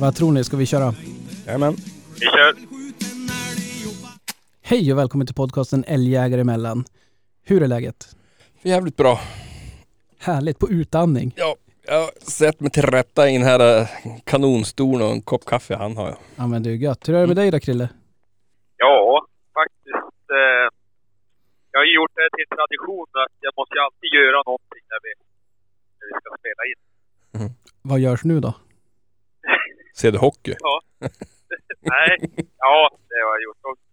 Vad tror ni? Ska vi köra? Jajamän. Vi kör. Hej och välkommen till podcasten Älgjägare emellan. Hur är läget? Jävligt bra. Härligt, på utandning. Ja, jag har sett mig till rätta i den här eh, kanonstolen och en kopp kaffe han har jag. Ja men är gött. Hur är det med dig då Krille? Ja, faktiskt. Eh, jag har gjort det till tradition att jag måste alltid göra någonting när vi, när vi ska spela in. Vad görs nu då? Ser du hockey? Nej, ja det har jag gjort också.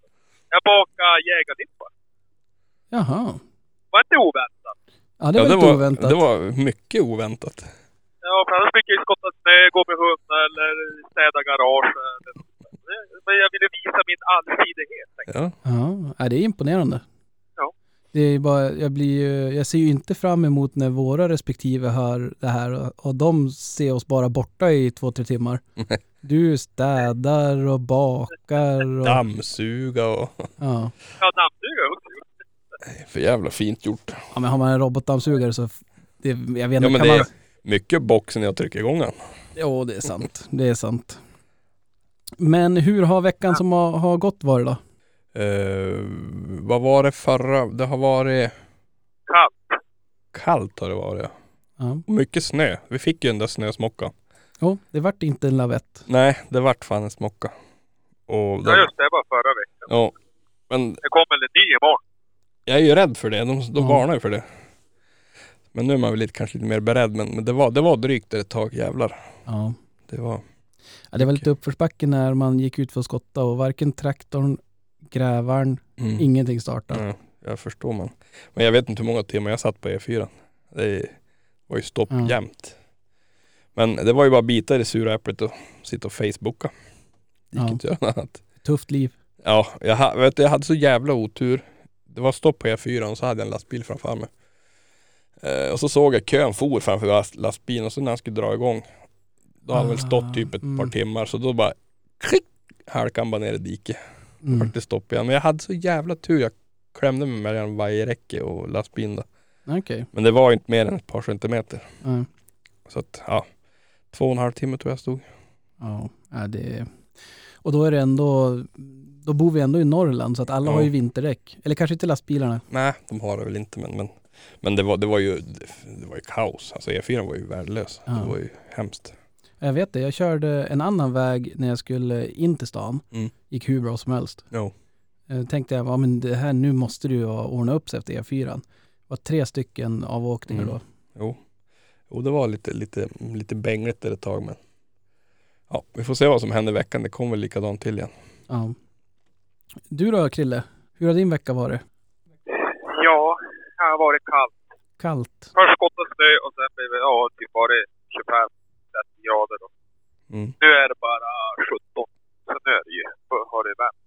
Jag bakade jägardippar. Jaha. Var inte oväntat. Ja det var det, lite var, oväntat. det var mycket oväntat. Ja, för annars brukar jag ju skotta snö, gå med hund eller städa garage. Eller, men jag ville visa min allsidighet. Ja. Ja, det är imponerande. Det är bara, jag blir ju, jag ser ju inte fram emot när våra respektive hör det här och, och de ser oss bara borta i två, tre timmar. Du städar och bakar och... Dammsuga och... Ja. Ja, har jag också gjort. För jävla fint gjort. ja, men har man en robotdammsugare så... Det, jag vet inte, Ja men kan det är man... mycket boxen jag trycker igång den. Jo, det är sant. Det är sant. Men hur har veckan som har, har gått varit då? Eh, vad var det förra? Det har varit Kallt. kallt har det varit. ja. Ja. Och mycket snö. Vi fick ju den där snösmockan. Jo, det vart inte en lavett. Nej, det vart fan en smocka. Och Ja, det, just det. Det var förra veckan. ja. Men Det kommer en ny imorgon. jag är ju rädd för det. De, de Ja. varnar ju för det. Men nu är man väl lite, kanske lite mer beredd. Men, men det, var, det var drygt ett tag, jävlar. Ja. Det var... ja. Det var lite uppförsbacke när man gick ut för att skotta och varken traktorn, grävaren, Mm. ingenting startade. Ja, jag förstår man. Men jag vet inte hur många timmar jag satt på E4. Det var ju stopp Ja. jämt. Men det var ju bara bita i det sura äpplet och sitta och facebooka. Det gick Ja. inte att göra annat. Tufft liv. Ja, jag, vet, jag hade så jävla otur. Det var stopp på E4 och så hade jag en lastbil framför mig. Eh, och så såg jag kön for framför last, lastbilen och så när han skulle dra igång. Då hade han väl stått typ ett Mm. par timmar så då bara klick, halkade han bara ner i diket. Mm. vart det stopp igen. Men jag hade så jävla tur. Jag klämde mig mellan vajerräcke och lastbilen. Okej. Men det var inte mer än ett par centimeter. Ja. Så att ja, två och en halv timme tror jag stod. Ja, ja, det Och då är det ändå, då bor vi ändå i Norrland så att alla Ja. har ju vinterdäck. Eller kanske inte lastbilarna. Nej, de har det väl inte men, men, men det, var, det, var ju, det var ju kaos. Alltså E4 var ju värdelös. Ja. Det var ju hemskt. Jag vet det, jag körde en annan väg när jag skulle in till stan. Mm. Gick hur bra som helst. Jo. Eh, tänkte jag, ja, men det här, nu måste du ordna upp sig efter E4. Det var tre stycken avåkningar mm. då. Jo. jo, det var lite, lite, lite bängligt där ett tag men ja, vi får se vad som händer i veckan. Det kommer väl likadant till igen. Ja. Du då Krille, hur har din vecka varit? Ja, det har varit kallt. Kallt? Först skottade snö och sen blev det ja, typ bara 25. 30 grader. Då. Mm. Nu är det bara 17, så nu är det ju, har det vänt.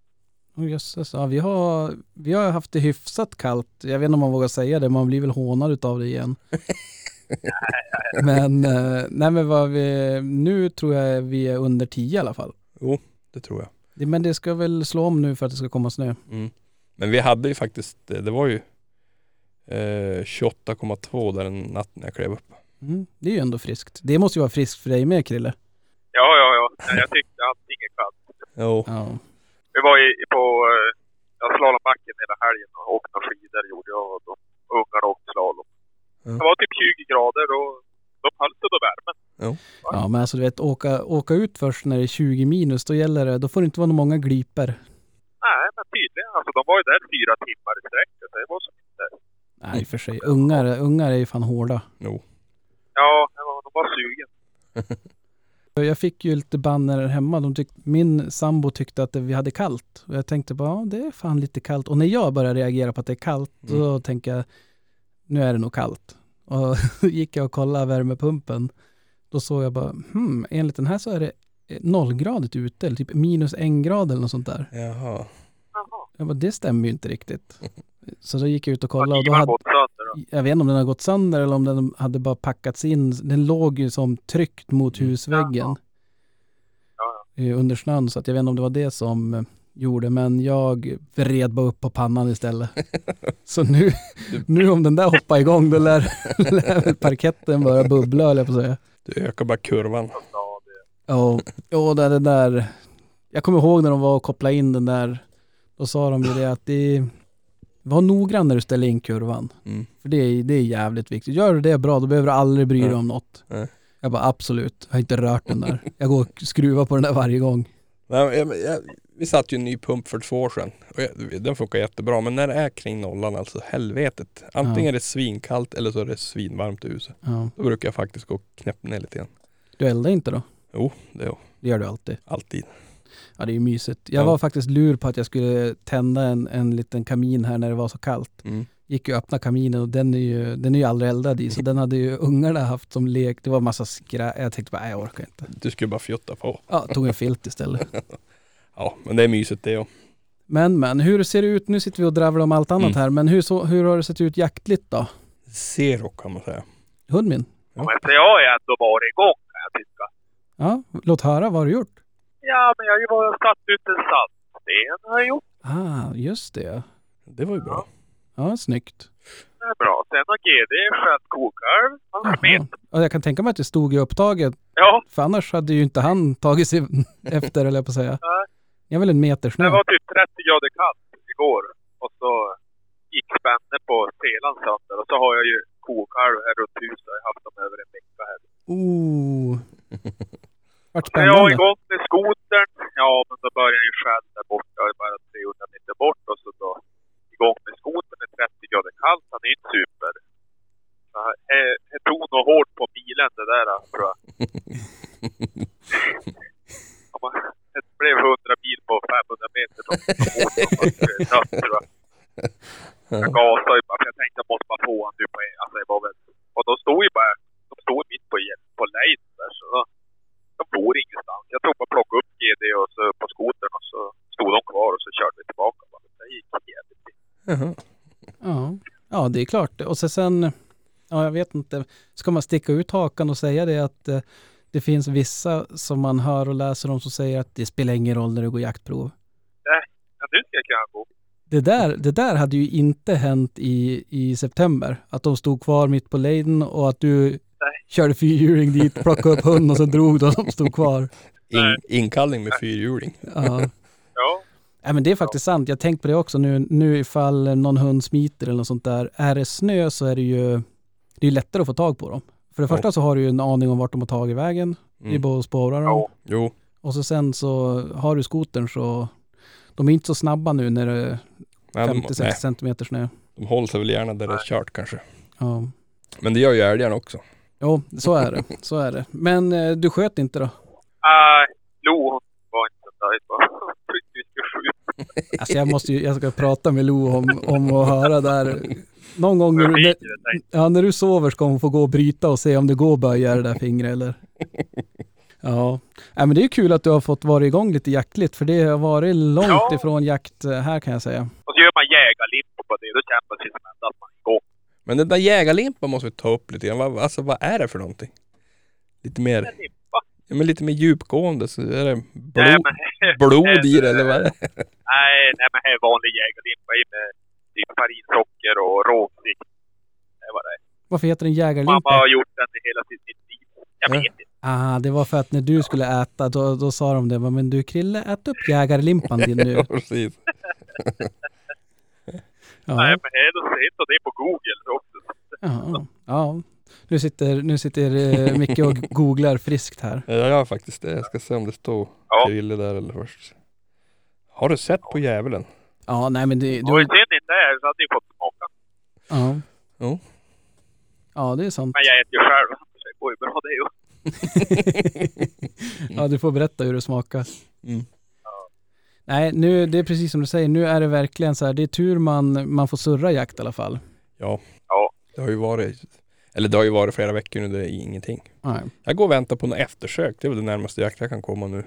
Oh, jösses, ja, vi, har, vi har haft det hyfsat kallt. Jag vet inte om man vågar säga det, man blir väl hånad utav det igen. men, eh, nej, men vad vi, nu tror jag vi är under 10 i alla fall. Jo, det tror jag. Men det ska väl slå om nu för att det ska komma snö. Mm. Men vi hade ju faktiskt, det var ju eh, 28,2 där en natt när jag klev upp. Mm, det är ju ändå friskt. Det måste ju vara friskt för dig med Krille. Ja, ja, ja. Nej, Jag tyckte allting är kallt. Jo. Ja. Vi var i, på eh, ja, slalombacken hela helgen och åkte några skidor gjorde jag och, de- och ungarna åkte slalom. Ja. Det var typ 20 grader och då höll det då värmen. ja, men alltså du vet, åka, åka ut först när det är 20 minus, då gäller det, då får det inte vara många gliper. Nej, men tydligen. Alltså de var ju där fyra timmar i sträck. Så det var så inte. Nej, i och för sig. Ungar, ungar är ju fan hårda. Jo. Ja, det var- de var sugen. Jag fick ju lite banner hemma. De tyck, min sambo tyckte att vi hade kallt. Och jag tänkte bara, ja, det är fan lite kallt. Och när jag börjar reagera på att det är kallt, då tänker jag, nu är det nog kallt. Och gick jag och kollade värmepumpen. Då såg jag bara, hmm, enligt den här så är det nollgradigt ute, eller typ minus en grad eller något sånt där. Jaha. Jaha. Jag bara, det stämmer ju inte riktigt. Så då gick jag ut och kollade och då hade? Jag vet inte om den har gått sönder eller om den hade bara packats in. Den låg ju som tryckt mot Mm. husväggen Jaha. Ja, eh, under snön. Så att jag vet inte om det var det som eh, gjorde. Men jag vred bara upp på pannan istället. så nu, nu om den där hoppar igång då lär, lär parketten börja bubbla jag på att säga. Du ökar bara kurvan. ja, Ja, ja det, det där. Jag kommer ihåg när de var och kopplade in den där. Då sa de ju det att det var noggrann när du ställer in kurvan. Mm. För det är, det är jävligt viktigt. Gör du det bra, då behöver du aldrig bry dig om något. Nej. Jag bara absolut, jag har inte rört den där. Jag går och skruvar på den där varje gång. Nej, jag, jag, vi satte ju en ny pump för två år sedan. Och jag, den funkar jättebra. Men när det är kring nollan, alltså helvetet. Antingen Ja. är det svinkallt eller så är det svinvarmt i huset. Ja. Då brukar jag faktiskt gå och knäppa ner lite grann. Du eldar inte då? Jo, det är Det gör du alltid. alltid. Ja det är ju mysigt. Jag Ja. var faktiskt lur på att jag skulle tända en, en liten kamin här när det var så kallt. Mm. Gick ju och öppnade kaminen och den är ju, den är ju aldrig eldad i så den hade ju ungarna haft som lek. Det var massa skrä... Jag tänkte bara, nej jag orkar inte. Du skulle bara fjutta på. Ja, tog en filt istället. Ja, men det är mysigt det också. Men men, hur ser det ut? Nu sitter vi och dravlar om allt annat Mm. här, men hur, så, hur har det sett ut jaktligt då? Zero kan man säga. Hund min? Men så jag har ju ändå varit igång kan jag tycka. Ja, låt höra, vad har du gjort? Ja, men jag har ju och satt ut en saltsten har jag gjort. Ah, just det. Det var ju bra. Ja, snyggt. Det är bra. Sen har GD skött kokalv. Han smet. Ja, jag kan tänka mig att det stod i upptaget, Ja, för annars hade ju inte han tagit sig efter, eller jag på att säga. Nej. Jag är väl en meter det snö. var typ 30 grader kallt igår. Och så gick spänne på selan sönder. Och så har jag ju kokalv här runt huset. Jag har haft dem över en vecka här. Oh. Vart Så jag spännande. igång med skotern. Ja, men då börjar ju själv där borta. Jag är bara 300 meter bort. Och så då igång med skotern. Det är 30 grader kallt. Han är inte super. Det tog nog hårt på bilen det där tror jag. Det blev 100 bil på 500 meter tror jag. Jag gasade ju bara för jag tänkte jag måste bara få nu på en. Alltså det var väl... Och de stod ju bara... De stod mitt på, på lejden där så... De for ingenstans. Jag tog bara plockade upp GD och så på skotern och så stod de kvar och så körde vi tillbaka. Det gick jävligt fint. Jaha. Ja. ja, det är klart. Och så sen, ja jag vet inte, ska man sticka ut hakan och säga det att eh, det finns vissa som man hör och läser om som säger att det spelar ingen roll när du går jaktprov. Ja, nu ska jag kunna gå. Det där, det där hade ju inte hänt i, i september. Att de stod kvar mitt på lejden och att du körde fyrhjuling dit, plockade upp hunden och så drog de som stod kvar. In, inkallning med fyrhjuling. Ja. Ja. Nej, men det är faktiskt sant. Jag tänkt på det också nu, nu ifall någon hund smiter eller något sånt där. Är det snö så är det ju det är lättare att få tag på dem. För det Ja. första så har du ju en aning om vart de har tagit vägen. Det är Mm. bara att spåra dem. Ja. Jo, Och så sen så har du skotern så de är inte så snabba nu när det är nej, de, 50-60 nej, centimeter snö. de håller sig väl gärna där det är kört kanske. Ja. Men det gör ju älgarna också. Jo, så är det. Så är det. Men eh, du sköt inte då? Nej, Lo hon var inte skjuta. Alltså jag måste ju, jag ska prata med Lo om, om att höra där. Någon gång när du, när, det, ja, när du sover ska hon få gå och bryta och se om det går att böja det där fingret eller? Ja, Nej, men det är kul att du har fått vara igång lite jaktligt för det har varit långt Ja. ifrån jakt eh, här kan jag säga. Och så gör man jägarlimpo på det. Då man sig som att man är igång. Men den där jägarlimpan måste vi ta upp lite grann. Vad, alltså vad är det för någonting? Lite mer, limpa. ja, men lite mer djupgående. Så är det Nej, blod, men, blod i det eller vad är det? nej, nej, men här är vanlig jägarlimpa i med typ farinsocker och rågsikt. Det var det. Varför heter den jägarlimpa? har gjort den i hela sitt sitt liv. Jag Ja. vet inte. Ah, det var för att när du skulle äta då, då sa de det, men du Krille ät upp jägarlimpan din nu. Ja, precis. Nej, Ja, men här då sitter det på Google också. ja, ja. Nu sitter, nu sitter eh, Micke och googlar friskt här. Ja, jag gör faktiskt det. Jag ska se om det står Ja. Krille där eller först. Har du sett på djävulen? Ja, nej men det... Du, sen inte är så hade ni fått smaka. ja. Jo. ja, det är sant. Men jag äter ju själv. Så det går ju bra det ju. Ja, du får berätta hur det smakar. Mm. Nej, nu, det är precis som du säger. Nu är det verkligen så här, det är tur man, man får surra jakt i alla fall. Ja, Ja. det har ju varit, eller det har ju varit flera veckor nu, det är ingenting. Nej. Jag går och väntar på något eftersök. Det är väl det närmaste jakt jag kan komma nu. Ja,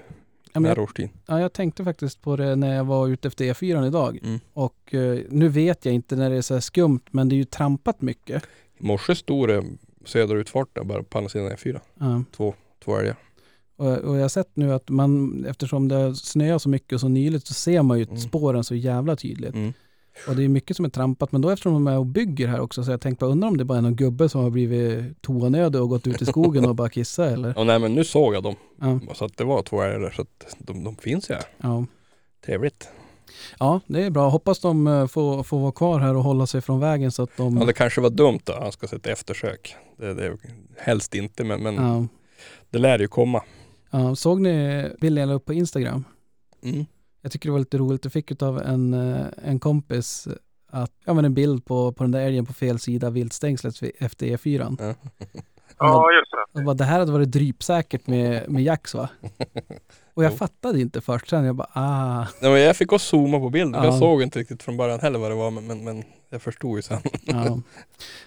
Den här jag, årstiden. ja, jag tänkte faktiskt på det när jag var ute efter E4 idag. Mm. Och eh, nu vet jag inte när det är så här skumt, men det är ju trampat mycket. I morse stod det söderutfart där bara på andra sidan E4. Ja. Två älgar. Och, och jag har sett nu att man, eftersom det snöar så mycket och så nyligt, så ser man ju Mm. spåren så jävla tydligt. Mm. Och det är mycket som är trampat, men då eftersom de är och bygger här också, så jag tänkte bara undra om det bara är någon gubbe som har blivit toanödig och gått ut i skogen och bara kissa eller? Och nej men nu såg jag dem. Ja, Så att det var två älgar så att de, de finns ju här. ja. Trevligt. ja, det är bra. Hoppas de eh, får, får vara kvar här och hålla sig från vägen så att de... Ja det kanske var dumt då, han ska sätta eftersök. Det, det, helst inte men, men Ja, det lär ju komma. Ja. Såg ni bilden upp på Instagram? Mm. Jag tycker det var lite roligt. Jag fick av en, eh, en kompis att, ja, men en bild på, på den där älgen på fel sida viltstängslet efter E4. Ja. Ja, just det. Bara, det här hade varit drypsäkert med, med Jax va? Och jag Jo. fattade inte först. Sen jag bara, ah. Nej, men jag fick också zooma på bilden. Ja. Jag såg inte riktigt från början heller vad det var men, men, men jag förstod ju sen. Ja,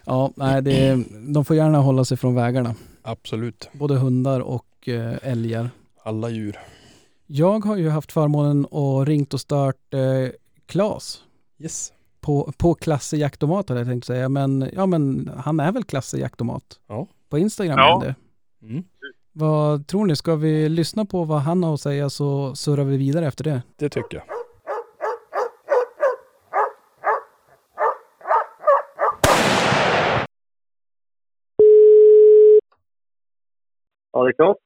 ja nej, det, de får gärna hålla sig från vägarna. Absolut. Både hundar och eh, älgar. Alla djur. Jag har ju haft förmånen att ringt och stört eh, Klas Yes. på, på Klasse Jaktomat hade jag tänkt säga. Men, ja, men han är väl Klasse Jaktomat? Ja. På Instagram Ja. är det. Mm. Vad tror ni? Ska vi lyssna på vad han har att säga så surrar vi vidare efter det? Det tycker jag. Ja, det är klart.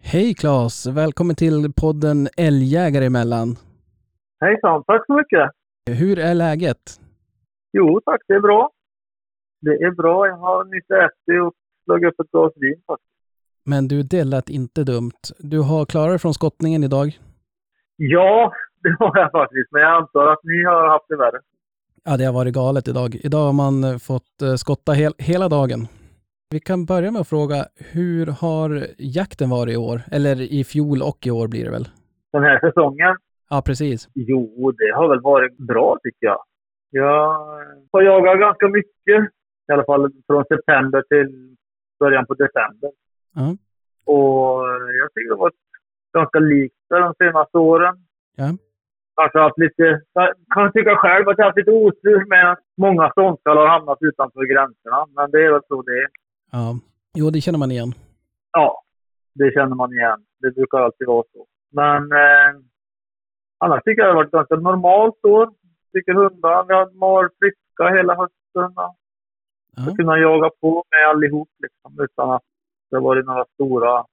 Hej Klas! Välkommen till podden Älgjägare emellan. Hejsan, tack så mycket. Hur är läget? Jo, tack, det är bra. Det är bra. Jag har nyss ätit och slagit upp ett glas vin. faktiskt. Men du, det lät inte dumt. Du har klarat dig från skottningen idag? Ja, det har jag faktiskt. Men jag antar att ni har haft det värre. Ja, det har varit galet idag. Idag har man fått eh, skotta hel, hela dagen. Vi kan börja med att fråga, hur har jakten varit i år? Eller i fjol och i år blir det väl? Den här säsongen, Ja, precis. jo, det har väl varit bra tycker jag. Jag har jagat ganska mycket. I alla fall från september till början på december. Ja. Och jag tycker det har varit ganska likt de senaste åren. Ja. Kanske haft lite, jag kan tycka själv att jag haft lite otur med att många ståndskall har hamnat utanför gränserna. Men det är väl så det är. Ja. Jo, det känner man igen. Ja, det känner man igen. Det brukar alltid vara så. Men eh, annars tycker jag det har varit ganska normalt år. Tycker hundar, vi har varit friska hela hösten. och Ja. Kunnat jaga på med allihop liksom, utan att det har varit några stora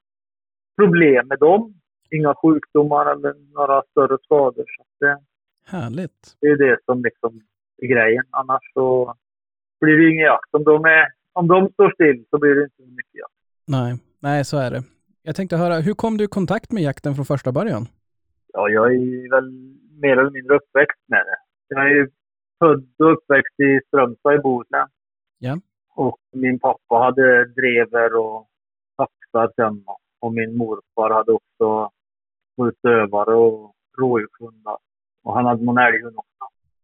problem med dem. Inga sjukdomar eller några större skador. Så det, Härligt. det är det som liksom är grejen. Annars så blir det ingen jakt. Om de, är, om de står still så blir det inte så mycket jakt. Nej, nej, så är det. Jag tänkte höra, hur kom du i kontakt med jakten från första början? Ja, jag är väl mer eller mindre uppväxt med det. Jag är född och uppväxt i Strömstad i Bohuslän. Ja. Och min pappa hade drever och saxar sen. Och min morfar hade också varit dövare och rådjurshundar. Och han hade någon älghund också.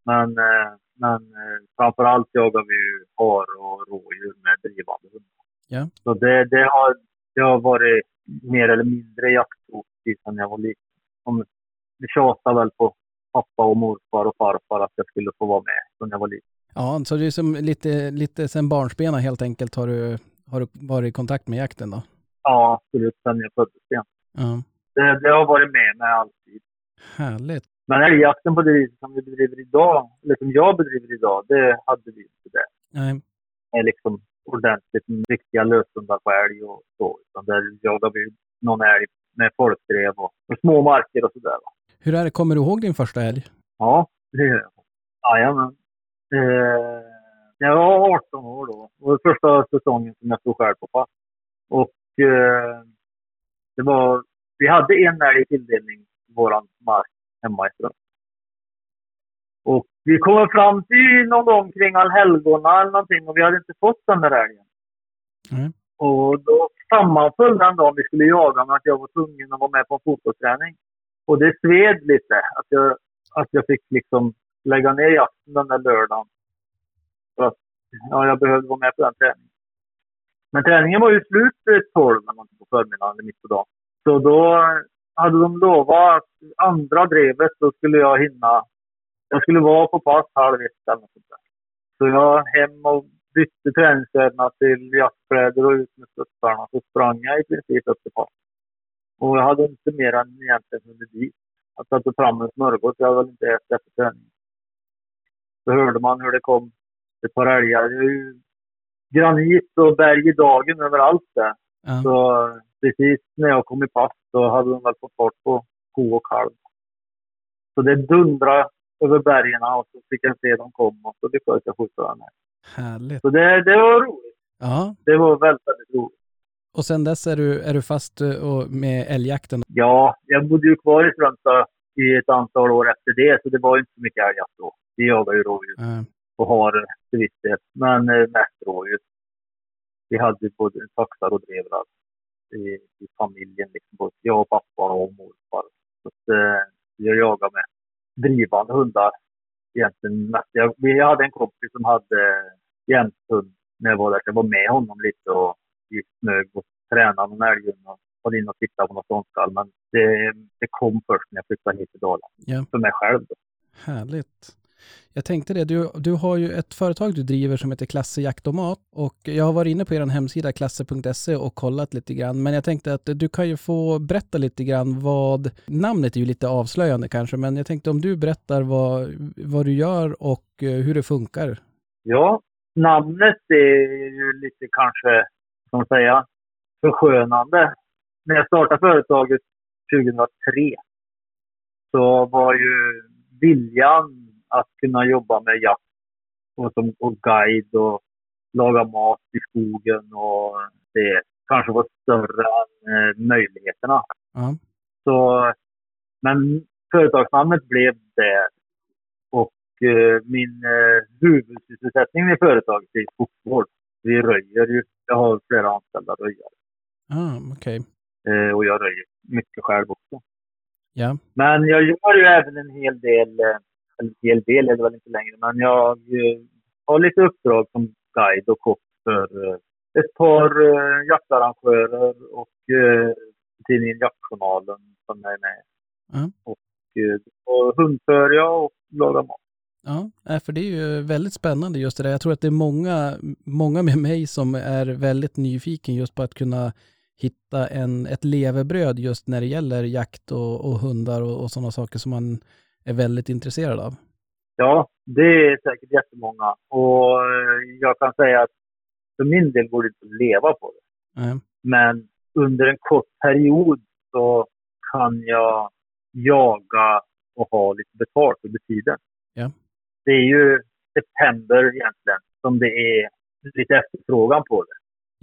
Men, eh, men eh, framför allt jagar vi ju har och rådjur med drivande hundar. Ja. Så det, det, har, det har varit mer eller mindre jakthot sedan jag var liten. Vi tjatade väl på pappa och morfar och farfar att jag skulle få vara med när jag var liten. Ja, så det är som lite, lite sen barnsbena helt enkelt har du, har du varit i kontakt med jakten då? Ja, absolut. Sen jag föddes igen. Ja. Det, det har varit med mig alltid. Härligt. Men älgjakten på det viset som vi bedriver idag, eller som jag bedriver idag, det hade vi inte det. Nej. Med liksom ordentligt riktiga löshundar på älg och så. Utan där jagar vi någon älg med folkdrev och, och små marker och sådär. Hur är det, kommer du ihåg din första älg? Ja, det gör jag. Jajamän. Eh, jag var 18 år då. Det var första säsongen som jag stod själv på pass. Och eh, det var, vi hade en älg i tilldelning på våran mark hemma Strömstad. Och vi kommer fram till någon gång kring allhelgona eller någonting och vi hade inte fått den där älgen. Nej. Och då sammanföll den dagen vi skulle jaga med att jag var tvungen att vara med på en fotbollsträning. Och det sved lite att jag, att jag fick liksom lägga ner jakten den där lördagen. För att ja, jag behövde vara med på den träningen. Men träningen var ju slut vid 12 eller någonting på förmiddagen eller mitt på dagen. Så då hade de lovat att andra drevet så skulle jag hinna. Jag skulle vara på pass halv ett eller något sånt där. Så jag hem och bytte träningskläderna till jaktkläder och ut med studsarna. Så sprang jag i princip upp till pass. Och jag hade inte mer än egentligen hunnit dit. Jag satte fram en smörgås. Jag hade väl inte ätit efter träningen. så hörde man hur det kom ett par älgar. Det är ju granit och berg i dagen överallt där. Ja. Så precis när jag kom i pass så hade de väl fått fart på ko och kalv. Så det dundrade över bergen och så fick jag se dem komma och så lyckades jag skjuta den här. Härligt. Så det, det var roligt. Ja, Det var väldigt, väldigt roligt. och sen dess är du, är du fast eh, och med älgjakten. Ja, jag bodde ju kvar i Strömstad i ett antal år efter det, så det var inte så mycket älgjakt då. Vi jagar ju rådjur och har till viss del, men eh, mest rådjur. Vi hade både saxar och drevrar i, i familjen, liksom, både jag och pappa och morfar. Så att, eh, jag jagar med drivande hundar egentligen mest. Jag, vi hade en kompis som hade jämthund när jag var där, jag var med honom lite och gick smög och tränade någon älghund och var inne och tittade på något ståndskall. Men det, det kom först när jag flyttade hit till Dalarna. Ja. För mig själv då. Härligt. Jag tänkte det, du, du har ju ett företag du driver som heter Klasse Jaktomat och jag har varit inne på er hemsida klasse.se och kollat lite grann men jag tänkte att du kan ju få berätta lite grann vad, namnet är ju lite avslöjande kanske men jag tänkte om du berättar vad, vad du gör och eh, hur det funkar. Ja, namnet är ju lite kanske, som säga, förskönande. När jag startade företaget 2003 så var ju viljan att kunna jobba med jakt och, som, och guide och laga mat i skogen och det kanske var större än eh, möjligheterna. Ja, Så, men företagsnamnet blev det. Och eh, min eh, huvudsysselsättning i företaget är skogsvård. Vi röjer ju. Jag har flera anställda röjare. ah, okej. Eh, och jag röjer mycket själv också. Ja, Men jag gör ju även en hel del, eh, en hel del är det väl inte längre, men jag eh, har lite uppdrag som guide och kock för eh, ett par eh, jaktarrangörer och tidningen Jaktjournalen som är med. Ja. Och, och hundför jag och lagar mat. Ja, för det är ju väldigt spännande just det där. Jag tror att det är många, många med mig som är väldigt nyfiken just på att kunna hitta en, ett levebröd just när det gäller jakt och, och hundar och, och sådana saker som man är väldigt intresserad av. Ja, det är säkert jättemånga. Och eh, jag kan säga att för min del går det inte att leva på det. Nej. Men under en kort period så kan jag jaga och ha lite betalt under tiden. Ja. Det är ju september egentligen som det är lite efterfrågan på det.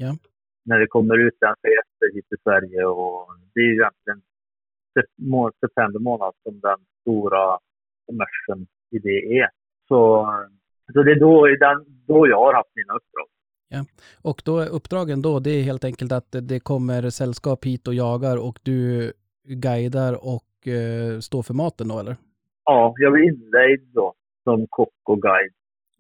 Ja. När det kommer utländska gäster hit till Sverige och det är ju egentligen september månad som den stora kommersen i det är. Så, så det är då, då jag har haft mina uppdrag. Och då är uppdragen då, det är helt enkelt att det kommer sällskap hit och jagar och du guidar och eh, står för maten då eller? Ja, jag var inlejd då som kock och guide.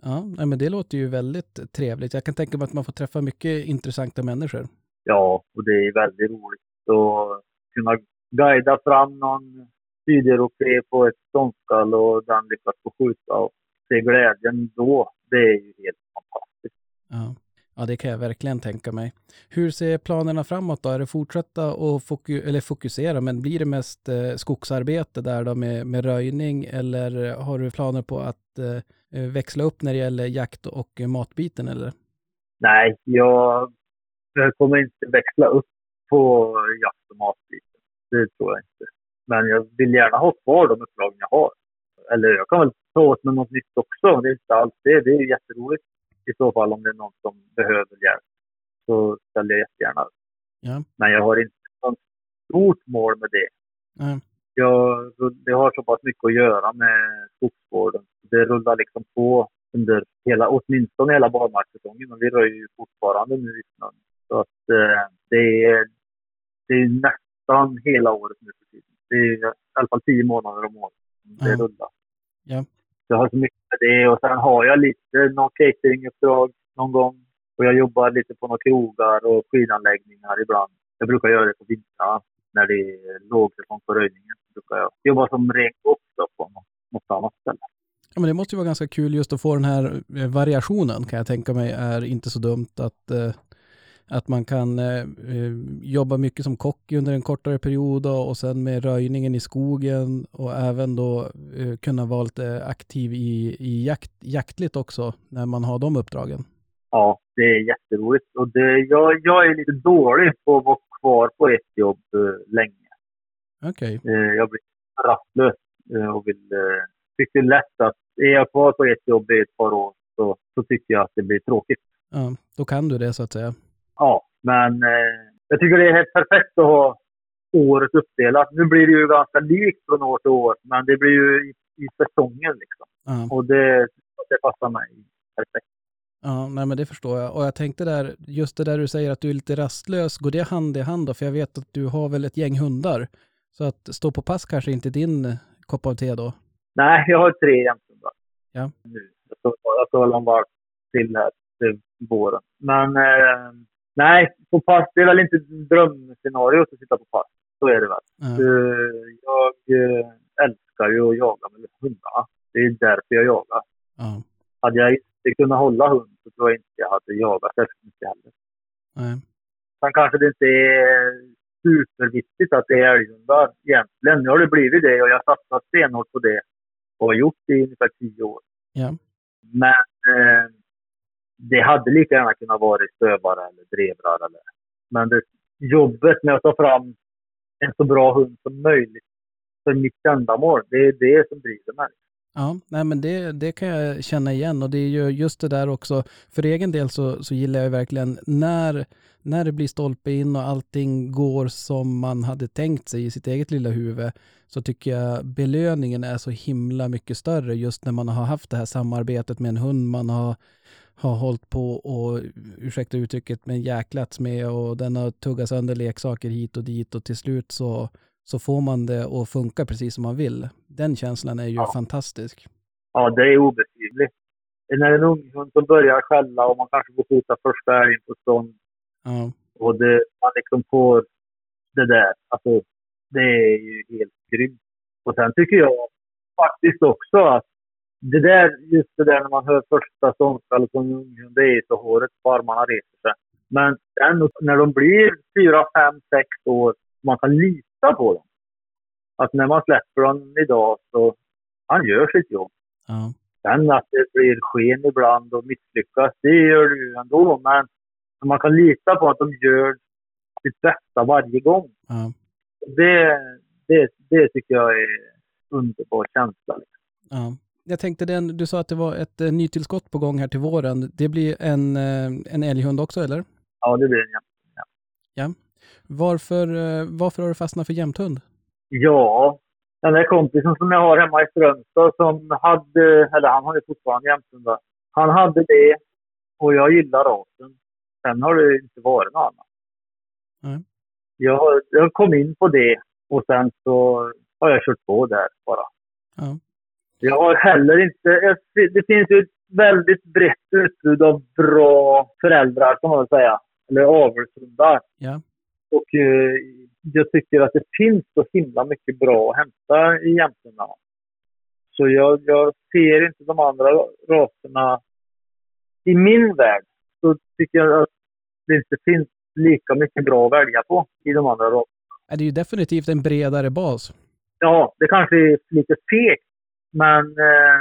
Ja, men det låter ju väldigt trevligt. Jag kan tänka mig att man får träffa mycket intressanta människor. Ja, och det är väldigt roligt att kunna guida fram någon sydeuropé på ett ståndskall och den lyckas få skjuta och se glädjen då. Det är ju helt fantastiskt. Ja. ja, det kan jag verkligen tänka mig. Hur ser planerna framåt då? Är det fortsätta och foku eller fokusera, men blir det mest eh, skogsarbete där då med, med röjning eller har du planer på att eh, växla upp när det gäller jakt och eh, matbiten eller? Nej, jag, jag kommer inte växla upp på jakt och matbiten. Det tror jag inte. Men jag vill gärna ha kvar de uppdragen jag har. Eller jag kan väl ta åt mig något nytt också. Det är inte alls det. Det är jätteroligt i så fall om det är någon som behöver hjälp. Så ställer jag jättegärna upp. Ja. Men jag har inte något stort mål med det. Nej. Jag, det har så pass mycket att göra med skogsvården. Det rullar liksom på under hela, åtminstone hela barmarkssäsongen. Och vi röjer ju fortfarande nu i snön. Så att eh, det är, det är nästan hela året nu för tiden. Det är i alla fall tio månader om året det Ja. rullar. Ja. Jag har så mycket med det och sen har jag lite något cateringuppdrag någon gång. Och jag jobbar lite på några krogar och skidanläggningar ibland. Jag brukar göra det på vintrarna när det är lågsäsong på röjningen. Brukar jag jobba som ren kock då på något, något annat ställe. Ja, men det måste ju vara ganska kul just att få den här eh, variationen kan jag tänka mig är inte så dumt att, eh, Att man kan eh, eh, jobba mycket som kock under en kortare period och sen med röjningen i skogen och även då eh, kunna vara lite aktiv i, i jakt, jaktligt också när man har de uppdragen. Ja, det är jätteroligt. Och det, jag, jag är lite dålig på att vara kvar på ett jobb eh, länge. Okej. Eh, jag blir rastlös eh, och vill, tycker lätt att är jag kvar på ett jobb i ett par år så, så tycker jag att det blir tråkigt. Ja, då kan du det så att säga. Ja, men eh, jag tycker det är helt perfekt att ha året uppdelat. Nu blir det ju ganska likt från år till år, men det blir ju i, i säsongen liksom. Ja. Och det, det passar mig perfekt. Ja, nej men det förstår jag. Och jag tänkte där, just det där du säger att du är lite rastlös, går det hand i hand då? För jag vet att du har väl ett gäng hundar. Så att stå på pass kanske inte är din kopp av te då? Nej, jag har tre jämthundar. Ja. Nu. Jag ska, jag ska ha en valp till här till våren. Men eh, nej, på pass, det är väl inte drömscenariot att sitta på pass. Så är det väl. Eh, jag eh, älskar ju att jaga med hundarna. Det är därför jag jagar. Ja. Hade jag inte kunnat hålla hund så tror jag inte jag hade jagat särskilt mycket heller. Nej. Sen kanske det inte är superviktigt att det är älghundar egentligen. Nu har det blivit det och jag har satsat stenhårt på det och har gjort det i ungefär tio år. Ja. Men eh, det hade lika gärna kunnat vara stövare eller drevrar. Eller. Men det, jobbet med att ta fram en så bra hund som möjligt för mitt ändamål, det är det som driver mig. Ja, nej men det, det kan jag känna igen och det är ju just det där också. För egen del så, så gillar jag verkligen när, när det blir stolpe in och allting går som man hade tänkt sig i sitt eget lilla huvud så tycker jag belöningen är så himla mycket större just när man har haft det här samarbetet med en hund man har, har hållit på och, ursäkta uttrycket, men jäklats med och den har tuggat sönder leksaker hit och dit och till slut så, så får man det att funka precis som man vill. Den känslan är ju Ja. fantastisk. Ja, det är obeskrivligt. När en ung hund som börjar skälla och man kanske får skjuta första älgen på stånd Ja, och det, man liksom får det där. Alltså, det är ju helt grymt. Och sen tycker jag faktiskt också att det där, just det där när man hör första ståndskallet på en ung hund, det är så håret på armarna reser sig. Men sen när de blir fyra, fem, sex år, man kan lita på dem. Att när man släpper dem idag så, han gör sitt jobb. ja, Sen att det blir sken ibland och misslyckas, det gör det ju ändå. Men man kan lita på att de gör sitt bästa varje gång. ja, Det, det, det tycker jag är underbar känsla. ja. Jag tänkte den, du sa att det var ett eh, nytillskott på gång här till våren. Det blir en, eh, en älghund också eller? Ja, det blir det. Ja. Varför, eh, varför har du fastnat för jämthund? Ja, den där kompisen som jag har hemma i Strömstad som hade, eller han har ju fortfarande jämthundar. Han hade det och jag gillar rasen. Sen har det inte varit något annat. Nej. Jag, jag kom in på det och sen så har jag kört på där bara. Ja. Jag har heller inte... Det finns ju ett väldigt brett utbud av bra föräldrar, kan man säga. Eller avelshundar. Ja. Och eh, jag tycker att det finns så himla mycket bra att hämta i jämthundarna. Så jag, jag ser inte de andra raserna... I min värld så tycker jag att det inte finns lika mycket bra att välja på i de andra raserna. Det är ju definitivt en bredare bas. Ja, det kanske är lite fegt, men eh,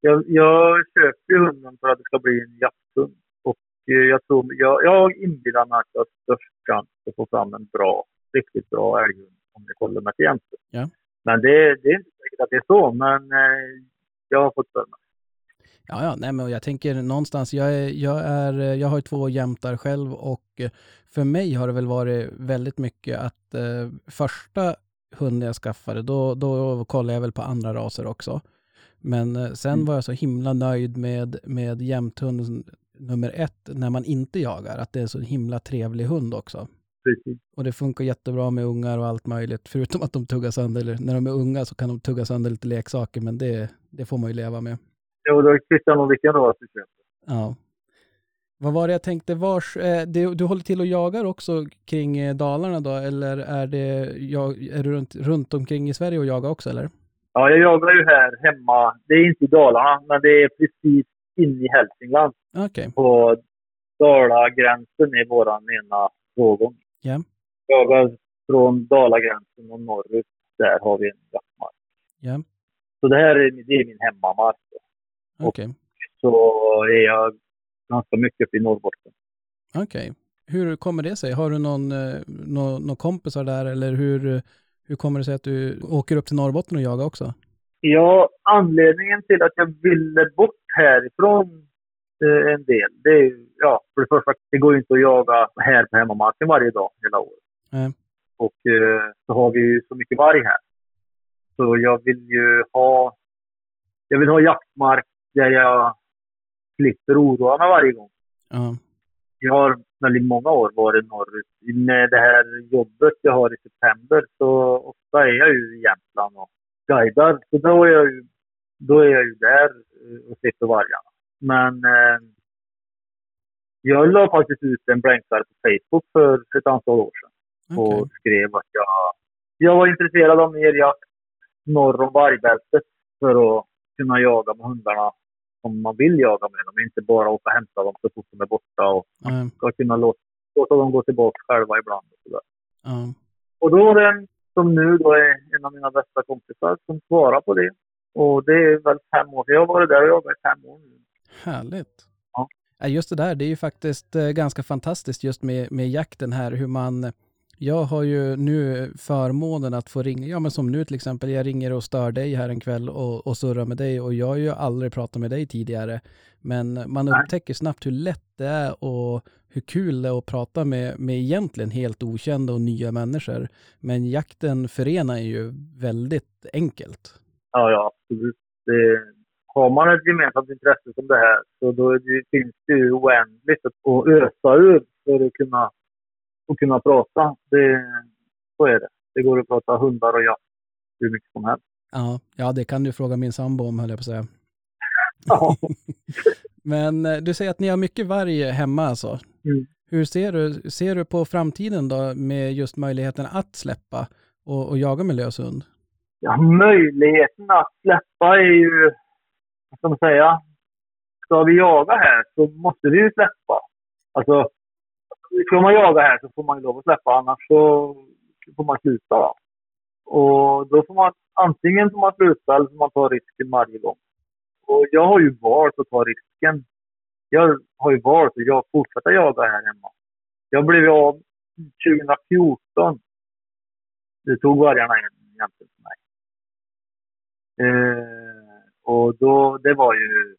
jag, jag köper ju hunden för att det ska bli en jakthund. Och eh, jag tror, jag, jag inbillar mig att jag har störst chans att få fram en bra, riktigt bra älghund om jag håller mig till jämte. Ja. Men det, det är inte säkert att det är så, men eh, jag har fått för mig. Ja, ja, nej, men jag tänker någonstans, jag, är, jag, är, jag har ju två jämtar själv och eh, för mig har det väl varit väldigt mycket att eh, första hunden jag skaffade, då, då kollade jag väl på andra raser också. Men eh, sen Mm. var jag så himla nöjd med, med jämthund nummer ett när man inte jagar, att det är en så himla trevlig hund också. Precis. Och det funkar jättebra med ungar och allt möjligt, förutom att de tuggar sönder, eller när de är unga så kan de tugga sönder lite leksaker, men det, det får man ju leva med. Jo, då kvittar nog vilken ras du köper. Ja. Vad var det jag tänkte, vars, eh, du, du håller till och jagar också kring eh, Dalarna då, eller är, det, jag, är du runt, runt omkring i Sverige och jagar också eller? Ja, jag jagar ju här hemma. Det är inte i Dalarna, men det är precis inne i Hälsingland. Okej, på Dalagränsen är våran ena rågång. Ja. Jagar från Dalagränsen och norrut. Där har vi en jaktmark. Ja, Så det här är, det är min hemmamark. okej. Så är jag ganska mycket i Norrbotten. Okej. Hur kommer det sig? Har du någon, eh, nå, någon kompisar där eller hur, hur kommer det sig att du åker upp till Norrbotten och jagar också? Ja, anledningen till att jag ville bort härifrån eh, en del, det är ja, för det första, det går ju inte att jaga här på hemmamarken varje dag hela året. Nej. Och eh, så har vi ju så mycket varg här. Så jag vill ju ha, jag vill ha jaktmark där jag slipper oroa mig varje gång. Ja, Jag har väldigt många år varit norrut. Med det här jobbet jag har i september så ofta är jag ju i Jämtland och guidar. Så då är jag ju, då är jag ju där eh, och slipper vargarna. Men eh, jag la faktiskt ut en blänkare på Facebook för ett antal år sedan okej. och skrev att jag, jag var intresserad av mer jakt norr om vargbältet för att kunna jaga med hundarna som man vill jaga med dem. Inte bara åka och hämta dem så fort de är borta och Ja, ska kunna låta, låta dem gå tillbaka själva ibland. Och, sådär. ja. och då var det en som nu då är en av mina bästa kompisar som svarar på det. Och det är väl fem år. Jag har varit där och jagat i fem år nu. Härligt. Ja. Ja, Just det där, det är ju faktiskt eh, ganska fantastiskt just med, med jakten här, hur man jag har ju nu förmånen att få ringa, ja men som nu till exempel, jag ringer och stör dig här en kväll och, och surrar med dig och jag har ju aldrig pratat med dig tidigare. Men man upptäcker snabbt hur lätt det är och hur kul det är att prata med, med egentligen helt okända och nya människor. Men jakten förenar ju väldigt enkelt. Ja, ja, absolut. Det, har man ett gemensamt intresse som det här så då det, finns det ju oändligt att att ösa ur för att kunna, att kunna prata. Det, så är det. Det går att prata hundar och jakt hur mycket som helst. Ja, ja, det kan du fråga min sambo om höll jag på att säga. Ja. Men eh, du säger att ni har mycket varg hemma alltså. Mm. Hur ser du, ser du på framtiden då med just möjligheten att släppa och, och jaga med lös hund? Ja, möjligheten att släppa är ju, vad ska man säga, ska vi jaga här så måste vi ju släppa. Alltså, ska man jaga här så får man ju lov att släppa, annars så får man sluta. Då. Och då får man, antingen får man sluta eller får man ta risken varje gång. Och jag har ju valt att ta risken. Jag har ju valt att jag fortsätta jaga här hemma. Jag blev av 2014. Det tog vargarna en egentligen för mig. Eh, och då, det var ju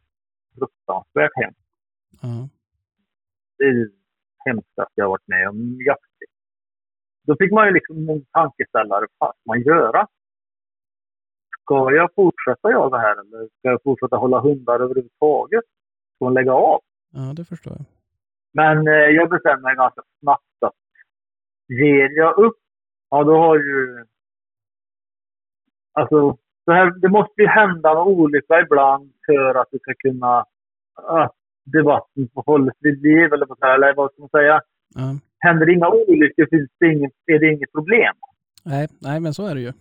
fruktansvärt hemskt. Ja, Det är det hemskaste jag varit med om jaktligt. Då fick man ju liksom en tankeställare. Vad man göra? Ska jag fortsätta jaga här eller ska jag fortsätta hålla hundar överhuvudtaget? Ska man lägga av? ja det förstår jag. Men eh, jag bestämde mig ganska snabbt att ger jag upp, ja då har ju... Alltså, det, här, det måste ju hända någon olycka ibland för att det ska kunna... Att debatten får hållas vid liv eller, vad vad ska man säga. Ja. Händer inga olyckor finns det inget, är det inget problem. Nej, nej, men så är det ju.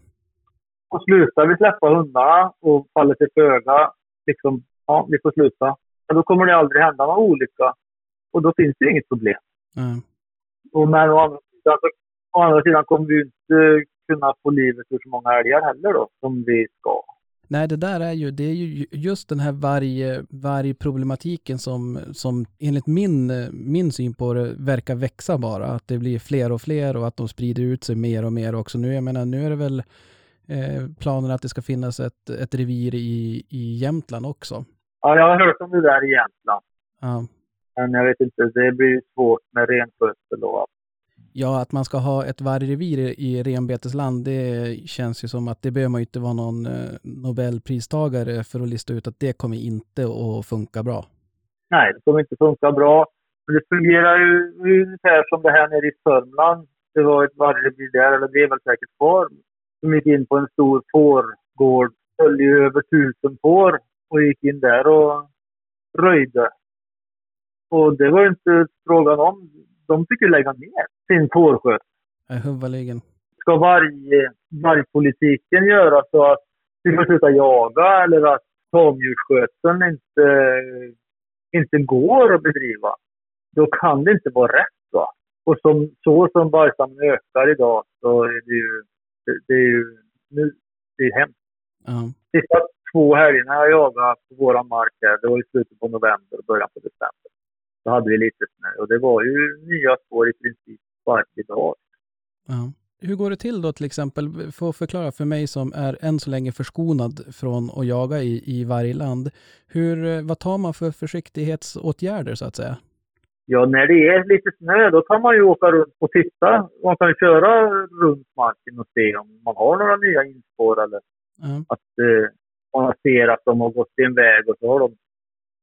Och slutar vi släppa hundarna och faller till föga, liksom, ja, vi får sluta. Ja, då kommer det aldrig hända någon olycka. Och då finns det inget problem. Ja. Och men å andra sidan, å andra sidan kommer vi inte kunna få livet ur så många älgar heller då, som vi ska. Nej, det där är ju, det är ju just den här varg, vargproblematiken som, som enligt min, min syn på det verkar växa bara. Att det blir fler och fler och att de sprider ut sig mer och mer också. Nu, jag menar, nu är det väl eh, planen att det ska finnas ett, ett revir i, i Jämtland också. Ja, jag har hört om det där i Jämtland. Ja. Men jag vet inte, det blir svårt med renskötsel och allt. Ja, att man ska ha ett vargrevir i, i renbetesland, det känns ju som att det behöver man ju inte vara någon eh, Nobelpristagare för att lista ut att det kommer inte att funka bra. Nej, det kommer inte funka bra. Men det fungerar ju ungefär som det här nere i Sörmland. Det var ett vargrevir där, eller det är väl säkert kvar, som gick in på en stor fårgård. Höll ju över tusen får och gick in där och röjde. Och det var ju inte frågan om. De fick ju lägga ner sin fårskötsel. Eh, Huvudligen. Ska varje, vargpolitiken göra så att vi får sluta jaga eller att tamdjursskötseln inte, inte går att bedriva? då kan det inte vara rätt. Va? Och som, så som vargstammen ökar idag så är det ju, det, det är ju nu, det är hemskt. Ja. Sista två helgerna jag jagade på våra mark här, det var i slutet på november och början på december. Då hade vi lite snö och det var ju nya spår i princip varje dag. Ja. Hur går det till då till exempel? Få förklara för mig som är än så länge förskonad från att jaga i, i varje land. Hur, eh, vad tar man för försiktighetsåtgärder så att säga? Ja, när det är lite snö då kan man ju åka runt och titta. Man kan köra runt marken och se om man har några nya inspår eller Ja. att eh, man ser att de har gått en väg och så har de,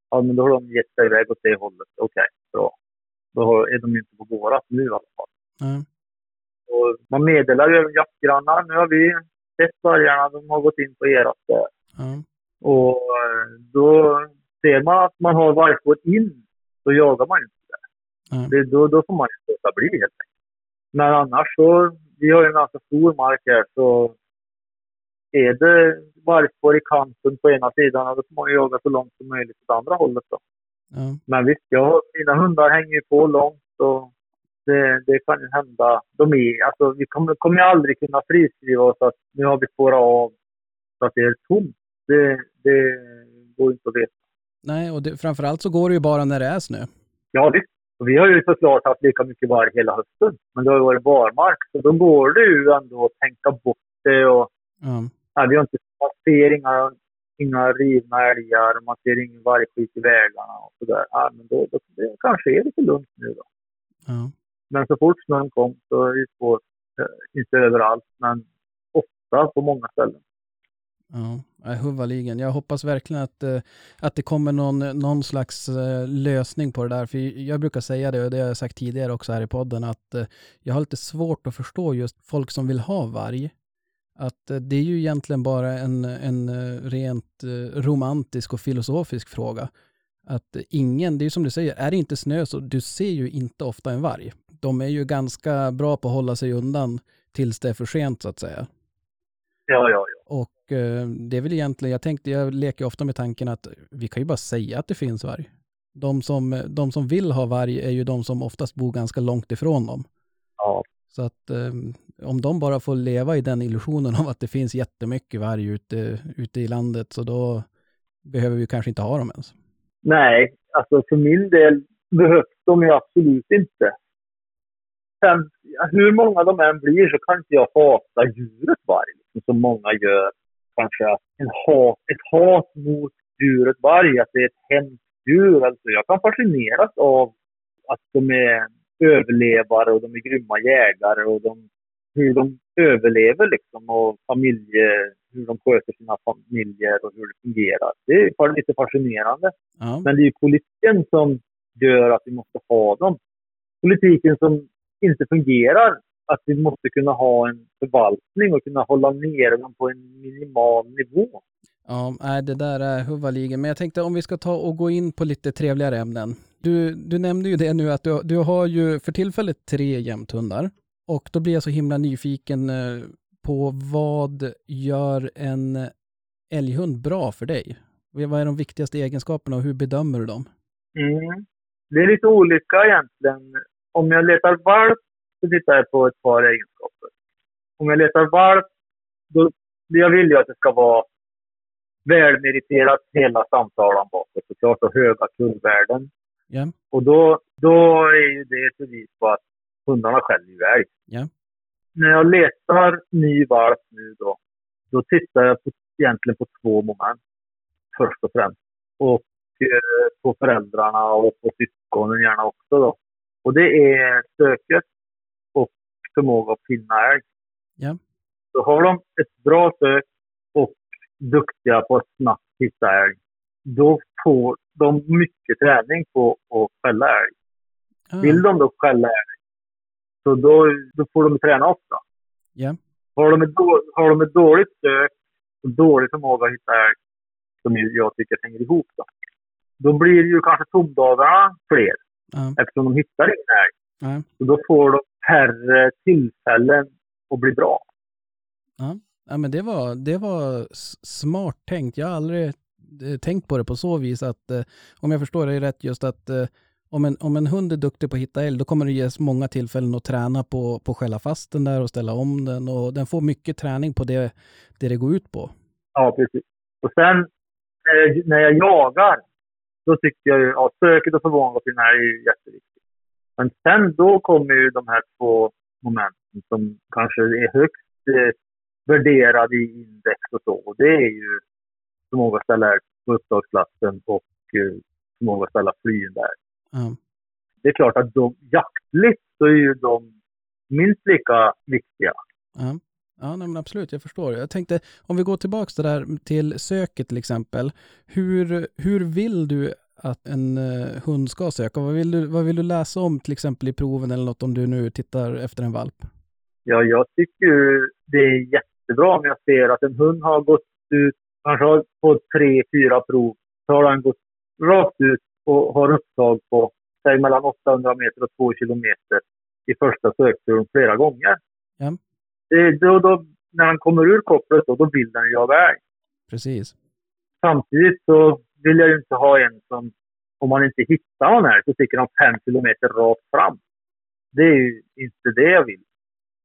ja, men då har de gett sig iväg åt det hållet. Okej, bra. Då är de ju inte på vårat nu i alla fall. Ja. Och man meddelar ju även jaktgrannar. Nu har vi sett vargarna, de har gått in på erat där. Ja. Och eh, då ser man att man har vargspår in, då jagar man inte där. Ja. Det, då, då får man ju låta bli helt enkelt. Men annars så, vi har ju en ganska stor mark här, så är det vargspår i kanten på ena sidan, då får man ju jaga så långt som möjligt åt andra hållet då. Ja. Men visst, jag, mina hundar hänger ju på långt och det, det kan ju hända. De är, alltså, vi kommer, kommer aldrig kunna friskriva oss att nu har vi spårat av så att det är tomt. Det, det går inte att veta. Nej, och det, framförallt så går det ju bara när det är snö. Ja visst, vi har ju såklart haft lika mycket varg hela hösten. Men det har ju varit barmark, så då går det ju ändå att tänka bort det och Ja. Vi har inte, man ser inga, inga rivna älgar, man ser ingen vargskit i vägarna och sådär. Ja, men då, då, det kanske är lite lugnt nu då. Ja. Men så fort snön kom så är det svårt, eh, inte överallt, men ofta på många ställen. Ja, nej, huvudligen. Jag hoppas verkligen att, eh, att det kommer någon, någon slags eh, lösning på det där. För jag brukar säga det, och det har jag sagt tidigare också här i podden, att jag har lite svårt att förstå just folk som vill ha varg. Att eh, det är ju egentligen bara en, en eh, rent eh, romantisk och filosofisk fråga. Att ingen, det är ju som du säger, är det inte snö så du ser ju inte ofta en varg. De är ju ganska bra på att hålla sig undan tills det är för sent så att säga. Ja, ja, ja. Och det är väl egentligen, jag tänkte, jag leker ofta med tanken att vi kan ju bara säga att det finns varg. De som, de som vill ha varg är ju de som oftast bor ganska långt ifrån dem. Så att eh, om de bara får leva i den illusionen av att det finns jättemycket varg ute, ute i landet så då behöver vi kanske inte ha dem ens. Nej, alltså för min del behövs de ju absolut inte. Sen, hur många de än blir så kan inte jag hata djuret varg, liksom, som många gör. Kanske en hat, ett hat mot djuret varg, att det är ett hemskt djur. Alltså, jag kan fascineras av att de är överlevare och de är grymma jägare och de, hur de överlever liksom och familje, hur de sköter sina familjer och hur det fungerar. Det är bara lite fascinerande. Ja, Men det är ju politiken som gör att vi måste ha dem. Politiken som inte fungerar, att vi måste kunna ha en förvaltning och kunna hålla ner dem på en minimal nivå. ja det där är huvudligen. Men jag tänkte om vi ska ta och gå in på lite trevligare ämnen. Du, du nämnde ju det nu att du, du har ju för tillfället tre jämthundar. Och då blir jag så himla nyfiken eh, på vad gör en älghund bra för dig? Vad är de viktigaste egenskaperna och hur bedömer du dem? Mm. Det är lite olika egentligen. Om jag letar valp så tittar jag på ett par egenskaper. Om jag letar valp, då jag vill ju att det ska vara välmeriterat hela samtalen bakåt såklart och höga kullvärden. Ja, Och då, då är ju det ett bevis på att hundarna skäller älg. Ja. När jag letar ny valp nu då, då tittar jag på, egentligen på två moment. Först och främst. Och eh, på föräldrarna och på syskonen gärna också då. Och det är söket och förmåga att finna älg. Ja. Så har de ett bra sök och duktiga på att snabbt hitta älg, då får de mycket träning på att fälla älg. Ah, Vill de då skälla älg, så då, då får de träna ofta. Ja. Har de ett, då, har de ett dåligt sök och dålig förmåga att hitta älg, som jag tycker hänger ihop, då, då blir ju kanske tomdagarna fler, ja, eftersom de hittar ingen älg. Så då får de färre tillfällen att bli bra. Ja, men det var, det var smart tänkt. Jag har aldrig Eh, tänkt på det på så vis att, eh, om jag förstår dig rätt, just att eh, om en, om en hund är duktig på att hitta älg, då kommer det ges många tillfällen att träna på, på fast den där och ställa om den och den får mycket träning på det det, det går ut på. Ja, precis. Och sen eh, när jag jagar, då tycker jag ju, ja, söket och förvånansvärt är ju jätteviktigt. Men sen då kommer ju de här två momenten som kanske är högst eh, värderade i index och så. Och det är ju förmåga att ställa älg på uppdragsklassen och eh, förmåga att ställa flyn där. Ja. Det är klart att de, jaktligt så är ju de minst lika viktiga. Ja. Ja, nej, men absolut, jag förstår. Jag tänkte, om vi går tillbaka till, där, till söket till exempel. Hur, hur vill du att en uh, hund ska söka? Vad vill, du, vad vill du läsa om till exempel i proven eller något om du nu tittar efter en valp? Ja, jag tycker det är jättebra om jag ser att en hund har gått ut, kanske har fått tre, fyra prov, så har den gått rakt ut och har upptag på, säg mellan 800 meter och 2 kilometer i första sökturen flera gånger. Ja. Det, då, då, när han kommer ur kopplet då, då vill den jaga älg. Precis. Samtidigt så vill jag ju inte ha en som, om man inte hittar någon älg, så sticker han fem kilometer rakt fram. Det är ju inte det jag vill.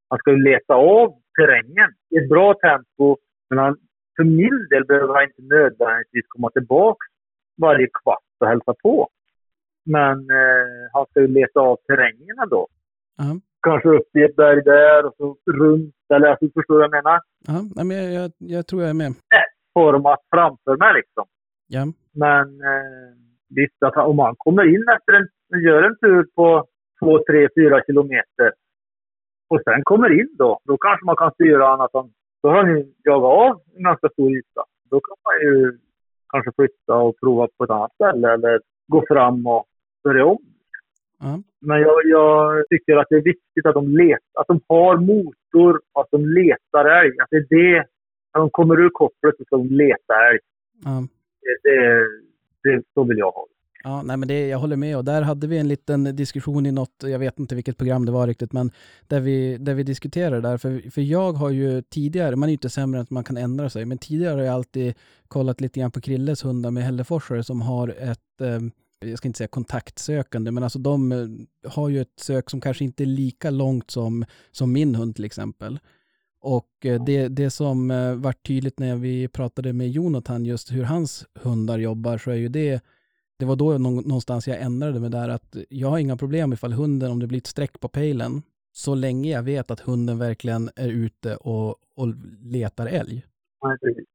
Han ska ju leta av terrängen i ett bra tempo, men han, för min del behöver han inte nödvändigtvis komma tillbaka varje kvart och hälsa på. Men eh, han ska ju leta av terrängen då. Ja. Kanske upp i ett berg där och så runt, eller alltså, förstår du vad jag menar? Ja, men jag, jag, jag tror jag är med. Format framför mig liksom. Ja. Men eh, visst, att om han kommer in efter en, gör en tur på två, tre, fyra kilometer och sen kommer in då, då kanske man kan styra han att han, då har ju jagat av en ganska stor yta. Då kan man ju kanske flytta och prova på ett annat ställe eller gå fram och börja om. Ja. Men jag, jag tycker att det är viktigt att de, let, att de har motor, att de letar älg. Att det är det, när de kommer ur kopplet så ska de leta älg. Ja. Det, det, det, så vill jag ha det. Ja, nej men det, jag håller med. Och där hade vi en liten diskussion i något, jag vet inte vilket program det var riktigt, men där vi, där vi diskuterade där, för, för jag har ju tidigare, man är ju inte sämre än att man kan ändra sig, men tidigare har jag alltid kollat lite grann på Krilles hundar med Hälleforsare som har ett, eh, jag ska inte säga kontaktsökande, men alltså de eh, har ju ett sök som kanske inte är lika långt som, som min hund till exempel. Och eh, det, det som eh, var tydligt när vi pratade med Jonathan just hur hans hundar jobbar så är ju det det var då nå- någonstans jag ändrade mig där att jag har inga problem ifall hunden, om det blir ett streck på pejlen, så länge jag vet att hunden verkligen är ute och, och letar älg.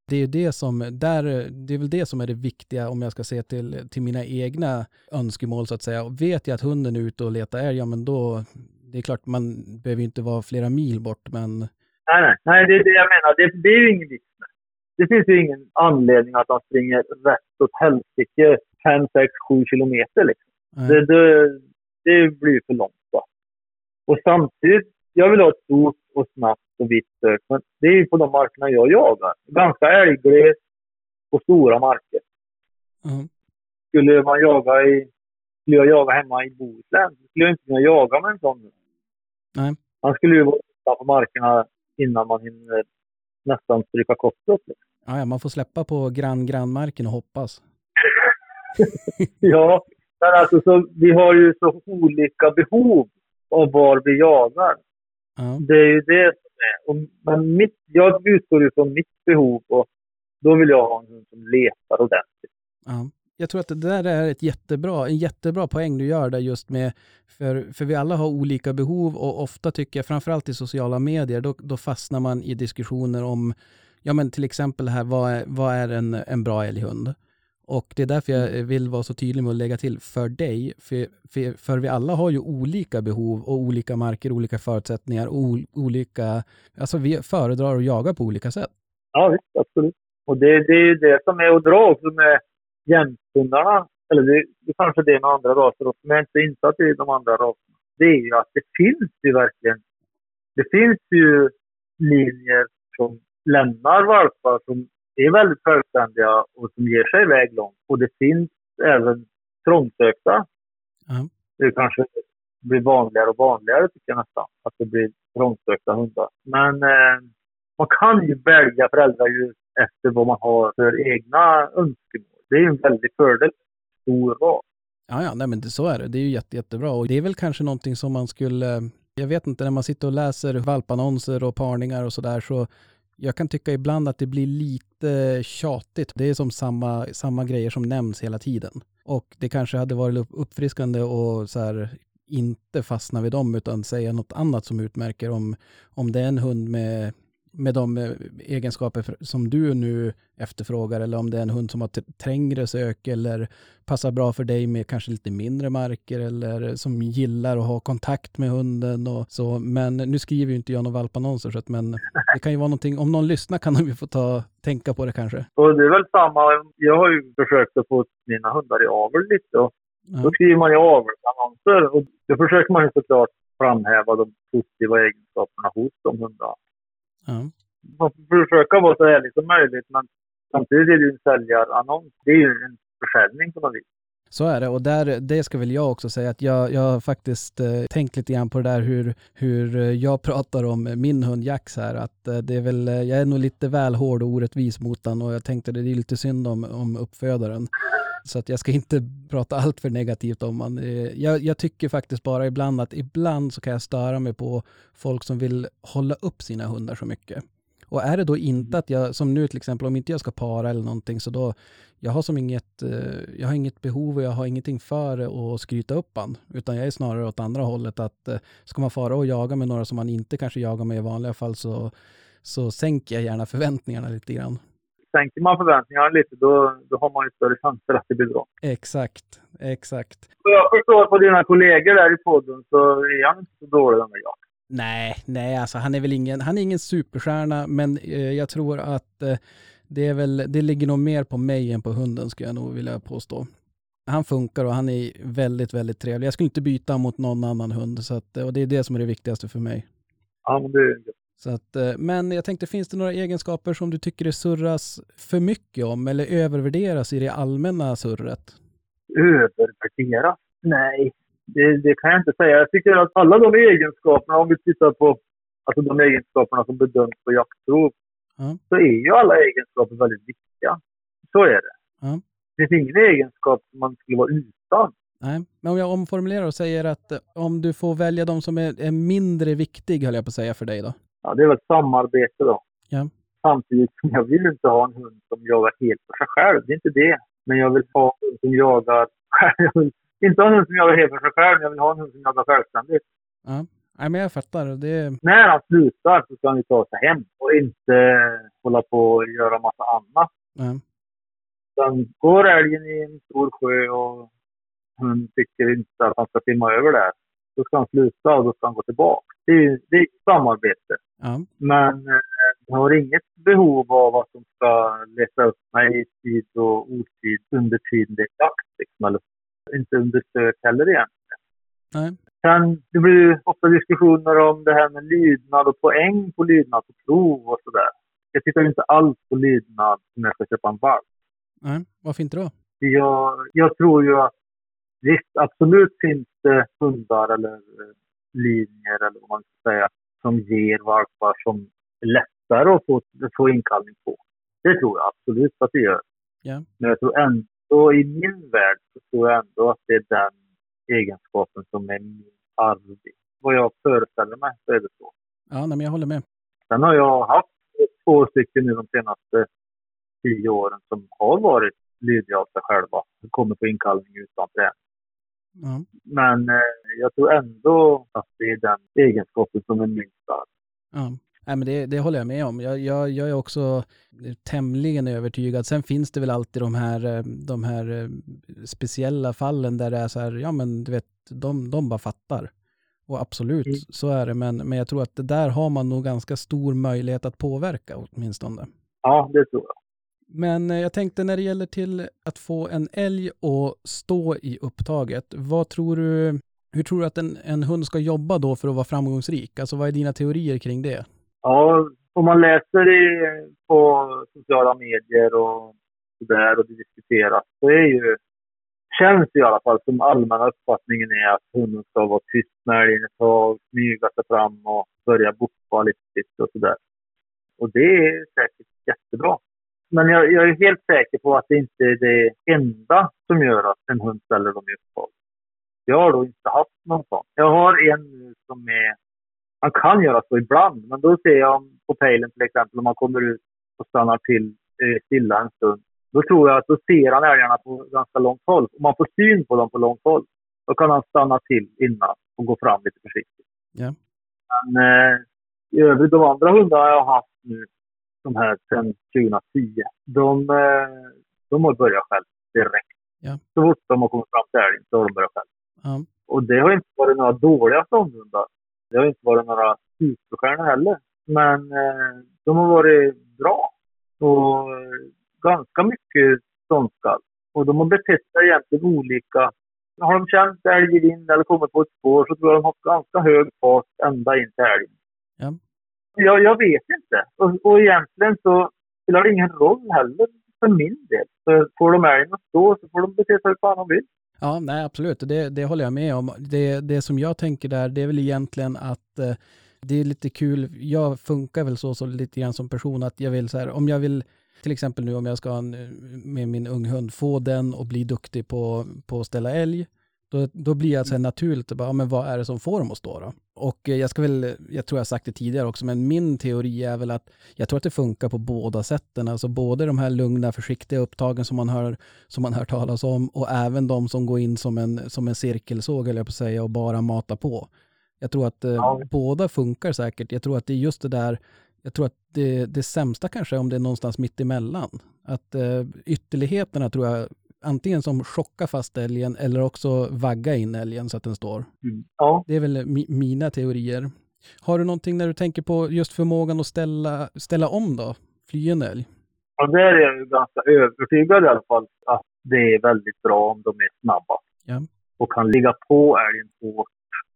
Det är, det, som, där, det är väl det som är det viktiga om jag ska se till, till mina egna önskemål så att säga. Och vet jag att hunden är ute och letar älg, ja men då, det är klart man behöver inte vara flera mil bort, men Nej, nej, nej, det är det jag menar. Det, det är ju ingen vits med. Det finns ju ingen anledning att han springer rätt åt helsike 5, 6, 7 kilometer. Liksom. Det, det, det blir för långt. Va? Och samtidigt, jag vill ha ett stort och snabbt och vitt sök. Men det är ju på de markerna jag jagar. Ganska älggles och stora marker. ja, Skulle man jaga i... Skulle jag jaga hemma i Bohuslän skulle jag inte kunna jaga med en sån. Nej. Han skulle ju vara på markerna innan man hinner nästan stryka kopplet. ja, ja, man får släppa på grann grannmarken och hoppas. Ja, men alltså så, vi har ju så olika behov av var vi jagar. Ja. Det är ju det som är. Och, men mitt, jag utgår ju från mitt behov och då vill jag ha en hund som letar ordentligt. Ja. Jag tror att det där är ett jättebra, en jättebra poäng du gör där just med, för, för vi alla har olika behov och ofta tycker jag, framförallt i sociala medier, då, då fastnar man i diskussioner om, ja men till exempel här, vad är, vad är en, en bra älghund? Och det är därför jag vill vara så tydlig med att lägga till för dig, för, för, för vi alla har ju olika behov och olika marker, olika förutsättningar och ol- olika, alltså vi föredrar att jaga på olika sätt. Ja, visst, absolut. Och det, det är ju det som är att dra också med jämthundarna. Eller det, det kanske det är med andra raser också, men jag är inte insatt i de andra raserna. Det är ju att det finns ju verkligen. Det finns ju linjer som lämnar valpar som är väldigt självständiga och som ger sig iväg långt. Och det finns även trångsökta. Ja. Det kanske blir vanligare och vanligare tycker jag nästan. Att det blir trångsökta hundar. Men eh, man kan ju välja föräldradjur efter vad man har för egna önskemål. Det är ju en väldig fördel. Stor ras. Ja, ja, nej men det, så är det. Det är ju jätte, jättebra och det är väl kanske någonting som man skulle, jag vet inte, när man sitter och läser valpannonser och parningar och sådär så jag kan tycka ibland att det blir lite tjatigt. Det är som samma, samma grejer som nämns hela tiden. Och det kanske hade varit uppfriskande och så här, inte fastna vid dem utan säga något annat som utmärker om, om det är en hund med med de eh, egenskaper som du nu efterfrågar eller om det är en hund som har trängre sök eller passar bra för dig med kanske lite mindre marker eller som gillar att ha kontakt med hunden och så. Men nu skriver ju inte jag några valpannonser så att, men det kan ju vara någonting, om någon lyssnar kan de ju få ta, tänka på det kanske. Och det är väl samma, jag har ju försökt att få mina hundar i avel lite och ja. då skriver man ju avelsannonser och då försöker man ju såklart framhäva de positiva egenskaperna hos de hundarna. Ja. Man får försöka vara så ärlig som möjligt, men samtidigt är det ju en säljarannons. Det är ju en försäljning på något vis. Så är det och där, det ska väl jag också säga att jag, jag har faktiskt eh, tänkt lite grann på det där hur, hur jag pratar om min hund Jax här. Att eh, det är väl, jag är nog lite väl hård och orättvis mot den och jag tänkte det är lite synd om, om uppfödaren. Så att jag ska inte prata allt för negativt om man. Eh, jag, jag, tycker faktiskt bara ibland att ibland så kan jag störa mig på folk som vill hålla upp sina hundar så mycket. Och är det då inte att jag, som nu till exempel, om inte jag ska para eller någonting, så då, jag har som inget, eh, jag har inget behov och jag har ingenting för att skryta upp han. Utan jag är snarare åt andra hållet att eh, ska man fara och jaga med några som man inte kanske jagar med i vanliga fall så, så sänker jag gärna förväntningarna lite grann sänker man förväntningarna lite då, då har man ju större chanser att det blir bra. Exakt, exakt. Så jag förstår på dina kollegor där i podden så är han inte så dålig den jag. Nej, nej, alltså han är väl ingen, han är ingen superstjärna, men eh, jag tror att eh, det är väl, det ligger nog mer på mig än på hunden skulle jag nog vilja påstå. Han funkar och han är väldigt, väldigt trevlig. Jag skulle inte byta mot någon annan hund, så att, och det är det som är det viktigaste för mig. Ja, men det är så att, eh, men jag tänkte, finns det några egenskaper som du tycker det surras för mycket om eller övervärderas i det allmänna surret? Övervärderas? Nej, det, det, kan jag inte säga. Jag tycker att alla de egenskaperna, om vi tittar på alltså de egenskaperna som bedöms på jaktprov, ja. så är ju alla egenskaper väldigt viktiga. Så är det. Ja. Det finns ingen egenskap som man skulle vara utan. Nej, men om jag omformulerar och säger att om du får välja de som är, är mindre viktig, höll jag på att säga, för dig då? Ja, det är väl samarbete då. Ja. Samtidigt som jag vill inte ha en hund som jagar helt för sig själv. Det är inte det. Men jag vill ha en hund som jagar Jag vill inte ha en hund som jagar helt för sig själv, men jag vill ha en hund som jagar självständigt. Ja. Nej, men jag fattar. Det... När han slutar så ska han ju ta sig hem och inte hålla på och göra massa annat. Ja. Sen går älgen i en stor sjö och hon tycker inte att han ska simma över där. Då ska han sluta och då ska han gå tillbaka. Det är, det är samarbete. Ja. Men eh, jag har inget behov av att de ska leta upp mig i tid och otid under tiden det är jakt. Liksom, eller inte under sök heller egentligen. Nej. Sen, det blir ofta diskussioner om det här med lydnad och poäng på lydnad på prov och sådär. Jag tittar inte alls på lydnad när jag ska köpa en valp. Nej, varför inte då? Jag, jag tror ju att visst, absolut finns det hundar eller eh, linjer eller vad man ska säga som ger valpar som är lättare att få, få inkallning på. Det tror jag absolut att det gör. Yeah. Men jag tror ändå, i min värld, så tror jag ändå att det är den egenskapen som är min arvig. Vad jag föreställer mig så är det så. Ja, nej, men jag håller med. Sen har jag haft två stycken nu de senaste tio åren som har varit lydiga av sig själva. Kommit på inkallning utan träning. Ja. Men eh, jag tror ändå att det är den egenskapen som är minst stark. Ja. Nej, men det, det håller jag med om. Jag, jag, jag, är också tämligen övertygad. Sen finns det väl alltid de här, eh, de här eh, speciella fallen där det är så här, ja men du vet, de, de bara fattar. Och absolut, mm. så är det. Men, men jag tror att det där har man nog ganska stor möjlighet att påverka åtminstone. Ja, det tror jag. Men eh, jag tänkte när det gäller till att få en älg att stå i upptaget, vad tror du, hur tror du att en, en hund ska jobba då för att vara framgångsrik? Alltså vad är dina teorier kring det? Ja, om man läser i, på sociala medier och sådär och det diskuteras så är ju, känns det i alla fall som allmänna uppfattningen är att hunden ska vara tyst med älgen ett tag, smyga sig fram och börja boppa lite och sådär. Och det är säkert jättebra. Men jag, jag är helt säker på att det inte är det enda som gör att en hund ställer dem i uppehåll. Jag har då inte haft någon sån. Jag har en nu som är... Man kan göra så ibland, men då ser jag på pejlen till exempel om man kommer ut och stannar till eh, stilla en stund. Då tror jag att då ser han älgarna på ganska långt håll. Om man får syn på dem på långt håll, då kan han stanna till innan och gå fram lite försiktigt. Ja. Men eh, i övrigt, de andra hundarna jag har haft nu, de här sedan 2010, de, eh, de har börjat själv direkt. Ja. Så fort de har kommit fram till älgen så har de börjat själv. Ja. Och det har inte varit några dåliga ståndhundar. Det har inte varit några superstjärnor heller. Men eh, de har varit bra. Och eh, ganska mycket ståndskall. Och de har betett sig egentligen olika. Har de känt älg i vind eller kommit på ett spår så tror jag de har haft ganska hög fart ända in till älgen. Ja. Jag, jag vet inte. Och, och egentligen så spelar det ingen roll heller för min del. För får de älgen att stå så får de bete sig hur fan de vill. Ja, nej absolut, det, det håller jag med om. Det, det som jag tänker där, det är väl egentligen att eh, det är lite kul. Jag funkar väl så, så lite grann som person att jag vill så här, om jag vill till exempel nu om jag ska en, med min unghund få den och bli duktig på, på att ställa älg. Då, då blir jag så här naturligt, bara, men vad är det som får dem att stå då? Och eh, jag ska väl, jag tror jag sagt det tidigare också, men min teori är väl att jag tror att det funkar på båda sätten. Alltså både de här lugna, försiktiga upptagen som man hör, som man hör talas om och även de som går in som en, som en cirkelsåg, eller jag på att säga, och bara matar på. Jag tror att eh, Ja. båda funkar säkert. Jag tror att det är just det där, jag tror att det, det sämsta kanske är om det är någonstans mitt emellan. Att eh, ytterligheterna tror jag, antingen som chocka fast älgen eller också vagga in älgen så att den står. Ja. Det är väl mi, mina teorier. Har du någonting när du tänker på just förmågan att ställa, ställa om då? Fly en älg? Ja, där är jag ju ganska övertygad i alla fall att det är väldigt bra om de är snabba. Ja. Och kan ligga på älgen hårt.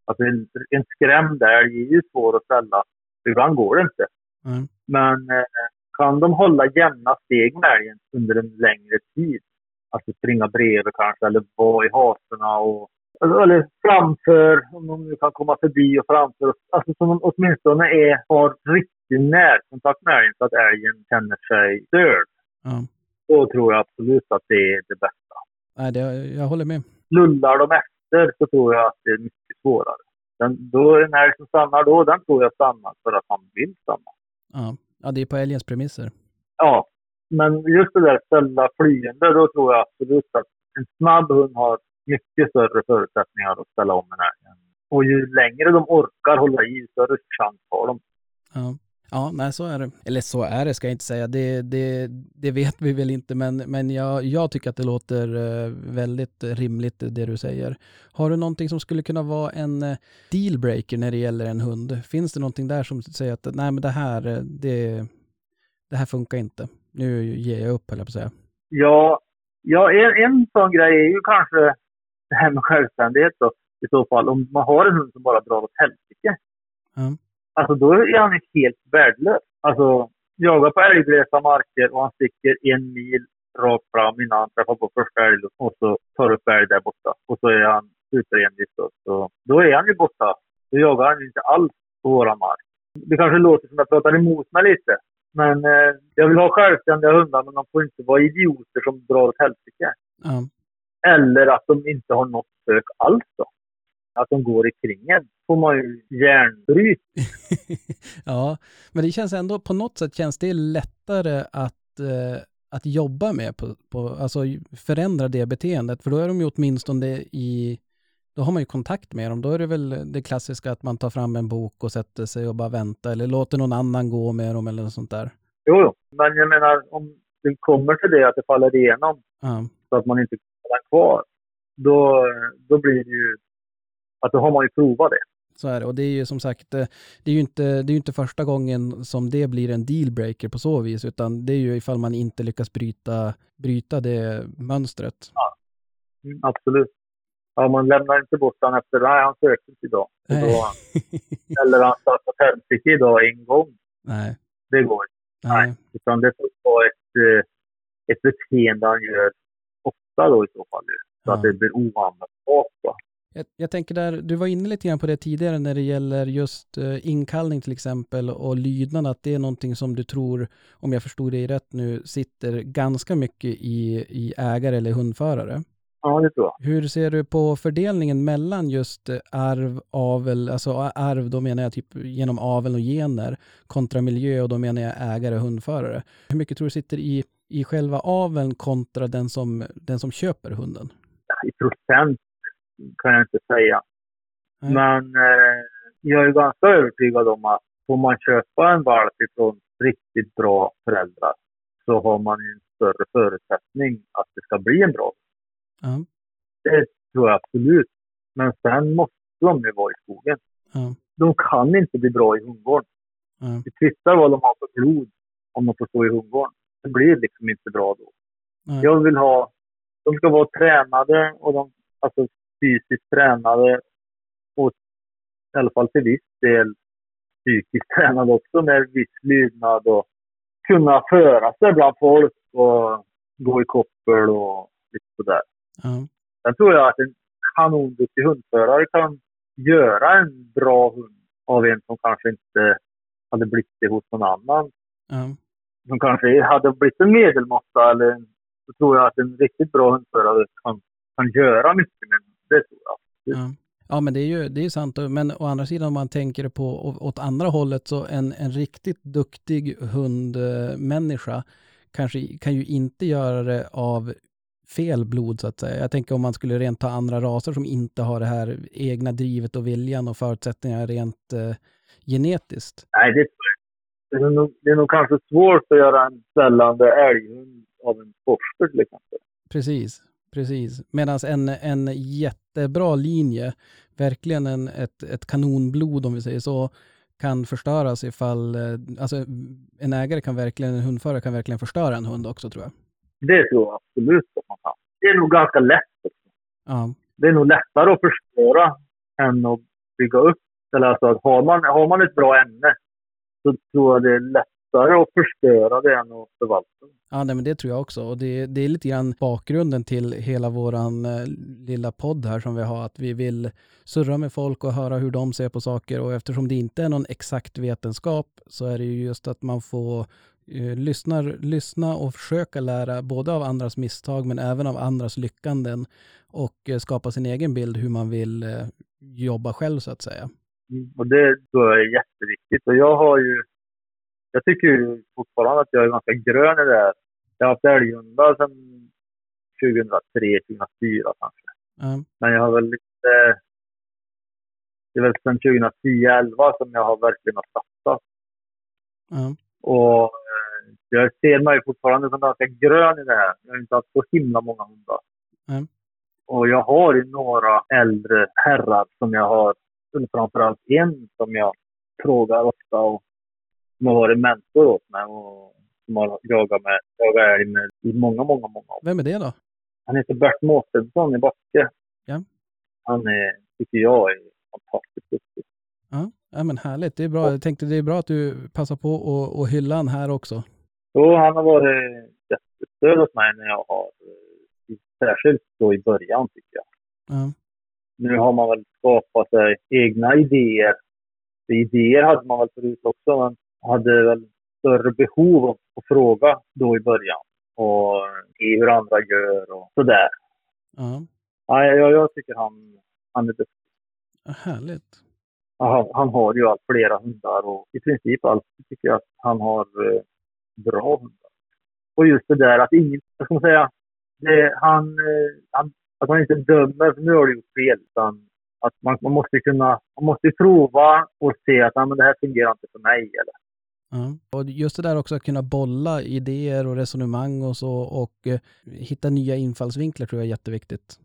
Alltså en, en skrämd älg är ju svår att ställa. Ibland går det inte. Mm. Men eh, kan de hålla jämna steg med älgen under en längre tid, alltså springa bredvid kanske, eller vara i hasorna och eller framför, om de nu kan komma förbi och framför. Alltså som de åtminstone är, har riktig närkontakt med älgen så att älgen känner sig störd. Ja. Då tror jag absolut att det är det bästa. Nej, det, jag håller med. Lullar de efter så tror jag att det är mycket svårare. Den, då en älg som stannar då, den tror jag stannar för att han vill stanna. Ja. ja, det är på älgens premisser. Ja, men just det där ställa flyende, då tror jag absolut att en snabb hund har mycket större förutsättningar att ställa om en älg. Och ju längre de orkar hålla i, större chans har de. Ja. Ja, nej så är det. Eller så är det ska jag inte säga. Det, det, det vet vi väl inte, men, men jag, jag tycker att det låter eh, väldigt rimligt det du säger. Har du någonting som skulle kunna vara en eh, dealbreaker när det gäller en hund? Finns det någonting där som säger att nej men det här, eh, det, det här funkar inte. Nu ger jag upp jag på säga. Ja, ja en, en sån grej är ju kanske det här med självständighet då. I så fall, om man har en hund som bara drar åt helsike. Ja. Alltså då är han helt värdelös. Alltså, jagar på älgglesa marker och han sticker en mil rakt fram innan han träffar på första älgen och så tar upp älg där borta. Och så är han superenvis då. Så då är han ju borta. Då jagar han inte alls på våra mark. Det kanske låter som att jag pratar emot mig lite. Men eh, jag vill ha självständiga hundar men de får inte vara idioter som drar åt helsike. Ja. Eller att de inte har något sök alls då. Att de går i kringen får man ju järnbryt. ja, men det känns ändå på något sätt känns det lättare att, eh, att jobba med, på, på, alltså förändra det beteendet. För då är de ju åtminstone i, då har man ju kontakt med dem. Då är det väl det klassiska att man tar fram en bok och sätter sig och bara väntar eller låter någon annan gå med dem eller något sånt där. Jo, jo. Men jag menar om det kommer till det att det faller igenom Ja, så att man inte kan kvar. Då, då blir det ju att då har man ju provat det. så är det. Och det är ju som sagt, eh, det är ju inte, det är inte första gången som det blir en dealbreaker på så vis, utan det är ju ifall man inte lyckas bryta, bryta det mönstret. Mm, absolut. Ja, man lämnar inte bort honom efter nej, han sökte inte idag. Nej. Då, eller han satt på helsike idag en gång. Nej. Det går inte. Nej. Utan det får vara ett, eh, ett beteende han gör ofta då i så fall. Så Ja. att det blir oanvändbart. Jag, jag tänker där, du var inne lite grann på det tidigare när det gäller just eh, inkallning till exempel och lydnad, att det är någonting som du tror, om jag förstod dig rätt nu, sitter ganska mycket i, i ägare eller hundförare. Ja, det tror jag. Hur ser du på fördelningen mellan just eh, arv, avel, alltså arv, då menar jag typ genom avel och gener, kontra miljö och då menar jag ägare och hundförare. Hur mycket tror du sitter i, i själva aveln kontra den som, den som köper hunden? I procent kan jag inte säga. Nej. Men eh, jag är ganska övertygad om att får man köpa en valp ifrån riktigt bra föräldrar så har man en större förutsättning att det ska bli en bra. Ja, Det tror jag absolut. Men sen måste de ju vara i skogen. ja, De kan inte bli bra i hundgården. ja, Det kvittar vad de har för blod om de får stå i hundgården. Det blir liksom inte bra då. nej. Jag vill ha, de ska vara tränade och de, alltså fysiskt tränade och i alla fall till viss del psykiskt tränade också med viss lydnad och kunna föra sig bland folk och gå i koppel och lite sådär. Ja. Sen tror jag att en kanonduktig hundförare kan göra en bra hund av en som kanske inte hade blivit det hos någon annan. ja. Som kanske hade blivit en medelmåtta eller en- så tror jag att en riktigt bra hundförare kan, kan göra mycket med. Det tror jag. Ja. Ja, men det är ju det är sant. Men å andra sidan om man tänker på åt andra hållet så en, en riktigt duktig hundmänniska kanske kan ju inte göra det av fel blod så att säga. Jag tänker om man skulle rent ta andra raser som inte har det här egna drivet och viljan och förutsättningar rent eh, genetiskt. Nej, det, det, är nog, det är nog kanske svårt att göra en ställande älghund av en forster till exempel. Precis, precis. Medan en, en jättebra linje, verkligen en, ett, ett kanonblod om vi säger så, kan förstöras ifall, eh, alltså en ägare kan verkligen, en hundförare kan verkligen förstöra en hund också tror jag. Det tror jag absolut att man kan. Det är nog ganska lätt. Också. Ja, Det är nog lättare att förstöra än att bygga upp. Eller alltså, att har, man, har man ett bra ämne så tror jag det är lättare att förstöra det än att förvalta det. ja nej, men det tror jag också. Och det, det är lite grann bakgrunden till hela våran eh, lilla podd här som vi har, att vi vill surra med folk och höra hur de ser på saker. Och eftersom det inte är någon exakt vetenskap så är det ju just att man får eh, lyssna, lyssna och försöka lära både av andras misstag men även av andras lyckanden och eh, skapa sin egen bild hur man vill eh, jobba själv så att säga. Mm. Och det tror jag är jätteviktigt. Och jag har ju... Jag tycker ju fortfarande att jag är ganska grön i det här. Jag har haft älghundar sedan 2003, 2004 kanske. Ja, Men jag har väl lite... Det är väl sedan 2010, 11 som jag har verkligen har satsat. ja, Och eh, jag ser mig fortfarande som ganska grön i det här. Jag har inte haft så himla många hundar. Mm. Och jag har ju några äldre herrar som jag har, framförallt en som jag frågar ofta och som har varit mentor åt mig och som har jagat, med, jagat älg med i många, många, många år. vem är det då? Han heter Bert Mårtensson i Backe. Ja. Han är, tycker jag är fantastiskt duktig. Ja, ja men härligt. Det är bra. Jag tänkte det är bra att du passar på och, och hylla han här också. Jo, han har varit jättestöd åt mig när jag har, eh, särskilt då i början tycker jag. Ja, Nu har man väl skapat sig egna idéer. Idéer hade man väl förut också, men hade väl större behov av att fråga då i början. Och se hur andra gör och sådär. ja. Ja, jag, jag tycker han, han är duktig. Härligt. Han, han har ju allt flera hundar och i princip allt tycker jag att han har eh, bra hundar. Och just det där att ingen, vad ska man säga, det, han, eh, han, att han inte dömer, för nu har du gjort fel, utan att man, man måste kunna, man måste prova och se att men det här fungerar inte för mig. Eller. Ja. Och just det där också att kunna bolla idéer och resonemang och så och eh, hitta nya infallsvinklar tror jag är jätteviktigt.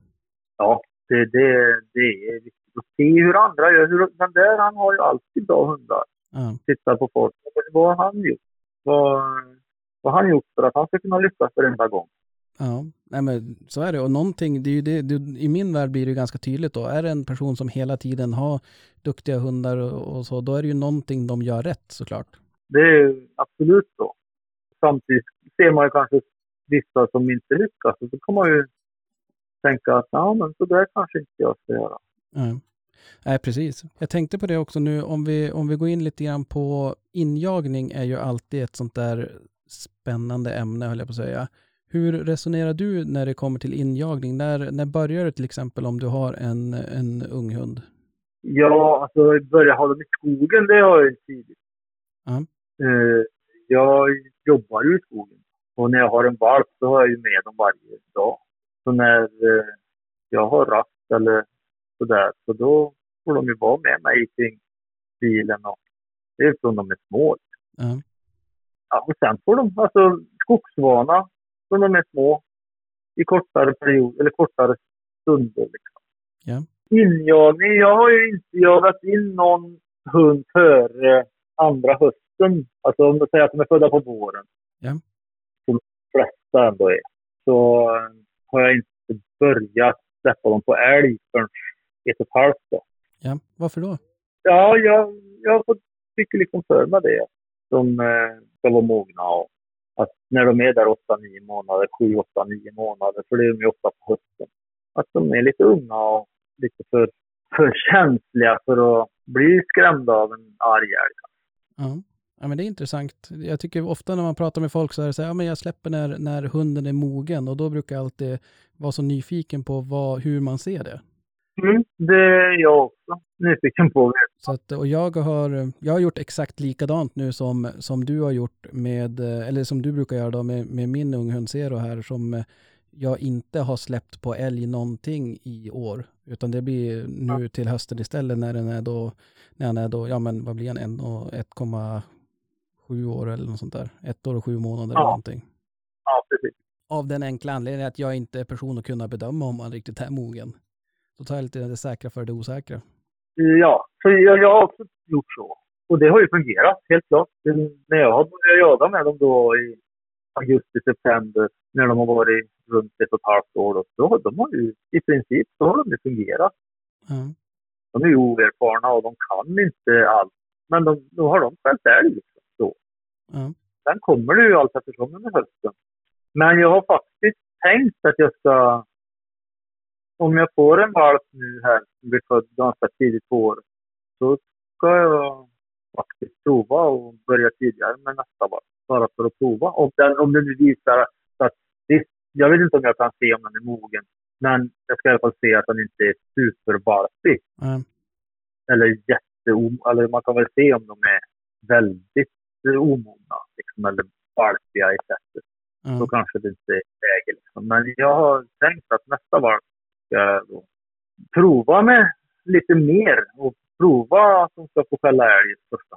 Ja, det, det, det är viktigt att se hur andra gör. Hur, den där, han har ju alltid bra hundar. Ja, Tittar på folk. Vad har han gjort? Vad, vad har han gjort för att han ska kunna lyckas varenda gång? ja. Nej, men så är det. Och någonting, det är det, det, i min värld blir det ju ganska tydligt då. Är det en person som hela tiden har duktiga hundar och, och så, då är det ju någonting de gör rätt såklart. Det är absolut så. Samtidigt ser man ju kanske vissa som inte lyckas och då kan man ju tänka att ja, men så där kanske inte jag ska göra. Nej. Nej, precis. Jag tänkte på det också nu, om vi, om vi går in lite grann på injagning är ju alltid ett sånt där spännande ämne, höll jag på att säga. Hur resonerar du när det kommer till injagning? När, när börjar det till exempel om du har en, en ung hund? Ja, alltså börja ha dem i skogen, det har jag ju tidigt. Eh, jag jobbar ju i skogen. Och när jag har en valp så har jag ju med dem varje dag. Så när eh, jag har rast eller sådär, så då får de ju vara med mig kring bilen och det är från de är små. Ja. Ja, och sen får de alltså skogsvana från de är små i kortare period eller kortare stunder. Liksom. Ja. Injagning, jag har ju inte jagat in någon hund före andra hösten. Alltså om man säger att de är födda på våren. Ja. Som de flesta ändå är. Så har jag inte börjat släppa dem på älg förrän ett och ett halvt då. ja. Varför då? Ja, jag, jag tycker liksom för mig det. De eh, ska vara mogna och att när de är där 8-9 månader, 7-8-9 månader, för det är de ju ofta på hösten, att de är lite unga och lite för, för känsliga för att bli skrämda av en arg älg. Ja. ja, men det är intressant. Jag tycker ofta när man pratar med folk så är det så här, ja men jag släpper när, när hunden är mogen och då brukar jag alltid vara så nyfiken på vad, hur man ser det. Mm, det är jag också nyfiken på. Så att, och jag har, jag har gjort exakt likadant nu som, som du har gjort med, eller som du brukar göra då med, med min unghund Zero här som jag inte har släppt på älg någonting i år. Utan det blir nu till hösten istället när den är då, när han är då, ja men vad blir han, en och 1,7 år eller något sånt där. Ett år och sju månader eller Ja. någonting. Ja, precis. Av den enkla anledningen att jag inte är person att kunna bedöma om han riktigt är mogen. Då tar jag lite det säkra för det osäkra. Ja, så jag, jag har också gjort så. Och det har ju fungerat, helt klart. Det, när jag har börjat jaga med dem då i augusti, september, när de har varit runt ett och ett halvt år, då, då de har ju i princip så har de ju fungerat. Ja. De är ju oerfarna och de kan inte allt. Men de, då har de fällt älg liksom, då. Ja. Sen kommer det ju allt eftersom under hösten. Men jag har faktiskt tänkt att jag ska... Om jag får en valp nu här, som blir född ganska tidigt på året, så ska jag faktiskt prova och börja tidigare med nästa valp. Bara för att prova. Om, den, om det nu visar att... Visst, jag vet inte om jag kan se om den är mogen. Men jag ska i alla fall se att den inte är supervalpig Ja. eller jätte eller man kan väl se om de är väldigt omogna liksom, eller valpiga i sättet. Då Ja. kanske det inte är läge. Liksom. Men jag har tänkt att nästa valp ska prova med lite mer och prova att de ska få fälla älg första.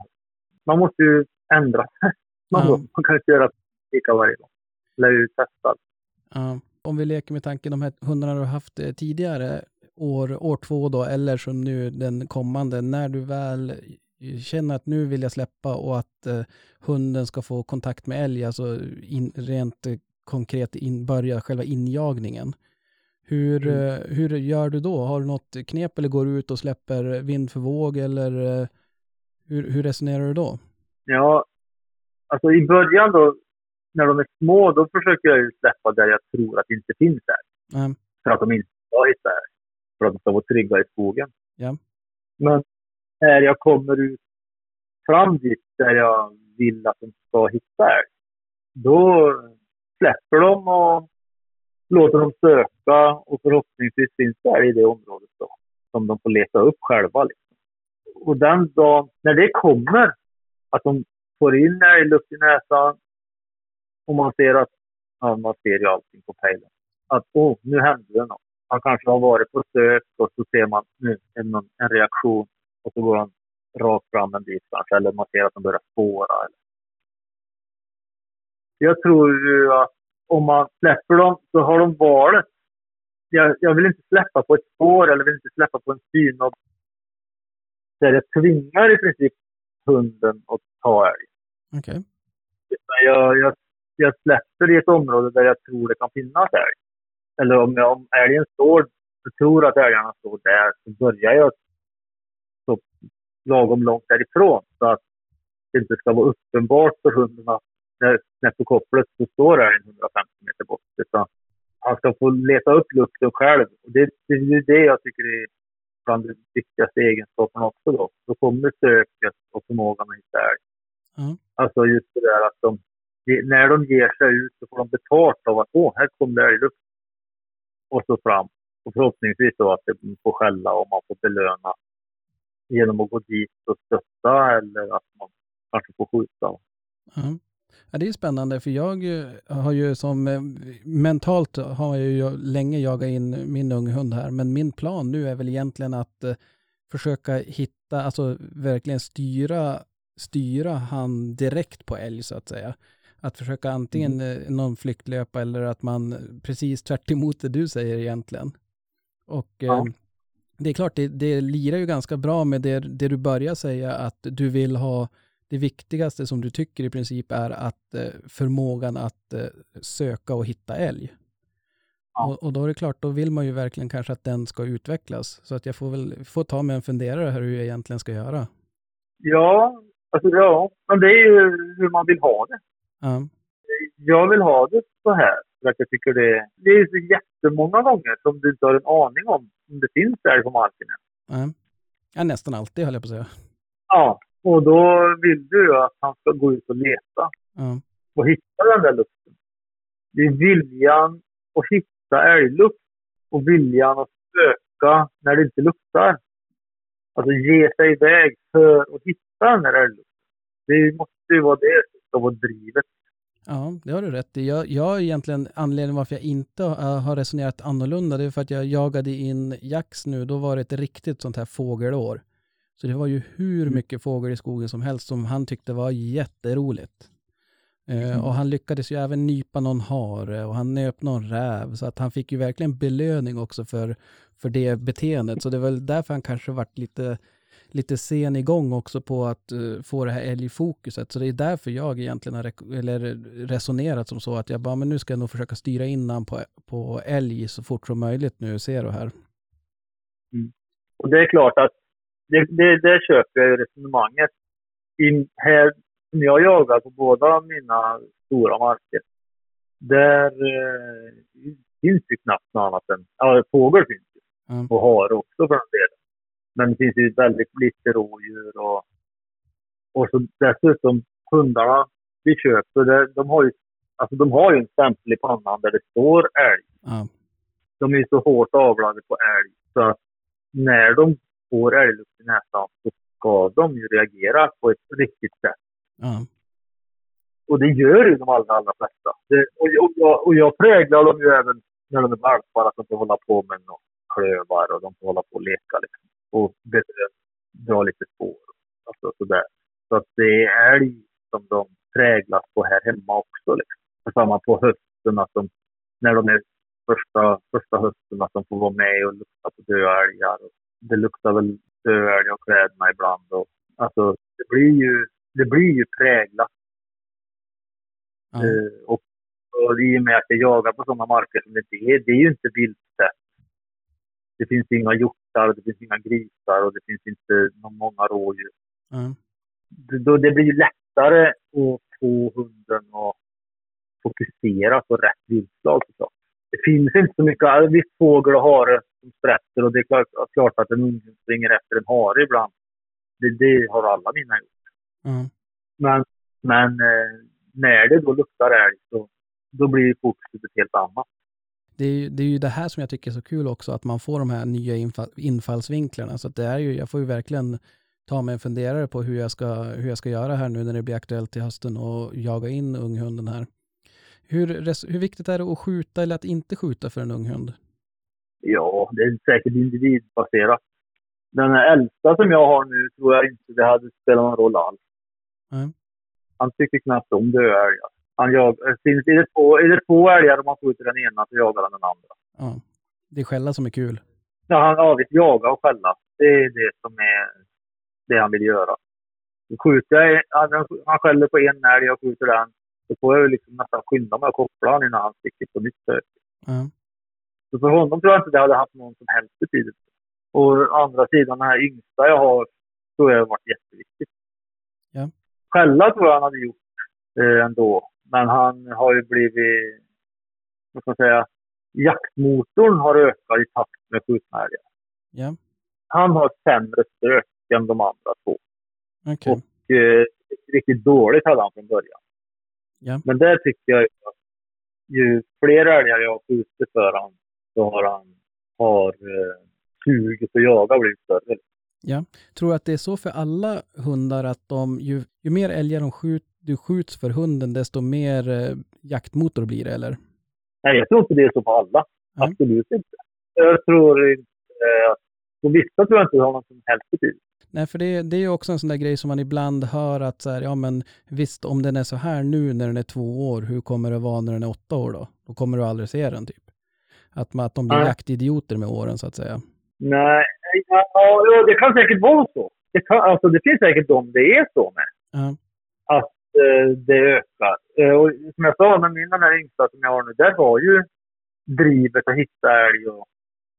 Man måste ju ändra sig. Man, Ja. man kan inte göra lika varje gång. Lär ju testa. Ja. Om vi leker med tanken de här hundarna du har haft eh, tidigare, år, år två då, eller som nu den kommande, när du väl känner att nu vill jag släppa och att eh, hunden ska få kontakt med älg, alltså in, rent eh, konkret in, börja själva injagningen. Hur, Mm. eh, hur gör du då? Har du något knep eller går du ut och släpper vind för våg eller eh, hur, hur resonerar du då? Ja, alltså i början då, när de är små, då försöker jag ju släppa där jag tror att det inte finns älg. Ja. för att de inte ska hitta älg. För att de ska vara trygga i skogen. Ja. Men när jag kommer ut fram dit där jag vill att de ska hitta älg, då släpper de och låter dem söka och förhoppningsvis finns det i det området då. Som de får leta upp själva. Liksom. Och den dagen, när det kommer, att de får in älglukt i näsan och man ser att, ja man ser ju allting på pejlen att åh, nu hände det något. Han kanske har varit på sök och så ser man nu en, en reaktion och så går han rakt fram en bit kanske. Eller man ser att de börjar spåra. Eller. Jag tror ju att om man släpper dem så har de valet. Jag, jag vill inte släppa på ett spår eller vill inte släppa på en synodd där jag tvingar i princip hunden att ta älg. Okej. Utan Jag, jag, jag släpper i ett område där jag tror det kan finnas älg. Eller om, jag, om älgen står, jag tror att älgarna står där, så börjar jag så lagom långt därifrån. Så att det inte ska vara uppenbart för hunden att när, när på kopplet så står älgen 150 meter bort. Utan han ska få leta upp lukten själv. Och det, det är det jag tycker är bland de viktigaste egenskaperna också då. Då kommer söket och förmågan att hitta älg. Ja. Alltså just det där att de, när de ger sig ut så får de betalt av att åh, här kom det älglukt. Och så fram. Och förhoppningsvis då att de får skälla och man får belöna genom att gå dit och stötta eller att man kanske får skjuta. Ja. Ja, det är spännande för jag eh, har ju som eh, mentalt har jag ju länge jagat in min unghund här men min plan nu är väl egentligen att eh, försöka hitta, alltså verkligen styra, styra han direkt på älg så att säga. Att försöka antingen mm. någon flyktlöpa eller att man precis tvärt det du säger egentligen. Och ja. det är klart, det, det lirar ju ganska bra med det, det du börjar säga att du vill ha det viktigaste som du tycker i princip är att eh, förmågan att eh, söka och hitta älg. Ja. Och, och, då är det klart, då vill man ju verkligen kanske att den ska utvecklas. Så att jag får väl få ta mig en funderare här hur jag egentligen ska göra. Ja, alltså ja, men det är ju hur man vill ha det. Ja. Jag vill ha det så här, för att jag tycker det, det är så jättemånga gånger som du inte har en aning om om det finns älg på marken. Ja. ja, nästan alltid höll jag på att säga. Ja, och då vill du att han ska gå ut och leta. Mm. Och hitta den där lukten. Det är viljan att hitta älglukt och viljan att söka när det inte luktar. Alltså ge sig iväg för att hitta den där älglukten. Det måste ju vara det som ska vara drivet. Ja, det har du rätt i. Jag, jag egentligen, anledningen varför jag inte har resonerat annorlunda, det är för att jag jagade in Jax nu, då var det ett riktigt sånt här fågelår. Så det var ju hur mm. mycket fågel i skogen som helst som han tyckte var jätteroligt. Eh, mm. och han lyckades ju även nypa någon hare och han nöp någon räv. Så att han fick ju verkligen belöning också för, för det beteendet. Så det var väl därför han kanske varit lite, lite sen igång också på att uh, få det här älgfokuset. Så det är därför jag egentligen har eller resonerat som så att jag bara, men nu ska jag nog försöka styra in han på, på älg så fort som möjligt nu, ser du här. Mm. Och det är klart att det, det, det köper jag ju resonemanget. I, här som jag jagar på båda mina stora marker, där eh, finns ju knappt något annat än... Ja, fågel finns ju. Mm. Och hare också för den delen. Men det finns ju väldigt lite rådjur och... Och så dessutom hundarna vi köper, det, de har ju Alltså de har ju en stämpel i pannan där det står älg. Mm. De är ju så hårt avlade på älg så att när de får älglukt i näsan så ska de ju reagera på ett riktigt sätt. Mm. Och det gör ju de allra, allra flesta. Det, och, och, jag, och jag präglar dem ju även när de är valpar, att de får hålla på med något klövar och de får hålla på och leka liksom. Och dra lite spår. Alltså sådär. Så att det är älg som de präglas på här hemma också. Liksom. Samma på hösten, att de, när de är första, första hösten, att de får vara med och lukta på döda älgar. Och det luktar väl döälg och kläderna ibland. Och, alltså, det blir ju, det blir ju präglat. Mm. Uh, och, och i och med att jag jagar på sådana marker som det är, det är ju inte viltsätt. Det finns inga hjortar, det finns inga grisar och det finns inte många rådjur. Mm. Det, då, det blir ju lättare att få hunden att fokusera på rätt viltslag såklart det finns inte så mycket. Visst, fågel och hare som sprätter och det är klart, klart att en unge springer efter en hare ibland. Det, det har alla mina gjort. Mm. Men, men eh, när det då luktar älg så då blir fokuset helt annat. Det är, ju, det är ju det här som jag tycker är så kul också, att man får de här nya infall, infallsvinklarna. Så det är ju, jag får ju verkligen ta mig en funderare på hur jag, ska, hur jag ska göra här nu när det blir aktuellt till hösten och jaga in unghunden här. Hur, hur viktigt är det att skjuta eller att inte skjuta för en ung hund? Ja, det är säkert individbaserat. Den äldsta som jag har nu tror jag inte det hade spelat någon roll alls. Mm. Han tycker knappt om döälgar. Han jagar, är, det två, är det två älgar och man skjuter den ena så jagar han den andra. Ja. Det är skälla som är kul. Ja, han ja, jaga och skälla. Det är det som är det han vill göra. Skjuter jag, han, skäller på en älg, jag skjuter den. Då får jag liksom nästan skynda mig att koppla honom innan han sticker på nytt. Mm. Så för honom tror jag inte det hade haft någon som helst betydelse. Och å andra sidan, den här yngsta jag har, tror jag har varit jätteviktigt. Ja. Skälla tror jag han hade gjort eh, ändå. Men han har ju blivit, vad ska man säga, jaktmotorn har ökat i takt med skjutna älgar. Ja. han har sämre stök än de andra två. Okej. Och eh, riktigt dåligt hade han från början. Ja. Men där tycker jag att ju fler älgar jag har skjutit för han så har han har eh, suget att jaga blivit större. Tror du att det är så för alla hundar att de, ju, ju mer älgar de skjut, du skjuts för hunden, desto mer eh, jaktmotor blir det, eller? Nej, jag tror inte det är så på alla. Nej. Absolut inte. Jag tror inte... Eh, på vissa tror jag inte det har någon som helst betydelse. Nej, för det, det är ju också en sån där grej som man ibland hör att så här, ja men visst, om den är så här nu när den är två år, hur kommer det vara när den är åtta år då? Då kommer du aldrig se den typ. Att, man, att de blir jaktidioter med åren så att säga. Nej, ja, ja, det kan säkert vara så. Det, kan, alltså, det finns säkert de det är så med. Ja, Att eh, det ökar. Eh, och som jag sa, med min den här yngsta som jag har nu, där var ju drivet att hitta älg och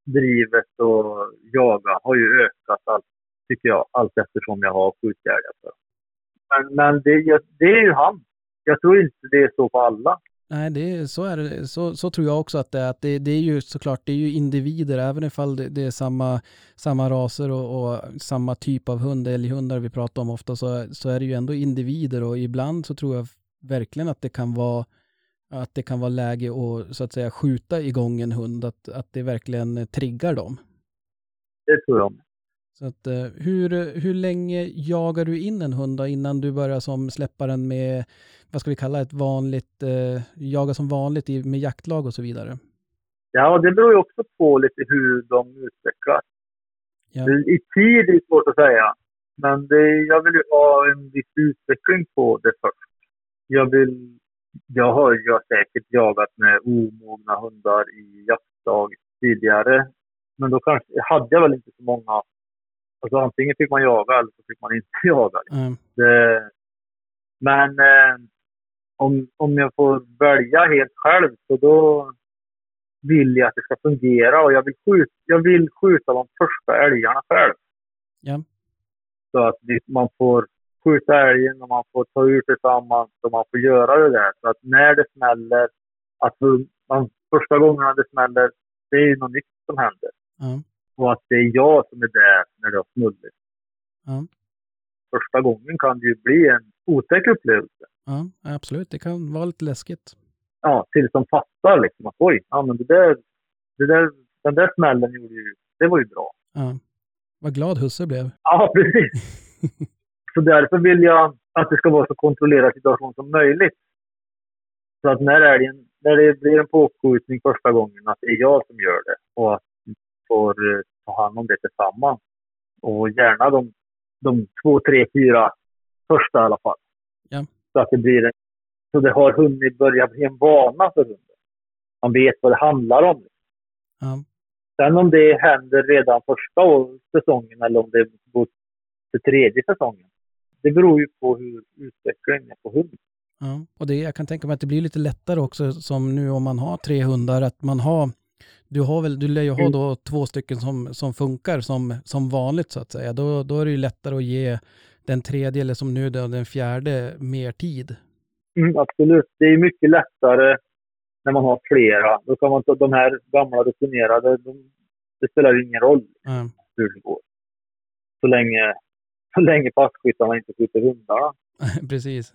drivet att jaga har ju ökat allt, tycker jag, allt eftersom jag har skjutit älgar. Men, men det, det är ju han. Jag tror inte det är så på alla. Nej, det är, så, är det, så, så tror jag också att det är. Att det, det är ju såklart, det är ju individer, även ifall det, det är samma, samma raser och, och samma typ av hund, älghundar vi pratar om ofta, så, så är det ju ändå individer och ibland så tror jag verkligen att det kan vara att det kan vara läge att så att säga skjuta igång en hund, att, att det verkligen triggar dem. Det tror jag. Så att, eh, hur, hur länge jagar du in en hund då innan du börjar som släppa den med, vad ska vi kalla ett vanligt, eh, jaga som vanligt i, med jaktlag och så vidare? Ja, det beror ju också på lite hur de utvecklas. Ja. I tid är det svårt att säga. Men det, jag vill ju ha en viss utveckling på det först. Jag vill... Jag har ju säkert jagat med omogna hundar i jaktlag tidigare. Men då kanske hade jag väl inte så många. Alltså antingen fick man jaga eller så fick man inte jaga. Mm. Det, men eh, om, om jag får välja helt själv så då vill jag att det ska fungera och jag vill skjuta, jag vill skjuta de första älgarna själv. Ja. Så att man får skjuta älgen och man får ta ut tillsammans och man får göra det där. Så att när det smäller, att man, första gångerna det smäller, det är ju något nytt som händer. Ja. Och att det är jag som är där när det har smullit. Ja. Första gången kan det ju bli en otäck upplevelse. Ja, absolut. Det kan vara lite läskigt. ja, tills de fattar liksom att oj, ja men det där, det där, den där smällen gjorde ju, det var ju bra. Ja. Vad glad husse blev. Ja, precis. så därför vill jag att det ska vara så kontrollerad situation som möjligt. Så att när, älgen, när det blir en påskjutning första gången, att det är jag som gör det och att får eh, ta hand om det tillsammans. Och gärna de, de två, tre, fyra första i alla fall. Ja. Så att det blir en, så det har hunnit börja bli en vana för hunden. Man vet vad det handlar om. Ja. Sen om det händer redan första säsongen eller om det går till tredje säsongen. Det beror ju på hur utvecklingen är på hunden. Ja. Och det, jag kan tänka mig att det blir lite lättare också som nu om man har tre hundar, att man har du, har väl, du lär ju ha Mm. då två stycken som, som funkar som, som vanligt så att säga. Då, då är det ju lättare att ge den tredje eller som nu då, den fjärde mer tid. Mm, absolut. Det är mycket lättare när man har flera. Då kan man ta de här gamla rutinerade, de, det spelar ju ingen roll Ja. hur det går. Så länge, så länge passkyttarna inte skjuter hundarna. Precis.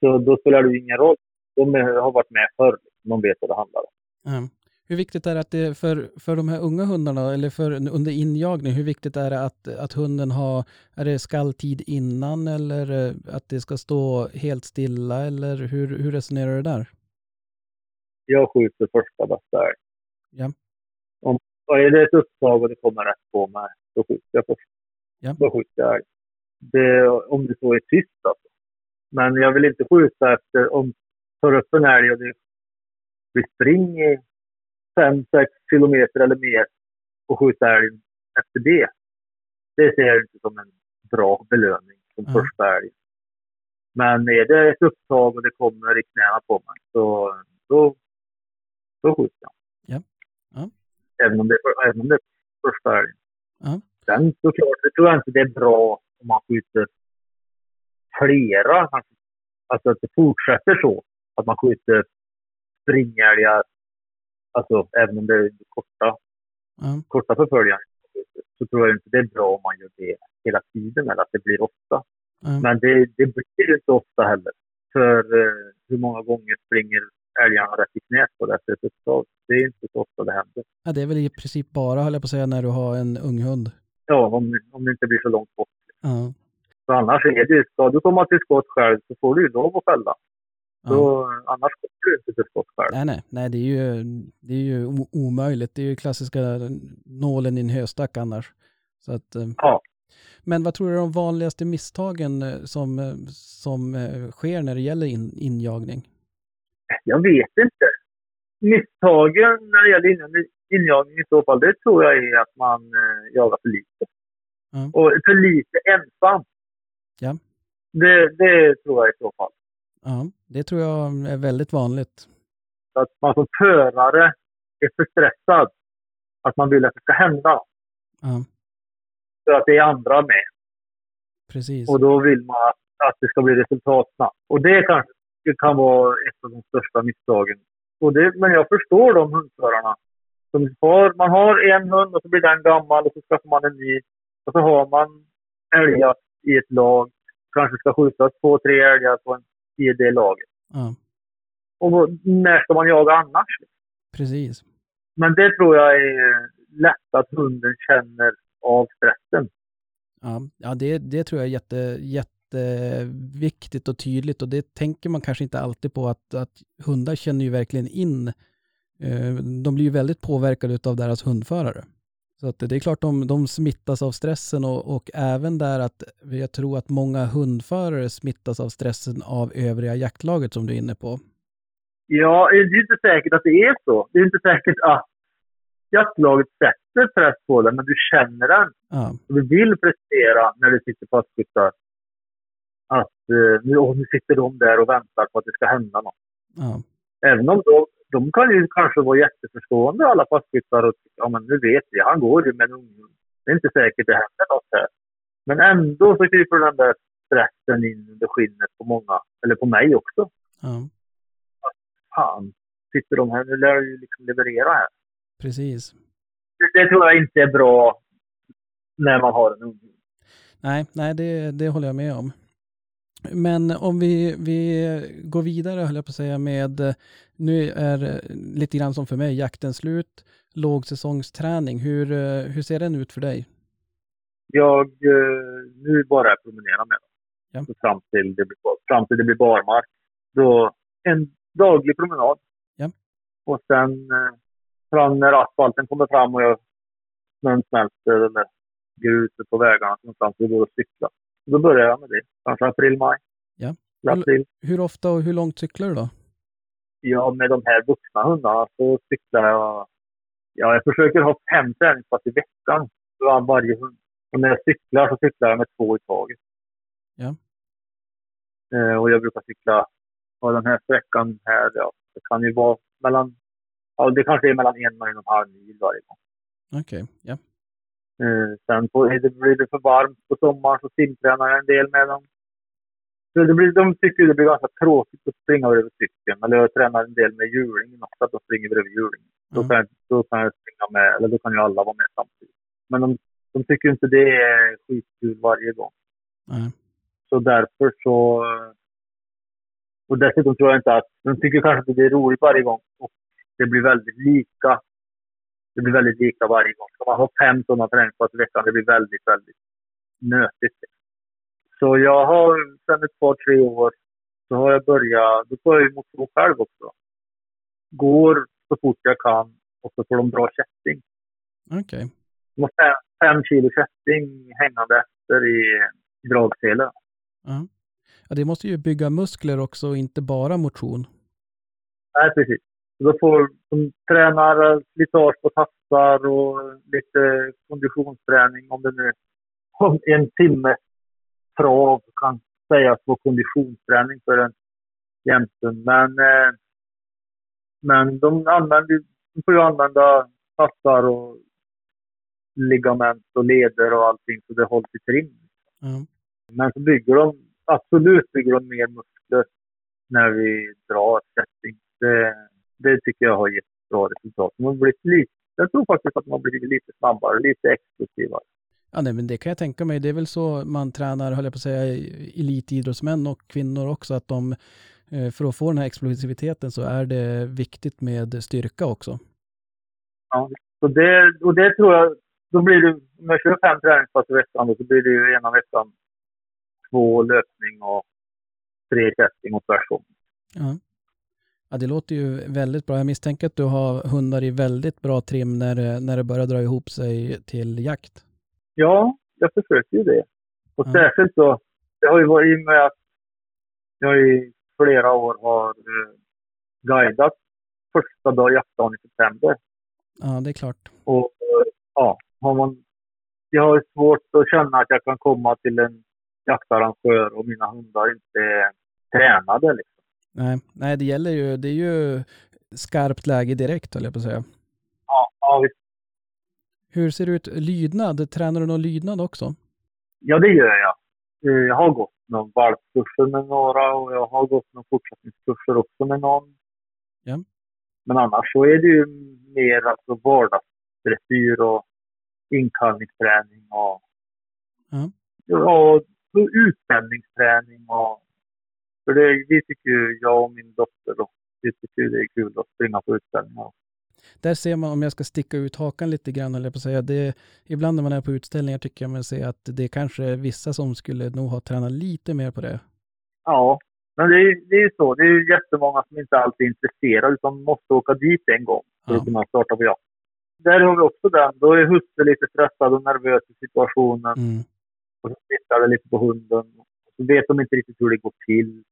Så då spelar det ju ingen roll. De har varit med förr. De vet vad det handlar om. Ja. Hur viktigt är det att det för, för de här unga hundarna eller för under injagning, hur viktigt är det att, att hunden har, är det skalltid innan eller eh, att det ska stå helt stilla eller hur, hur resonerar du där? Jag skjuter första bästa älg. Ja. Om, är det ett upptag och det kommer rätt på mig, då skjuter jag först. Ja. Då skjuter jag älg. Det, om det så är tyst alltså. Men jag vill inte skjuta efter, om tar upp en älg och det blir spring i 5-6 kilometer eller mer och skjuta älg efter det. Det ser jag inte som en bra belöning som Ja. första älg. Men är det ett upptag och det kommer i knäna på mig, så då, då skjuter jag. Ja. Ja. Även, om det, även om det är första älgen. Ja. Sen såklart, det tror jag inte det är bra om man skjuter flera. Alltså att det fortsätter så. Att man skjuter springälgar. Alltså även om det är korta, Ja. korta förföljare. så tror jag inte det är bra om man gör det hela tiden eller att det blir ofta. Ja. Men det, det blir inte ofta heller. För eh, hur många gånger springer älgarna rätt i knät på det sättet? Så det är inte så ofta det händer. Ja, det är väl i princip bara, höll jag på att säga, när du har en ung hund. Ja, om, om det inte blir så långt bort. Ja. För annars är det ju, ska du komma till skott själv så får du ju lov att fälla. Så, annars kommer du inte till skott själv. Nej, nej, nej, det är ju, det är ju omöjligt. Det är ju klassiska nålen i en höstack annars. Så att, eh, Ja. Men vad tror du är de vanligaste misstagen eh, som, eh, som sker när det gäller in, injagning? Jag vet inte. Misstagen när det gäller in- injagning i så fall, det tror jag är att man jagar för lite. Ja. Och för lite ensam. Ja. Det, det tror jag i så fall. Ja, det tror jag är väldigt vanligt. Att man som förare är för stressad. Att man vill att det ska hända. Ja, För att det är andra med. precis. Och då vill man att, att det ska bli resultat snabbt. Och det kanske det kan vara ett av de största misstagen. Och det, men jag förstår de hundförarna. Som har, man har en hund och så blir den gammal och så skaffar man en ny. Och så har man älgjakt i ett lag. Kanske ska skjutas två, tre älgar på en, i det laget. Ja, Och när ska man jaga annars? precis. Men det tror jag är lätt att hunden känner av stressen. Ja, ja det, det tror jag är jätte, jätteviktigt och tydligt och det tänker man kanske inte alltid på att, att hundar känner ju verkligen in. eh, De blir ju väldigt påverkade av deras hundförare. Så att det är klart de, de smittas av stressen och, och även där att jag tror att många hundförare smittas av stressen av övriga jaktlaget som du är inne på. Ja, det är inte säkert att det är så. Det är inte säkert att jaktlaget sätter press på den, men du känner den. Ja, Du vill prestera när du sitter fastskyttar. Att eh, nu, nu sitter de där och väntar på att det ska hända något. ja, Även om de, de kan ju kanske vara jätteförstående alla fastskyttar och tycka, ja men nu vet vi, han går ju med en unghund. Det är inte säkert det händer något här. Men ändå så kryper den där stressen in under skinnet på många, eller på mig också. ja, Fan, sitter de här, nu lär jag ju liksom leverera här. precis. Det, det tror jag inte är bra när man har en unghund. Nej, nej det, det håller jag med om. Men om vi, vi går vidare, höll jag på att säga, med nu är det lite grann som för mig, jakten slut, lågsäsongsträning. Hur, hur ser den ut för dig? Jag, eh, nu bara jag promenera med dem. Ja. Så Fram, till det blir, fram till det blir barmark. Då en daglig promenad. Ja. Och sen eh, fram när asfalten kommer fram och jag, snön smälter eller gruset på vägarna någonstans så det går att cykla. Då börjar jag med det. Kanske april, maj. Ja. April. Hur ofta och hur långt cyklar du då? Ja, med de här vuxna hundarna så cyklar jag... Ja, jag försöker ha fem träningspass i veckan för varje hund. Och när jag cyklar så cyklar jag med två i taget. Ja. Eh, och jag brukar cykla, ja den här sträckan här, ja, det kan ju vara mellan, ja det kanske är mellan en och en och en halv mil varje gång. Okej, ja. Eh, sen på, blir det för varmt på sommaren så simtränar jag en del med dem. Så det blir, de tycker det blir ganska tråkigt att springa över cykeln. Eller jag tränar en del med hjulingen också, att de springer över hjulingen. Då, Ja. kan, jag- då kan jag springa med, eller då kan ju alla vara med samtidigt. Men de, de tycker inte det är skitkul varje gång. Nej. Så därför så... Och dessutom tror jag inte att... De tycker kanske inte det är roligt varje gång. Och det blir väldigt lika. Det blir väldigt lika varje gång. Ska man ha fem sådana träningspass i veckan, det blir väldigt, väldigt nötigt. Så jag har sedan ett par, tre år så har jag börjat... Då får jag ju motion själv också. Går så fort jag kan och så får de bra kätting. Okej. De har fem, fem kilo kätting hängande efter i, dragselen. Ja. ja, det måste ju bygga muskler också och inte bara motion. Nej, precis. Då får de tränar slitage på tassar och lite konditionsträning om det nu om en timme trav kan sägas vara konditionsträning för en jämten. Men, eh, men de, använder, de får ju använda tassar och ligament och leder och allting så det hålls i trim. Ja. Men så bygger de, absolut bygger de mer muskler när vi drar setting. Det, det tycker jag har gett bra resultat. Har blivit lite, jag tror faktiskt att har blivit lite snabbare, lite explosivare. Ja, nej, men det kan jag tänka mig. Det är väl så man tränar, höll jag på att säga, elitidrottsmän och kvinnor också, att de eh, för att få den här explosiviteten så är det viktigt med styrka också. Ja, så det, och det tror jag, då blir det, om jag kör fem träningspass i veckan, så blir det ju ena veckan två löpning och tre kätting och tvärtom. Ja. Ja, det låter ju väldigt bra. Jag misstänker att du har hundar i väldigt bra trim när, det- när det börjar dra ihop sig till jakt. Ja, jag försöker ju det. Och Ja. särskilt då, det har ju varit i med att jag i flera år har eh, guidat första dag jaktdagen i september. Ja, det är klart. Och eh, ja, har man, jag har svårt att känna att jag kan komma till en jaktarrangör och mina hundar inte är tränade. Liksom. Nej, nej det gäller ju, det är ju skarpt läge direkt, höll jag på att säga. Ja, ja, visst. Hur ser det ut lydnad? Tränar du någon lydnad också? ja, det gör jag. Eh, Jag har gått någon valpkurser med några och jag har gått någon fortsättningskurser också med någon. Ja. Men annars så är det ju mer alltså vardagsdressyr och inkallningsträning och, Ja. ja, och utställningsträning. Och, för det, vi tycker ju, jag och min dotter, då, vi tycker det är kul att springa på utställningar. Där ser man, om jag ska sticka ut hakan lite grann, jag på säga, det, ibland när man är på utställningar tycker jag man ser att det är kanske vissa som skulle nog ha tränat lite mer på det. Ja, men det är, det är ju så. Det är ju jättemånga som inte alltid är intresserade utan måste åka dit en gång för Ja. att kunna starta på jakt. Där har vi också den. Då är husse lite stressad och nervös i situationen. Mm. Och så tittar det lite på hunden. Och så vet de inte riktigt hur det går till.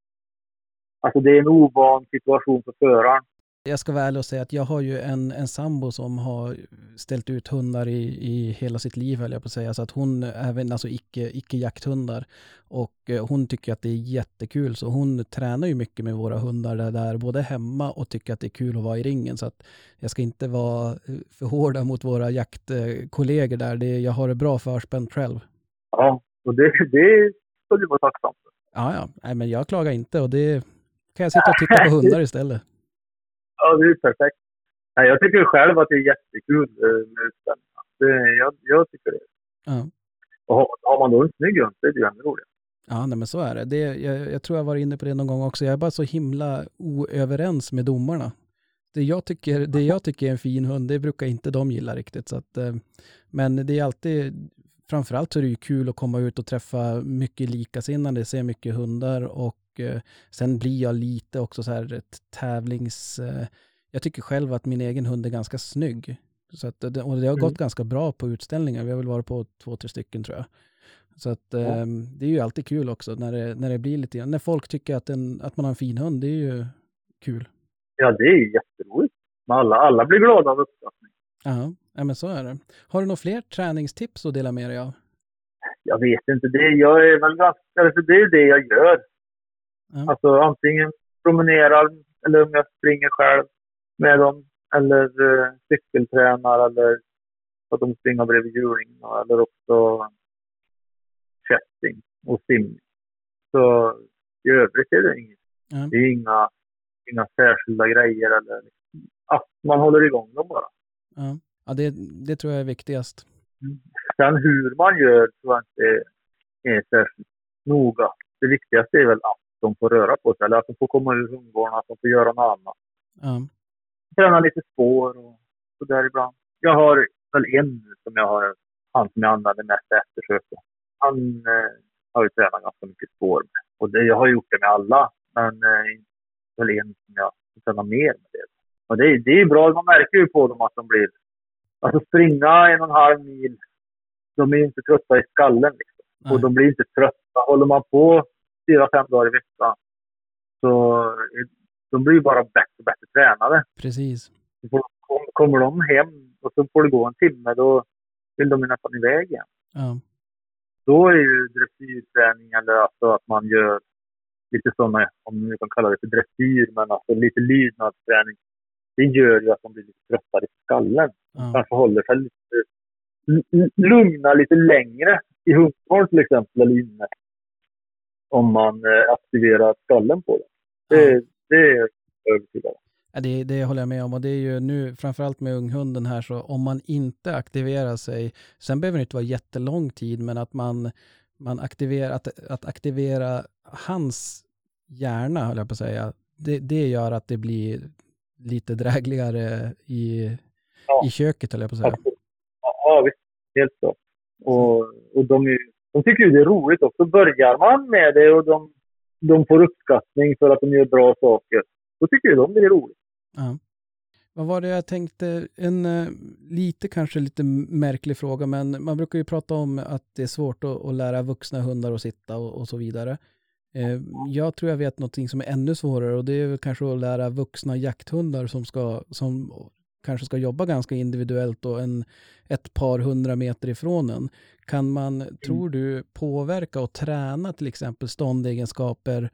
Alltså det är en ovan situation för föraren. Jag ska vara ärlig och säga att jag har ju en, en sambo som har ställt ut hundar i, i hela sitt liv, höll jag på att säga. Så att hon, även alltså icke, icke jakthundar. Och eh, hon tycker att det är jättekul, så hon tränar ju mycket med våra hundar där, där både hemma och tycker att det är kul att vara i ringen. Så att jag ska inte vara eh, för hårda mot våra jaktkollegor där. Det, jag har det bra förspänt själv. Ja, och det, det ska du vara tacksam för. Ja, ja. Nej, men jag klagar inte och det kan jag sitta och titta på hundar istället. Ja, det är perfekt. Nej, jag tycker själv att det är jättekul eh, med utställningar. Det, jag, jag tycker det. Ja. Och har, har man då en snygg hund så är det ju ännu roligare. Ja, nej, men så är det. det jag, jag tror jag var inne på det någon gång också. Jag är bara så himla oöverens med domarna. Det jag tycker, det jag tycker är en fin hund, det brukar inte de gilla riktigt. Så att, eh, men det är alltid, framförallt så är det ju kul att komma ut och träffa mycket likasinnade, se mycket hundar och eh, sen blir jag lite också så här ett tävlings... Eh, jag tycker själv att min egen hund är ganska snygg. Så att, och det har gått Mm. ganska bra på utställningar. Vi har väl varit på två, tre stycken tror jag. Så att eh, det är ju alltid kul också när det, när det blir lite När folk tycker att, en, att man har en fin hund, det är ju kul. Ja, det är jätteroligt. Men alla, alla blir glada av uppskattning. Ja, ja, men så är det. Har du några fler träningstips att dela med dig av? Jag vet inte. Det, jag är väl ganska, alltså det är det jag gör. Ja. Alltså antingen promenerar eller om jag springer själv med dem. Eller eh, cykeltränar eller att de springer bredvid hjulingen. Eller också kätting och simning. Så i övrigt är det inget. Ja. Det är inga, inga särskilda grejer eller att man håller igång dem bara. Ja, ja det, det tror jag är viktigast. Sen hur man gör tror jag inte är särskilt noga. Det viktigaste är väl att de får röra på sig, eller att de får komma ur hundgården, att de får göra något annat. Ja, Träna lite spår och sådär ibland. Jag har väl en som jag har, han som jag använder mest eftersök. Han eh, har ju tränat ganska mycket spår med. Och det, jag har gjort det med alla, men eh, väl en som jag tränar mer med det. Och det, är- det är bra, man märker ju på dem att de blir... Alltså springa en och en halv mil, de är ju inte trötta i skallen liksom. Och de blir inte trötta. Håller man på fyra, fem dagar i veckan så är- de blir bara bättre och bättre tränade. precis. Så Kommer de hem och så får det gå en timme, då vill de ju nästan iväg igen. Ja, Då är ju dressyrträning eller alltså att man gör lite sådana, om man kan kalla det för dressyr, men alltså lite lydnadsträning. Det gör ju att de blir lite tröttare i skallen. ja, Kanske håller sig lite lugna lite längre i hundgården till exempel, eller inne. Om man eh, aktiverar skallen på det. Det, det är jag övertygad om. Ja, det, det håller jag med om och det är ju nu framförallt med unghunden här så om man inte aktiverar sig, sen behöver det inte vara jättelång tid men att man, man aktiverar, att, att aktivera hans hjärna höll jag på att säga, det, det gör att det blir lite drägligare i, Ja. i köket höll jag på att säga. Ja, visst. Helt klart. Och, och de, är, de tycker ju det är roligt också. Börjar man med det och de, de får uppskattning för att de gör bra saker, då tycker ju de det är roligt. Ja. Vad var det jag tänkte, en eh, lite kanske lite märklig fråga, men man brukar ju prata om att det är svårt att, att lära vuxna hundar att sitta och, och så vidare. Eh, Jag tror jag vet någonting som är ännu svårare och det är väl kanske att lära vuxna jakthundar som, ska, som kanske ska jobba ganska individuellt och en, ett par hundra meter ifrån en. Kan man, tror du, påverka och träna till exempel ståndegenskaper,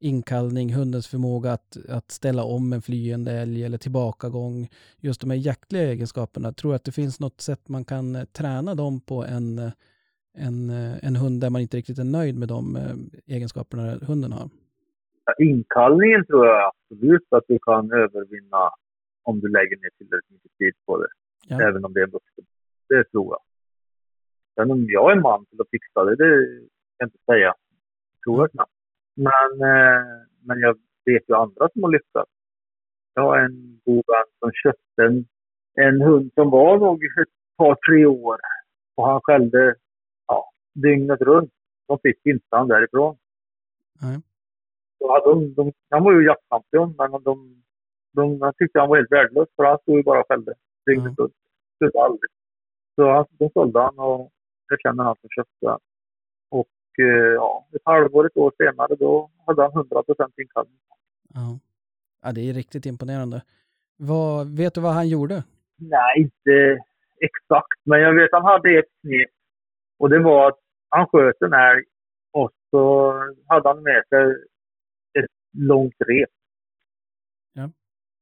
inkallning, hundens förmåga att, att ställa om en flyende älg eller tillbakagång, just de här jaktliga egenskaperna. Tror du att det finns något sätt man kan eh, träna dem på en, eh, en, eh, en hund där man inte riktigt är nöjd med de egenskaperna hunden har? Inkallningen tror jag absolut att du kan övervinna om du lägger ner tillräckligt mycket tid på det. Ja. Även om det är en vuxen. Det tror jag. Sen om jag är man till att fixa det, det kan jag inte säga. Tror jag knappt. Men, eh, men jag vet ju andra som har lyckats. Jag har en god vän som köpte en, en hund som var nog ett par, tre år. Och han skällde ja, dygnet runt. De fick inte han därifrån. Nej. Så hade de, de, han var ju jaktkampion, men de, de, de tyckte han var helt värdelös för han stod ju bara och skällde dygnet runt. Slutade aldrig. Så han, de sålde han och jag känner han som köpte han. Och eh, ja, ett halvår, ett år senare då hade han 100 procent inkallning. Ja. ja, det är riktigt imponerande. Vad, vet du vad han gjorde? Nej, inte exakt, men jag vet att han hade ett knep. Och det var att han sköt en älg och så hade han med sig ett långt rep.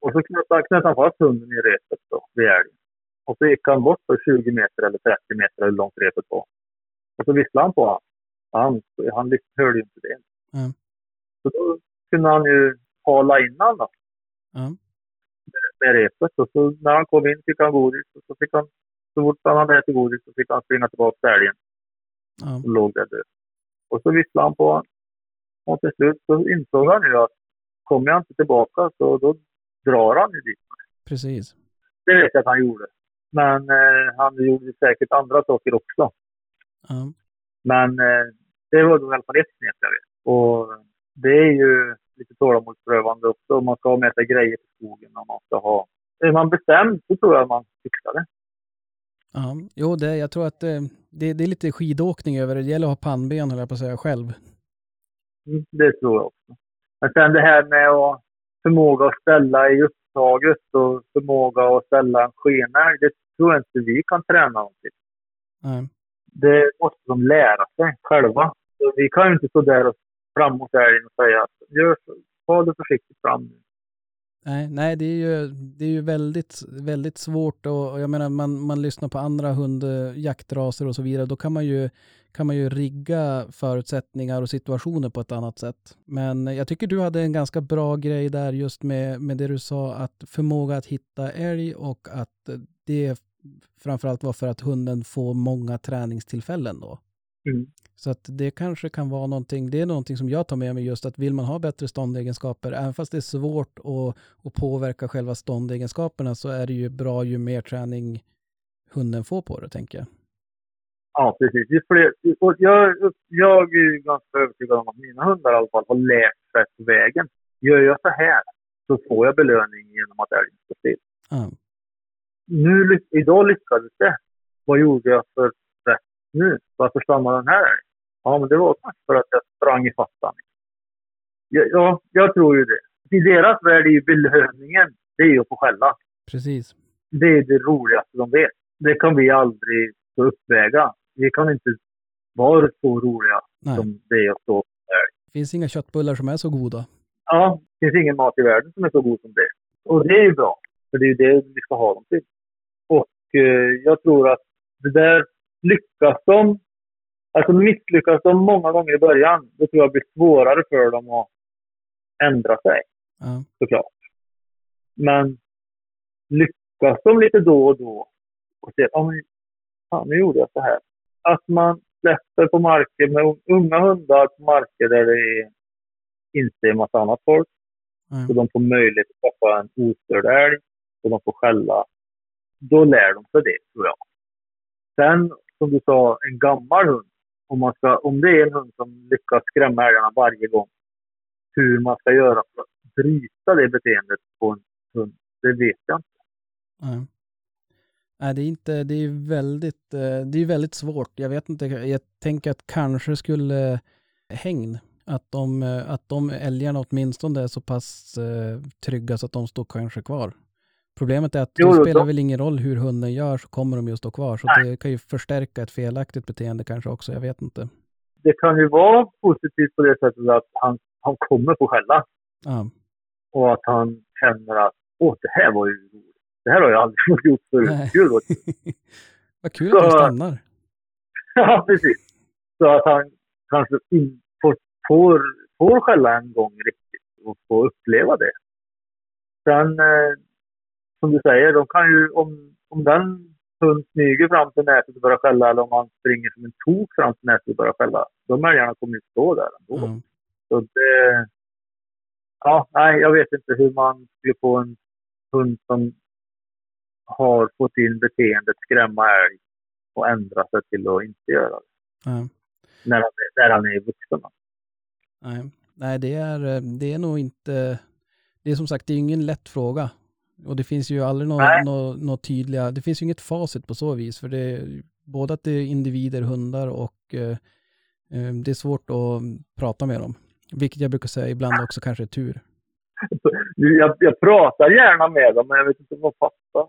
Och så knöt han, fast hunden i repet då, vid älgen. Och så gick han bort för 20 meter eller 30 meter hur långt repet var. Och så visslade han på honom. Han, han hörde ju inte det. Ja. Så då kunde han ju hala in honom då, Ja. med repet. Och så när han kom in fick han godis. Och så fick han, så fort han hade ätit godis så fick han springa tillbaka till älgen. Ja. och låg där död. Och så visslade han på honom. Och till slut så insåg han ju att kommer jag inte tillbaka så då drar han ju dit. Precis. Det vet jag att han gjorde. Men eh, han gjorde säkert andra saker också. Ja. Men eh, det var då i alla fall ett knep jag vet. Och det är ju lite tålamodsprövande också. Man ska ha med sig grejer till skogen och man ska ha... Är man bestämd så tror jag man fixar det. Ja, jo, det, jag tror att det, det, det är lite skidåkning över det. Det gäller att ha pannben, höll jag på att säga, själv. Mm, det tror jag också. Men sen det här med att förmåga att ställa i upptaget och förmåga att ställa en skenälg, det tror jag inte vi kan träna dem till. Nej. Det måste de lära sig själva. Så vi kan ju inte stå där och fram mot älgen och säga att gör så, ta det försiktigt fram nu. Nej, nej det, är ju, det är ju väldigt, väldigt svårt och, och jag menar man, man lyssnar på andra hund, jaktraser och så vidare. Då kan man, ju, kan man ju rigga förutsättningar och situationer på ett annat sätt. Men jag tycker du hade en ganska bra grej där just med, med det du sa att förmåga att hitta älg och att det framförallt var för att hunden får många träningstillfällen då. Mm. Så att det kanske kan vara någonting, det är någonting som jag tar med mig just att vill man ha bättre ståndegenskaper, även fast det är svårt att, att påverka själva ståndegenskaperna så är det ju bra ju mer träning hunden får på det, tänker jag. Ja, precis. Ju fler, och jag, jag är ganska övertygad om att mina hundar i alla fall har lärt sig på vägen. Gör jag så här så får jag belöning genom att älgen står still. Ja, Nu, idag lyckades det. Vad gjorde jag för rätt nu? Varför stannade den här älgen? Ja, men det var kanske för att jag sprang i fattan. Ja, ja, jag tror ju det. I deras värld är ju belöningen, det är ju att få skälla. precis. Det är det roligaste de vet. Det kan vi aldrig uppväga. Vi kan inte vara så roliga Nej, som det är att stå. det finns inga köttbullar som är så goda. Ja, det finns ingen mat i världen som är så god som det. Och det är ju bra. För det är ju det vi ska ha dem till. Och eh, jag tror att det där lyckas de. Alltså misslyckas de många gånger i början, då tror jag det blir svårare för dem att ändra sig Ja, såklart. Men lyckas de lite då och då och ser att fan, nu gjorde jag så här. Att man släpper på marker med unga hundar på marker där det är, inte är massa annat folk. Mm. Så de får möjlighet att träffa en ostörd älg och de får skälla. Då lär de sig det, tror jag. Sen, som du sa, en gammal hund. Om, man ska, om det är en hund som lyckas skrämma älgarna varje gång, hur man ska göra för att bryta det beteendet på en hund, det vet jag inte. Nej. Nej, det är inte, det är väldigt, eh, det är väldigt svårt. Jag vet inte, jag tänker att kanske skulle hägn, att de, eh, att de älgarna åtminstone är så pass eh, trygga så att de står kanske kvar. Problemet är att Jo, det spelar väl ingen roll hur hunden gör så kommer de ju att stå kvar. Så Nej. det kan ju förstärka ett felaktigt beteende kanske också, jag vet inte. Det kan ju vara positivt på det sättet att han, han kommer få skälla Ja, och att han känner att åh, det här var ju roligt. Det här har jag aldrig gjort förut. Gud vad kul att Så- stannar. Ja, precis. Så att han kanske får, får, får skälla en gång riktigt och får uppleva det. Sen, eh, som du säger, de kan ju, om, om den hund smyger fram till nätet och börjar skälla eller om han springer som en tok fram till nätet och börjar skälla, de älgarna kommer ju stå där ändå. Ja. Så det, ja, nej, jag vet inte hur man skulle få en hund som har fått in beteendet skrämma älg och ändra sig till att inte göra det Ja. när han, är- när han är vuxen. Nej, Nej det, är, eh, det är nog inte... Det är som sagt, det är ingen lätt fråga. Och det finns ju aldrig några nå, nå tydliga... Det finns ju inget facit på så vis. För det är både att det är individer, hundar och eh, eh, det är svårt att prata med dem. Vilket jag brukar säga ibland också kanske är tur. Jag, jag pratar gärna med dem, men jag vet inte om de fattar.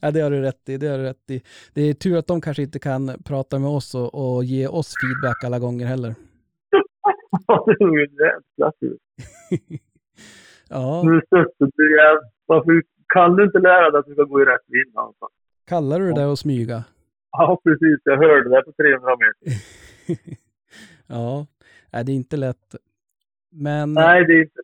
ja, det har du rätt i. Det har du rätt i. Det är tur att de kanske inte kan prata med oss och, och ge oss feedback alla gånger heller. det är ju jävla tur. Ja, Nu stötte du. Varför kan du inte lära dig att du ska gå i rätt vind någonstans? kallar du det att smyga? Ja, precis. Jag hörde det på 300 meter. ja, nej, det är inte lätt. Men Nej, det är inte.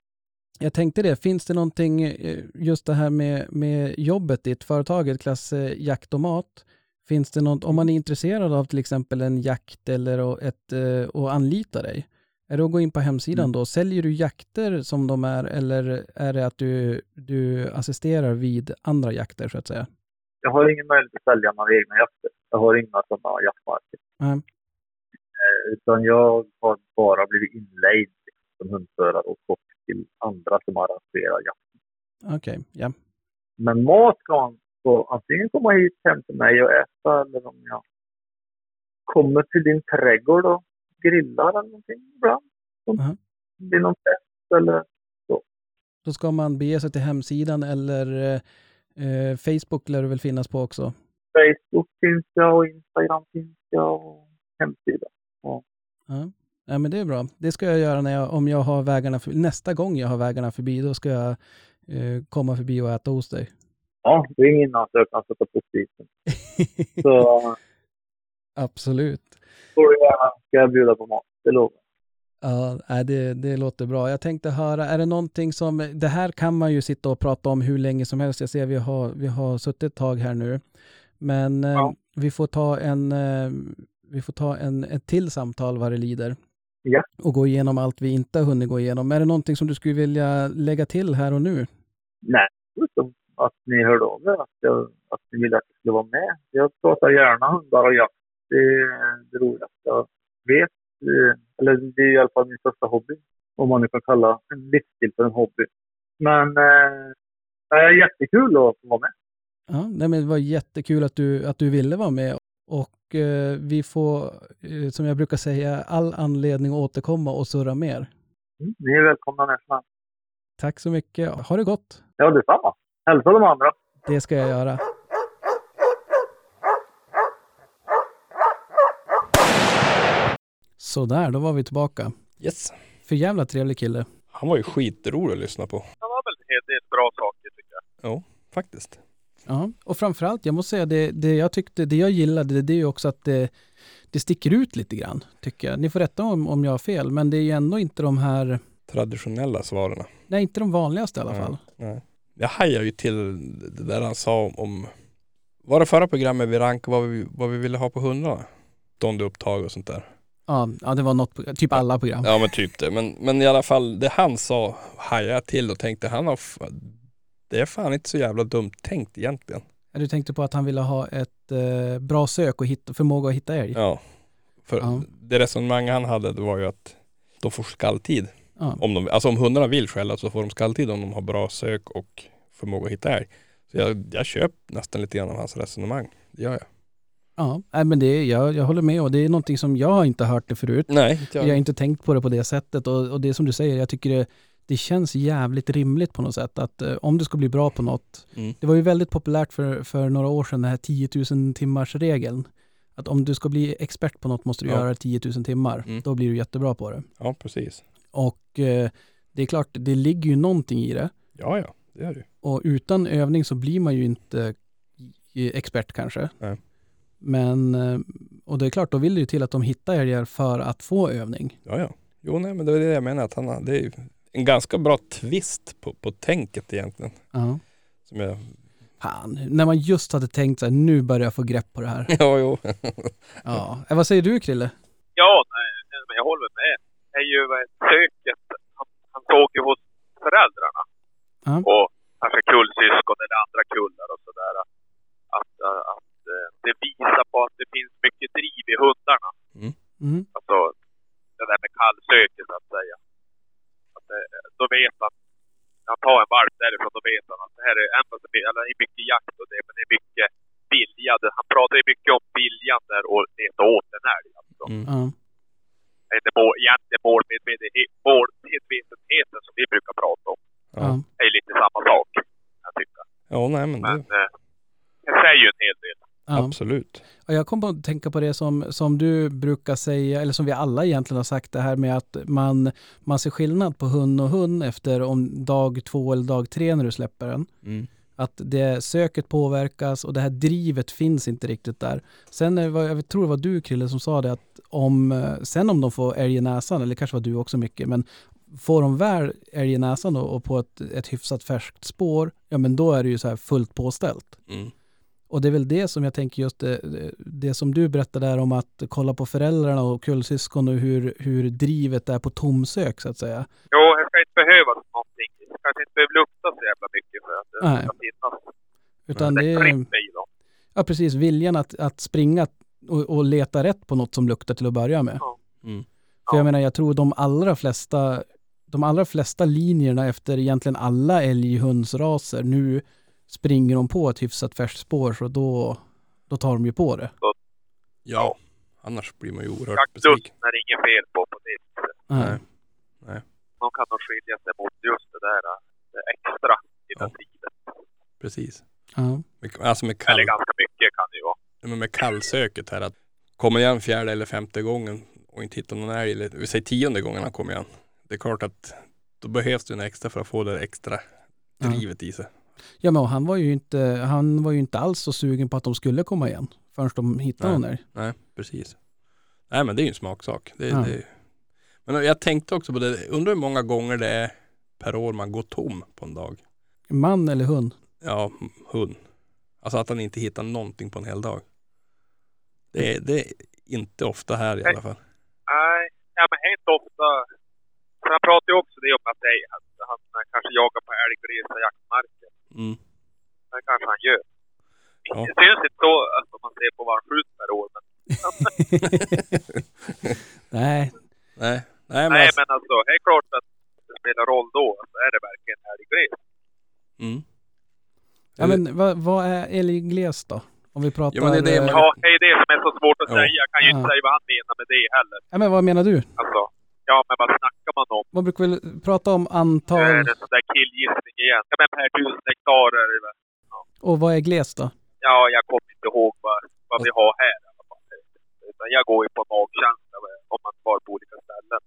Jag tänkte det, finns det någonting, eh, just det här med, med jobbet, ditt företaget, klasse jakt och mat, finns det något, om man är intresserad av till exempel en jakt eller att, ett, eh, och anlita dig, är det att gå in på hemsidan då? Säljer du jakter som de är eller är det att du, du assisterar vid andra jakter så att säga? Jag har ingen möjlighet att sälja några egna jakter. Jag har inga sådana jaktmarker. Eh, Utan jag har bara blivit inlejd som hundförare och fått till andra som arrangerar jakt. Okej, ja. Men mat kan man få antingen komma hit hem till mig och äta eller om jag kommer till din trädgård och grillar eller någonting ibland. Mhm. det blir någon fest eller Då ska man bege sig till hemsidan eller eh, eh, Facebook lär det väl finnas på också? Facebook finns jag och Instagram finns jag och hemsida. Ja. Ja, men det är bra. Det ska jag göra när jag, om jag har vägarna för, nästa gång jag har vägarna förbi. Då ska jag eh, komma förbi och äta hos dig. Ja, det är ingen ansökan att sätta på spisen. Så Absolut. får du gärna ska jag bjuda på mat, det lovar jag. Ja, det, det låter bra. Jag tänkte höra, är det någonting som, det här kan man ju sitta och prata om hur länge som helst. Jag ser vi har, vi har suttit ett tag här nu. Men eh, Ja. vi får ta en, eh, vi får ta en, ett till samtal vad det lider. Ja. Och gå igenom allt vi inte har hunnit gå igenom. Är det någonting som du skulle vilja lägga till här och nu? Nej, utom att ni hörde av er, att, jag, att ni ville att jag skulle vara med. Jag pratar gärna hundar och jakt. Det är det roligaste jag vet. Eh, Eller det är i alla fall min största hobby. Om man nu kan kalla en livsstil för en hobby. Men eh, det är jättekul att få vara med. Ja, nej, men det var jättekul att du, att du ville vara med. Och eh, vi får, eh, som jag brukar säga, all anledning att återkomma och surra mer. Mm, ni är välkomna helst. Tack så mycket. Ha det gott. Ja, detsamma. Hälsa de andra. Det ska jag göra. Sådär, då var vi tillbaka. Yes. För jävla trevlig kille. Han var ju skitrolig att lyssna på. Det var väl en hel del bra saker tycker jag. Faktiskt. Ja, och framförallt, jag måste säga det, det jag tyckte, det jag gillade, det är ju också att det, det sticker ut lite grann, tycker jag. Ni får rätta om, om jag har fel, men det är ju ändå inte de här traditionella svaren. Nej, inte de vanligaste i alla Nej. fall. Nej. Jag hajar ju till det där han sa om, var det förra programmet vi rankade vad vi, vad vi ville ha på hundarna? Ståndupptag och sånt där. Ja, ja, det var något, typ alla program. Ja men typ det. Men, men i alla fall det han sa hajade jag till och tänkte han har det är fan inte så jävla dumt tänkt egentligen. Du tänkte på att han ville ha ett eh, bra sök och hitta, förmåga att hitta älg? Ja. För Ja. det resonemang han hade det var ju att de får skalltid. Ja. Om de, alltså om hundarna vill skälla så får de skalltid om de har bra sök och förmåga att hitta älg. Så jag, jag köper nästan lite grann av hans resonemang. Det gör jag. Ja, nej, men det är, jag, jag håller med och det är någonting som jag har inte hört det förut. Nej, inte Jag har inte tänkt på det på det sättet och, och det är som du säger, jag tycker det, det känns jävligt rimligt på något sätt att eh, om du ska bli bra på något. Mm. Det var ju väldigt populärt för, för några år sedan, den här 10 000 timmars regeln. Att om du ska bli expert på något måste du Ja. göra 10 000 timmar. Mm. Då blir du jättebra på det. Ja, precis. Och eh, det är klart, det ligger ju någonting i det. Ja, ja, det är det. Och utan övning så blir man ju inte expert kanske. Nej. Men, eh, och det är klart, då vill det ju till att de hittar älgar för att få övning. Ja, ja. Jo, nej, men det är det jag menar. Att han, det är en ganska bra twist på, på tänket egentligen. Ja. Som jag, Fan, när man just hade tänkt så här, nu börjar jag få grepp på det här. ja, jo. Ja. Eh, Vad säger du Krille? Ja, nej, men jag håller med. Det är ju söket. Han, han såg ju hos föräldrarna. Ja. Och kanske kullsyskon eller andra kullar och sådär. Att, att äh, det visar på att det finns mycket driv i hundarna. Mm. Alltså det där med kallsöket så att säga. Att, eh, då vet han. Han tar en valp därifrån då vet han att det här är, även fast det är- eller det är mycket jakt och det, men det är mycket vilja. Det- Han pratar ju mycket om viljan där och leta åt en älg. Alltså. Mm. Mål, egentligen målmedvetenhet, målmedvetenheten som vi brukar prata om. Ja. Ja. är lite samma sak. Jag tycker. Ja, nej men Men det, eh, det säger ju en hel del. Ja. absolut. Och jag kom på att tänka på det som, som du brukar säga, eller som vi alla egentligen har sagt, det här med att man, man ser skillnad på hund och hund efter om dag två eller dag tre när du släpper den. Mm. Att det söket påverkas och det här drivet finns inte riktigt där. Sen, jag tror det var du Krille som sa det att om, sen om de får älg i näsan, eller kanske var du också mycket, men får de väl älg i näsan och på ett, ett hyfsat färskt spår, ja men då är det ju så här fullt påställt. Mm. Och det är väl det som jag tänker just det, det som du berättade där om att kolla på föräldrarna och kullsyskon och hur, hur drivet är på tomsök så att säga. Jo, det ska inte behövas någonting. Det kanske inte behöver lukta så jävla mycket för att det Nej. ska finnas. Utan Det är i dem. ja precis, viljan att, att springa och, och leta rätt på något som luktar till att börja med. Mm. För jag Ja. menar, jag tror de allra flesta, de allra flesta linjerna efter egentligen alla älghundsraser, nu springer de på ett hyfsat färskt spår så då, då tar de ju på det. Ja, annars blir man ju oerhört besviken. är inget fel på på det. Nej. Nej. Man kan nog skilja sig mot just det där det extra i Ja. drivet. Precis. Ja. Med- Alltså med, kall, Eller ganska mycket kan det ju vara. men med kallsöket här. Att kommer igen fjärde eller femte gången och inte hittar någon älg, eller vi säger tionde gången han kommer igen. Det är klart att då behövs det en extra för att få det extra Ja. drivet i sig. Ja, men han var ju inte, han var ju inte alls så sugen på att de skulle komma igen förrän de hittade Nej. någon älg. Nej, precis. Nej men det är ju en smaksak. Det, Ja. det, men jag tänkte också på det, undrar hur många gånger det är per år man går tom på en dag. Man eller hund? Ja, hund. Alltså att han inte hittar någonting på en hel dag. Det är, det är inte ofta här i alla fall. Nej, ja, men helt ofta. För han pratar ju också det om att det, att han kanske jagar på älgglesa jaktmarker. Mm. Det kanske han gör. Ja. Det syns inte så att om man ser på vad han skjuter per år. Men, Nej, Nej, nej men nej, alltså, men alltså, det är klart att det spelar roll då. Alltså, är det verkligen älggles? mm. ja, men vad, vad är älggles då? Om vi pratar... Ja, men det är det man- Ja, det är det som är så svårt att Ja. säga. Jag kan ju inte Ja. säga vad han menar med det heller. ja, men vad menar du? Alltså, ja, men vad snackar man om? Man brukar väl prata om Är antal det en sån där killgissning igen? Ja, men per tusen hektar är det väl? och vad är gles då? Ja, jag kommer inte ihåg vad, vad vi har här i alla fall. Utan jag går ju på magkänsla om man tar på olika ställen.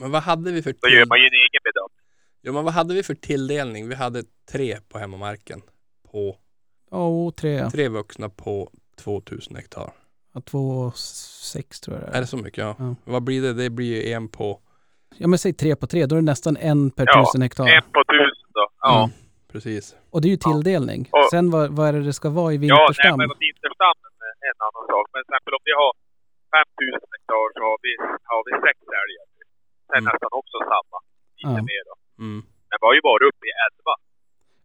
men vad hade vi för Då gör man ju en egen bedömning. Ja, men vad hade vi för tilldelning? Vi hade tre på hemmamarken. På Ja, och tre. ja. tre vuxna på 2000 hektar. Ja, två, sex tror jag det Är är. det så mycket? Ja. Ja. Vad blir det? Det blir ju en på Ja men säg tre på tre, då är det nästan en per Ja, tusen hektar. En på tusen då. Ja. Mm, precis. Och det är ju tilldelning. Och- Sen vad, vad är det det ska vara i Ja, nej, vinterstam? men vinterstammen är en annan sak. Men till exempel om vi har 5000 hektar så har vi, har vi sex älgar. Det är Mm. nästan också samma. Lite Ja. mer då. Mm. Men vi har ju varit uppe i 11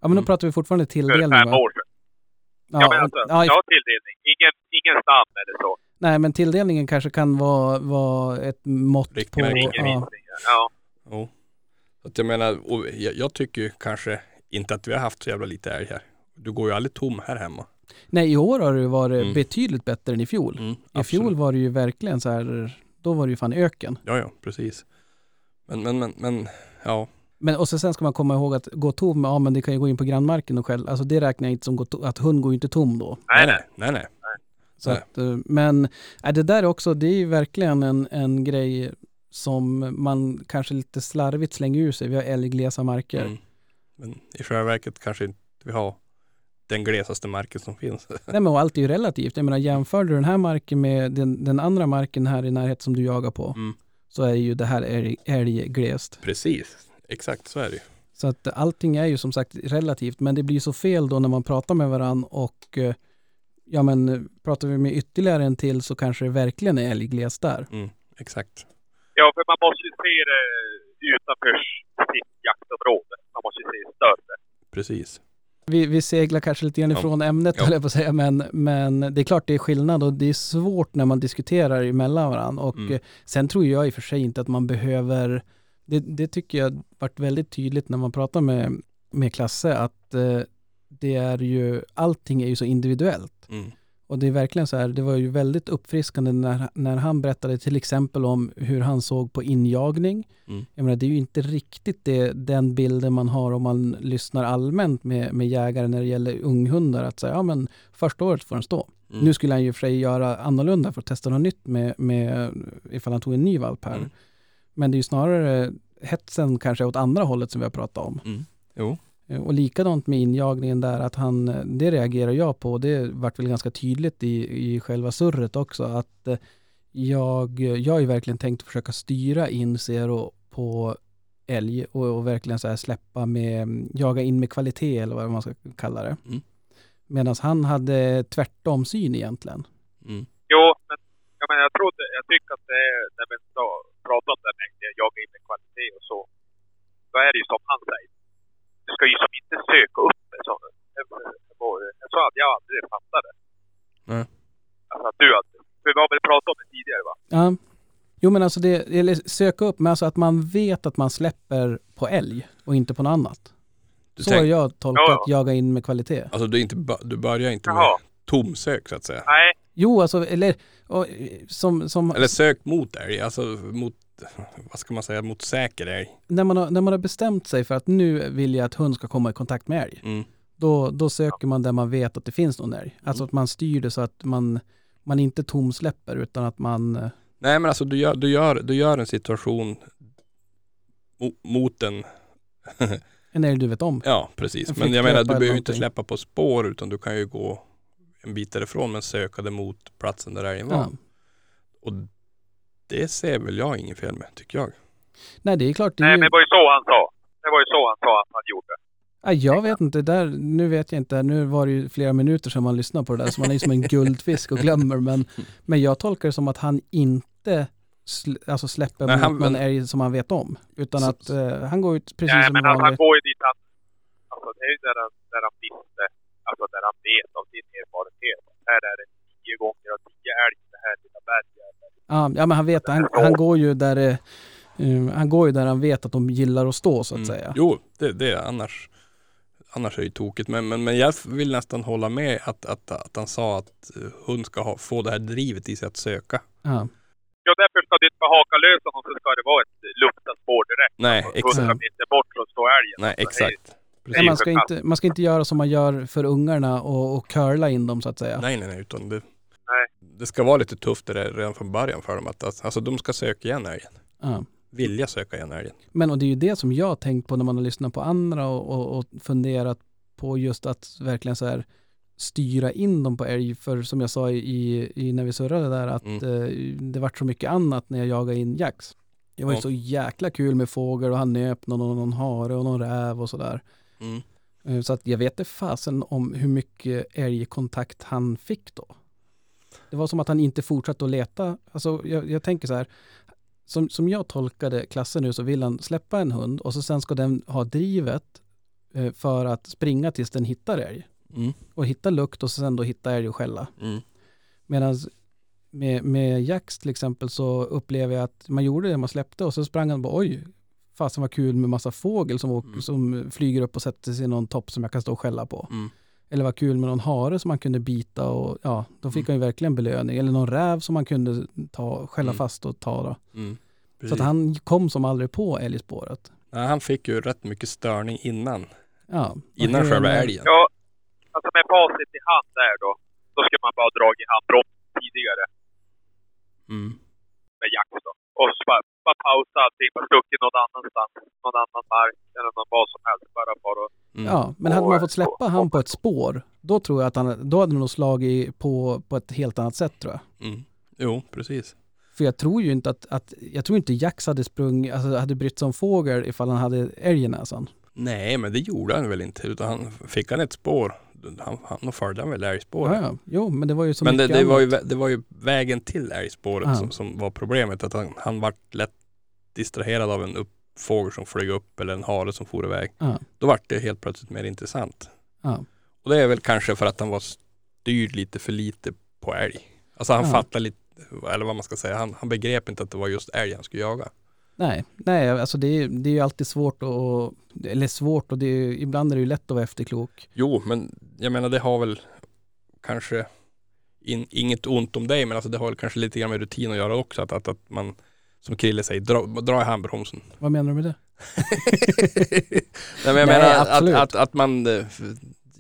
Ja men då Mm. pratar vi fortfarande för tilldelning fem va? år sedan. Ja, Ja, men alltså, ja, ja, tilldelning. Ingen, ingen stam eller så. Nej men tilldelningen kanske kan vara, vara ett mått på... Riktmärke. Ingen Ja. visning. Ja. Jo. Så att jag menar, och jag, jag tycker ju kanske inte att vi har haft så jävla lite älg här. Du går ju aldrig tom här hemma. Nej i år har det varit Mm. betydligt bättre än i fjol. Mm, I fjol var det ju verkligen så här, då var det ju fan öken. Ja, ja, precis. Men, men, men, men, ja. Men och så sen ska man komma ihåg att gå tom, ja men det kan ju gå in på grannmarken och själv, alltså det räknar jag inte som att hund går ju inte tom då. Nej, nej, nej. nej. Så Nej. att, eh, men äh, det där är också, det är ju verkligen en, en grej som man kanske lite slarvigt slänger ur sig. Vi har älgglesa marker. Mm. Men i själva verket kanske inte vi har den glesaste marken som finns. Nej men och allt är ju relativt. Jag menar jämför du den här marken med den, den andra marken här i närheten som du jagar på Mm. så är ju det här älg, älgglest. Precis, exakt så är det ju. Så att allting är ju som sagt relativt men det blir så fel då när man pratar med varandra och eh, ja men pratar vi med ytterligare en till så kanske det verkligen är älgglest där. Mm, exakt. Ja, för man måste ju se det utanför sitt jaktområde. Man måste ju se större. Precis. Vi, vi seglar kanske lite grann Ja. ifrån ämnet Ja. jag på att säga, men, men det är klart det är skillnad och det är svårt när man diskuterar emellan varandra. Och Mm. eh, sen tror jag i och för sig inte att man behöver, det, det tycker jag varit väldigt tydligt när man pratar med, med Klasse, att eh, det är ju, allting är ju så individuellt. Mm. Och det är verkligen så här, det var ju väldigt uppfriskande när, när han berättade till exempel om hur han såg på injagning. Mm. Jag menar, det är ju inte riktigt det, den bilden man har om man lyssnar allmänt med, med jägare när det gäller unghundar. Att säga, ja men första året får den stå. Mm. Nu skulle han ju för sig göra annorlunda för att testa något nytt med, med ifall han tog en ny valp här. Mm. Men det är ju snarare hetsen kanske åt andra hållet som vi har pratat om. Mm. Jo. Eh, Och likadant med injagningen där, att han, eh, det reagerar jag på. Det vart väl ganska tydligt i, i själva surret också. Att eh, jag, jag har ju verkligen tänkt försöka styra in Zero på älg och, och verkligen så här släppa med, jaga in med kvalitet eller vad man ska kalla det. Mm. Medan han hade tvärtom syn egentligen. Mm. Jo, men jag, menar, jag, trodde, jag tycker att det är, när vi ska- pratar om det här med jaga in med kvalitet och så, då är det ju som han säger. Du ska ju som inte söka upp det. Så, så hade jag aldrig fattat det. Nej. Alltså att du hade, för vi har väl pratat om det tidigare va? Ja. Jo men alltså det, eller söka upp, men alltså att man vet att man släpper på älg och inte på något annat. Du så tänk- har jag tolkat Ja, jaga in med kvalitet. Alltså du, inte, du börjar inte med Jaha. tomsök så att säga. Nej, Jo, alltså, eller och, som, som Eller sök mot älg, alltså mot, vad ska man säga, mot säker älg. när, man har, när man har bestämt sig för att nu vill jag att hund ska komma i kontakt med älg. Mm. Då, då söker man där man vet att det finns någon älg. Alltså att man styr det så att man, man inte tomsläpper utan att man... Nej men alltså du gör, du gör, du gör en situation mo, mot en, En älg du vet om. ja precis. En Men jag menar du behöver ju inte släppa på spår utan du kan ju gå en bit därifrån men söka det mot platsen där älgen var. Ja. Och det ser väl jag inget fel med, tycker jag. Nej, det är klart. Det är nej ju, men det var ju så han sa. Det var ju så han sa att han gjorde. Ja, jag vet inte, där, nu vet jag inte, nu var det ju flera minuter sedan man lyssnade på det där, så man är ju som en guldfisk och glömmer, men, men jag tolkar det som att han inte sl, alltså släpper Nej, han- någon älg som han vet om, utan Så- att eh, han går ut precis Nej, som men han, han går ju dit han... Alltså det är ju där han, där han visste, alltså där han vet av sin erfarenhet. Här är det tio gånger och tio älg det här lilla berget. Ja, ja, men han vet, han, han går ju där det, eh, han går ju där han vet att de gillar att stå så att Mm. säga. Jo, det, det är annars, annars är det ju tokigt. Men, men, men jag vill nästan hålla med att, att, att han sa att eh, hund ska ha, få det här drivet i sig att söka. Ja. Ja, därför ska du inte bara haka lös honom så ska det vara ett luktaspår direkt. Nej, Och exakt. 100 meter bort så står älgen. Nej, det exakt. Ju man, ska inte, man ska inte göra som man gör för ungarna och, och curla in dem så att säga. Nej, nej, nej. Utan det, Nej. det ska vara lite tufft det där redan från början för dem. Att, att, alltså de ska söka igen älgen. Ja. Vilja söka igen älgen. Men och det är ju det som jag har tänkt på när man har lyssnat på andra och, och, och funderat på just att verkligen så här styra in dem på älg. För som jag sa i, i när vi surrade där att Mm. eh, det vart så mycket annat när jag jagade in jax. Det var ju Ja. så jäkla kul med fågel och han nöp någon, någon hare och någon räv och sådär. Mm. Eh, Så att jag vet inte fasen om hur mycket älgkontakt han fick då. Det var som att han inte fortsatte att leta. Alltså jag, jag tänker så här. Som, som jag tolkade klassen nu så vill han släppa en hund och så sen ska den ha drivet eh, för att springa tills den hittar älg. Mm. Och hitta lukt och sen då hitta älg och skälla. Mm. Medan med, med Jax till exempel så upplever jag att man gjorde det, man släppte och så sprang han bara oj, fasen vad kul med massa fågel som, åker, Mm. som flyger upp och sätter sig i någon topp som jag kan stå och skälla på. Mm. Eller vad kul med någon hare som man kunde bita och ja, då fick Mm. han ju verkligen belöning. Eller någon räv som man kunde ta, skälla Mm. fast och ta då. Mm. Så att han kom som aldrig på älgspåret. Nej, han fick ju rätt mycket störning innan. Ja. Innan själva älgen. Ja, alltså med facit i hand där då, då ska man bara ha dragit handbromsen tidigare Mm. med jakt då. Och så bara, bara pausa allting, bara stuckit någon annanstans, någon annan mark eller någon vad som helst. Bara för att... Mm. Ja, men hade man fått släppa och- han på ett spår, då tror jag att han, då hade han nog slagit på, på ett helt annat sätt tror jag. Mm. Jo, precis. För jag tror ju inte att, att jag tror inte Jax hade sprungit, alltså hade brytt sig om fågel ifall han hade älg i näsan. Nej, men det gjorde han väl inte. Utan han, fick han ett spår, han, följde väl älgspåret. Ja, ja. Jo, men det var ju så men det, det, var ju, det var ju vägen till älgspåret Ja. som, som var problemet. Att han, han vart lätt distraherad av en upp, fågel som flög upp eller en hare som for iväg. Ja. Då vart det helt plötsligt mer intressant. Ja. Och det är väl kanske för att han var styrd lite för lite på älg. Alltså han Ja. fattade lite, eller vad man ska säga, han, han begrep inte att det var just älg han skulle jaga. Nej, nej, alltså det är, det är ju alltid svårt att, eller svårt och det är, ibland är det ju lätt att vara efterklok. Jo, men jag menar det har väl kanske in, inget ont om dig, men alltså det har väl kanske lite grann med rutin att göra också. Att, att, att man, som Krille säger, dra, dra i handbromsen. Vad menar du med det? Nej, men jag Nej, menar att, absolut. att, att man,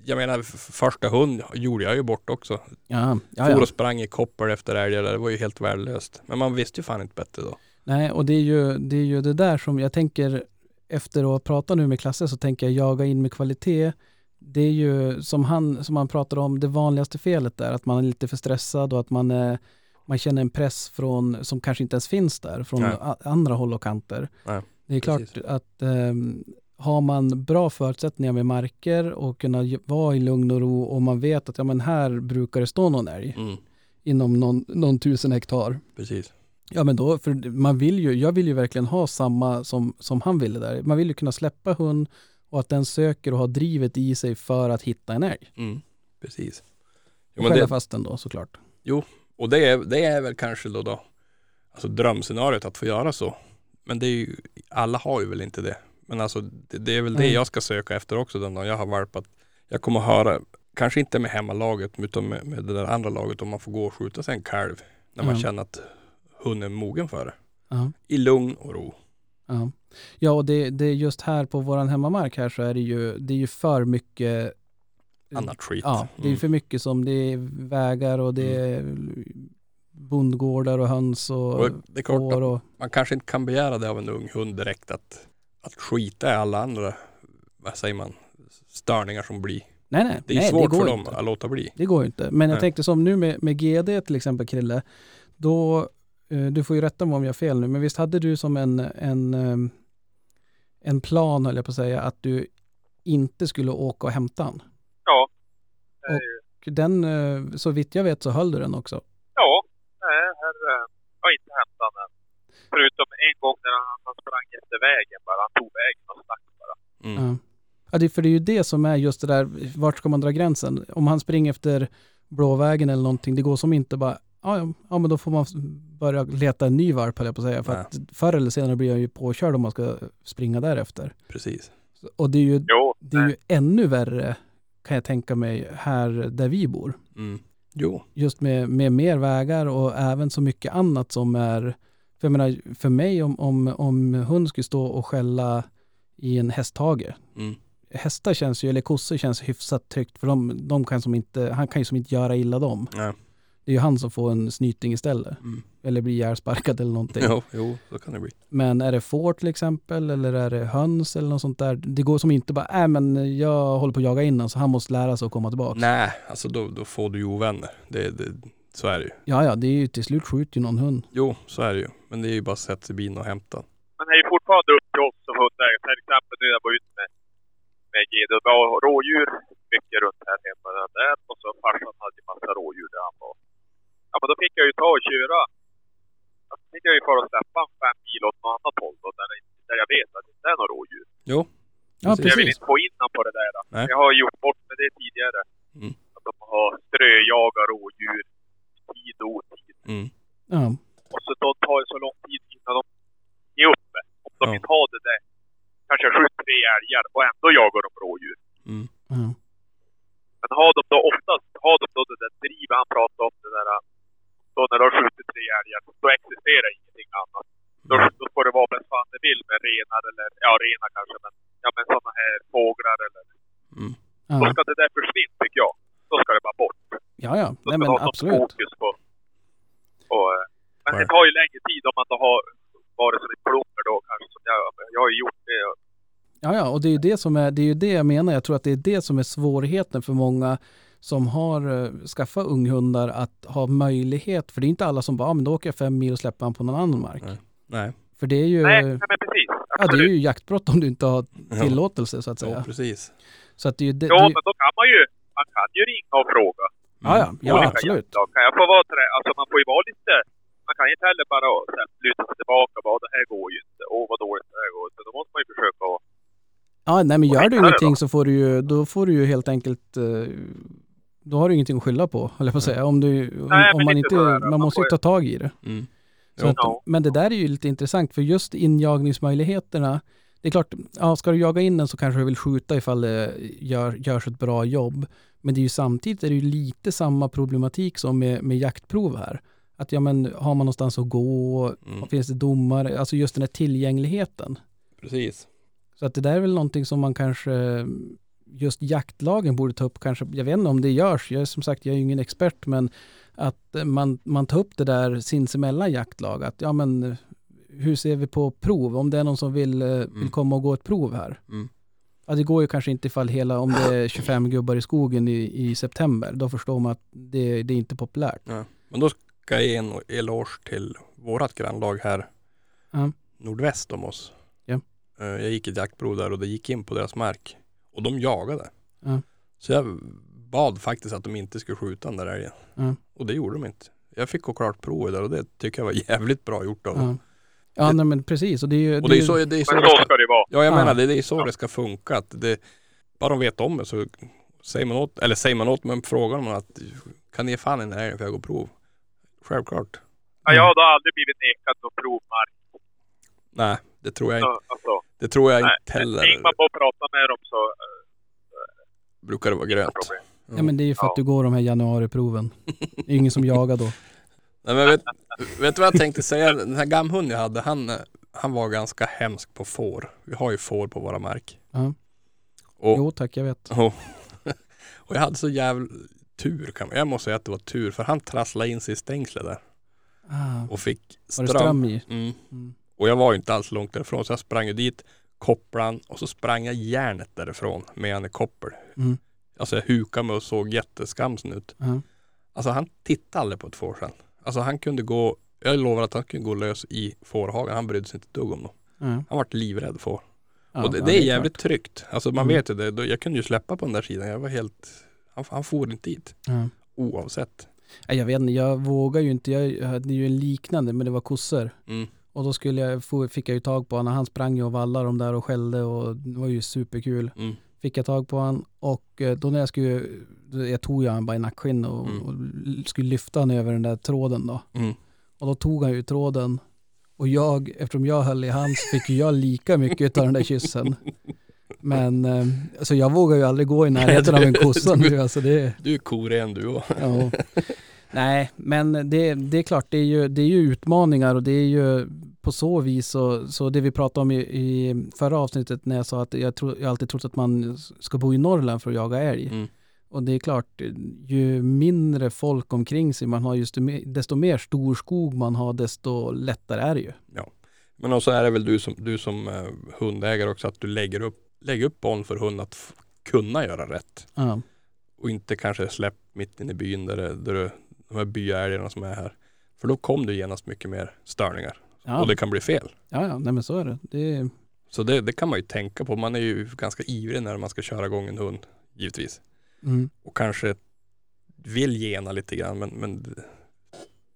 jag menar första hund gjorde jag ju bort också. Ja, ja, For och sprang i koppar efter älgar, det var ju helt värdelöst. Men man visste ju fan inte bättre då. Nej, och det är, ju, det är ju det där som jag tänker, efter att ha pratat nu med klasser så tänker jag jaga in med kvalitet. Det är ju som han, som han pratar om, det vanligaste felet där, att man är lite för stressad och att man, är, man känner en press från, som kanske inte ens finns där, från a- andra håll och kanter. Nej, det är klart precis. att um, har man bra förutsättningar med marker och kunna vara i lugn och ro och man vet att ja, men här brukar det stå någon älg Mm, inom någon, någon tusen hektar. precis. Ja men då, för man vill ju, jag vill ju verkligen ha samma som, som han ville där. Man vill ju kunna släppa hund och att den söker och har drivet i sig för att hitta en älg. Mm, precis. Jo, Och men skälla det, fast den då såklart. och det är, det är väl kanske då, då alltså drömscenariot att få göra så. Men det är ju, alla har ju väl inte det. Men alltså det, det är väl det Mm. jag ska söka efter också den dagen jag har valpat. Jag kommer höra, kanske inte med hemmalaget, utan med, med det där andra laget om man får gå och skjuta sig en kalv. När man Ja. känner att hunden är mogen för det. Ja, I lugn och ro. ja. ja och det, det är just här på våran hemmamark här så är det ju, det är ju för mycket Annat skit. Ja, det är Mm. för mycket som det är vägar och det är bondgårdar och höns och, Och det är klart och man kanske inte kan begära det av en ung hund direkt att, att skita i alla andra, vad säger man, störningar som blir. Nej, nej. Det är nej, svårt det för dem inte. att låta bli. Det går ju inte. Men jag Nej. tänkte som nu med, med GD till exempel, Krille. Då, eh, du får ju rätta mig om jag har fel nu, men visst hade du som en, en, eh, en plan, höll jag på att säga, att du inte skulle åka och hämta han? Ja. Och- Den, eh, så vitt jag vet så höll du den också. Ja, nej, här eh, har inte hänt han än. Förutom en gång när han, han sprang efter vägen bara. Han tog vägen och stack bara. Mm. Ja. Ja, det, för det är ju det som är just det där, vart ska man dra gränsen? Om han springer efter Blåvägen eller någonting, det går som inte bara, ja, ja, men då får man börja leta en ny varp höll jag på att säga. För Nej. att förr eller senare blir jag ju påkörd om man ska springa därefter. Precis. Och det är ju, Jo, det är ju ännu värre, kan jag tänka mig, här där vi bor. Mm. Jo. Just med, med mer vägar och även så mycket annat som är, för jag menar, för mig om, om, om hund skulle stå och skälla i en hästhage, Mm. hästar känns ju, eller kossor känns hyfsat tryggt för de, de kan som inte, han kan ju som inte göra illa dem. Nej. Det är ju han som får en snyting istället. Mm. Eller blir ihjälsparkad eller någonting. Jo, jo, så kan det bli. Men är det får till exempel eller är det höns eller något sånt där. Det går som inte bara, äh men jag håller på att jaga in honom så han måste lära sig att komma tillbaka. Nej, alltså då, då får du ju ovänner. Det, det, Så är det ju. Ja, ja, det är ju till slut skjuter ju någon hund. Jo, så är det ju. Men det är ju bara att sätta sig i bilen och hämta. Men det är ju fortfarande upp till oss som hundägare. Till exempel nu när jag var ute med, med Gide. Det var rådjur mycket runt här hemma. Där. Och så farsan hade ju massa rådjur där han var. Ja men då fick jag ju ta och köra. Då fick jag ju fara och släppa fem mil åt något annat håll då. Där, där jag vet att det inte är några rådjur. Jo. Ja, Precis. Jag vill inte få in på det där. Då. Nej. Jag har gjort bort med det tidigare. Mm. Att de har ströjagat rådjur i tid och otid. Mm. Ja, Och så då tar det så lång tid innan de är uppe. Om de Ja. inte har det där. Kanske skjuter tre älgar och ändå jagar de rådjur. Mm. ja. Men har de då oftast, har de då det där drivet han pratade om, det där då när de skjuter tre älgar, då existerar ingenting annat. Då, Mm. då får det vara bäst fan det vill med renar eller, ja renar kanske, men ja men sådana här fåglar eller, Mm. då ska det där försvinna tycker jag. Då ska det bara bort. ja, ja. Då Nej men absolut. fokus på, på eh, men det tar ju längre tid om man då har varit som ett plomber då kanske som jag, jag har ju gjort det. Ja, ja, och det är ju det som är, det är ju det jag menar. Jag tror att det är det som är svårigheten för många som har uh, skaffat unghundar att ha möjlighet. För det är inte alla som bara, ah, men då åker jag fem mil och släpper han på någon annan mark. Nej. Nej. För det är ju, Nej, nej men precis. ja, det är ju jaktbrott om du inte har Ja. tillåtelse så att säga. Jo, precis. Så att det är ju det, det, men då kan man ju, man kan ju ringa och fråga. ja, ja, ja olika absolut. jaktlag. Kan jag få vara trä? Alltså man får ju vara lite... Man kan ju inte heller bara här luta sig tillbaka och bara det här går ju inte. Åh vad dåligt det här går. Så då måste man ju försöka. Ja, nej men gör du ingenting då? så får du ju, då får du ju helt enkelt, eh, då har du ingenting att skylla på, höll jag på att säga. Om, du, om, Nej, om man inte, man Man måste ju ta tag i det. Mm. Att, Ja. men det där är ju lite intressant för just injagningsmöjligheterna, det är klart, ja, ska du jaga in den så kanske du vill skjuta ifall det gör, görs ett bra jobb. Men det är ju samtidigt är det ju lite samma problematik som med, med jaktprov här. Att ja men har man någonstans att gå, Mm. finns det domare, alltså just den här tillgängligheten. Precis. Så att det där är väl någonting som man kanske, just jaktlagen borde ta upp kanske, jag vet inte om det görs, jag är som sagt, jag är ju ingen expert, men att man, man tar upp det där sinsemellan jaktlag, att ja men hur ser vi på prov, om det är någon som vill, eh, vill komma och gå ett prov här. Mm. Ja, det går ju kanske inte ifall hela, om det är 25 gubbar i skogen i, i september, då förstår man att det, det är inte populärt. Ja. Men då ska jag ge en eloge till vårat grannlag här Ja. nordväst om oss. Ja. Eh, Jag gick ett jaktprov där och det gick in på deras mark. Och de jagade. Ja. Så jag bad faktiskt att de inte skulle skjuta den där älgen. Ja. Och det gjorde de inte. Jag fick gå klart provet där och det tycker jag var jävligt bra gjort av dem. Ja, ja nej, men precis. Och det är ju, Och det är så det, är så Men det så ska, det vara. Ja jag Ja. menar det, det är så det ska funka. Att det, bara de vet om det så säger man åt, eller säger man åt men frågar man att kan ni ge fan i den här älgen för jag går prov? Självklart. Ja, jag har då aldrig blivit nekad någon provmark. Nej, det tror jag inte. Så, alltså, Det tror jag nej. inte heller. Ringer man på och pratar med dem så... eh, Brukar det vara grönt. ja, men det är ju för att Ja. du går de här januariproven. Det är ingen som jagar då. Nej, men vet, vet du vad jag tänkte säga? Den här gamhunden jag hade, han, han var ganska hemsk på får. Vi har ju får på våra mark. Ja. Och, Jo tack, jag vet. och, och jag hade så jävla tur kan man. Jag måste säga att det var tur för han trasslade in sig i stängslet där Ah, och fick var det ström. ström i? Mm. Mm. Och jag var ju inte alls långt därifrån så jag sprang ju dit, kopplade och så sprang jag järnet därifrån med i koppel. Mm. Alltså jag hukade mig och såg jätteskamsen ut. Ja. Alltså han tittade aldrig på ett får sen. Alltså han kunde gå, jag lovar att han kunde gå lös i fårhagen. Han brydde sig inte ett dugg om dem. Ja. Han vart livrädd för. Ja, och det, det är klart. jävligt tryggt. Alltså man Mm. vet ju det. Jag kunde ju släppa på den där sidan. Jag var helt, han, han for inte dit. Oavsett. Ja, Jag vet inte, jag vågar ju inte. Jag hade ju en liknande, men det var kossor. Mm. Och då skulle jag, fick jag ju tag på honom. Han sprang ju och vallade dem där och skällde och det var ju superkul. Mm. Fick jag tag på honom och eh, då när jag skulle, jag tog ju han bara i nackskinn och, Mm. och skulle lyfta han över den där tråden då. Mm. Och då tog han ju tråden och jag, eftersom jag höll i hans, fick ju jag lika mycket av den där kyssen. Men eh, alltså jag vågar ju aldrig gå i närheten av en kossa nu. Alltså det, Du är koren du och. ja. Nej, men det, det är klart, det är, ju, det är ju utmaningar och det är ju på så vis så, så det vi pratade om i, i förra avsnittet när jag sa att jag, tro, jag alltid trott att man ska bo i Norrland för att jaga älg. Mm. Och det är klart, ju mindre folk omkring sig man har, just desto mer storskog man har, desto lättare är det ju. Men också är det väl du som, du som eh, hundägare också att du lägger upp, lägger upp barn för hund att kunna göra rätt. Ja, Och inte kanske släpp mitt inne i byn där det, där de här byälgarna som är här. För då kom det genast mycket mer störningar. Ja, Och det kan bli fel. ja, ja nej, men så är det. det Så det, det kan man ju tänka på. Man är ju ganska ivrig när man ska köra igång en hund, givetvis. mm, Och kanske vill gena lite grann, men, men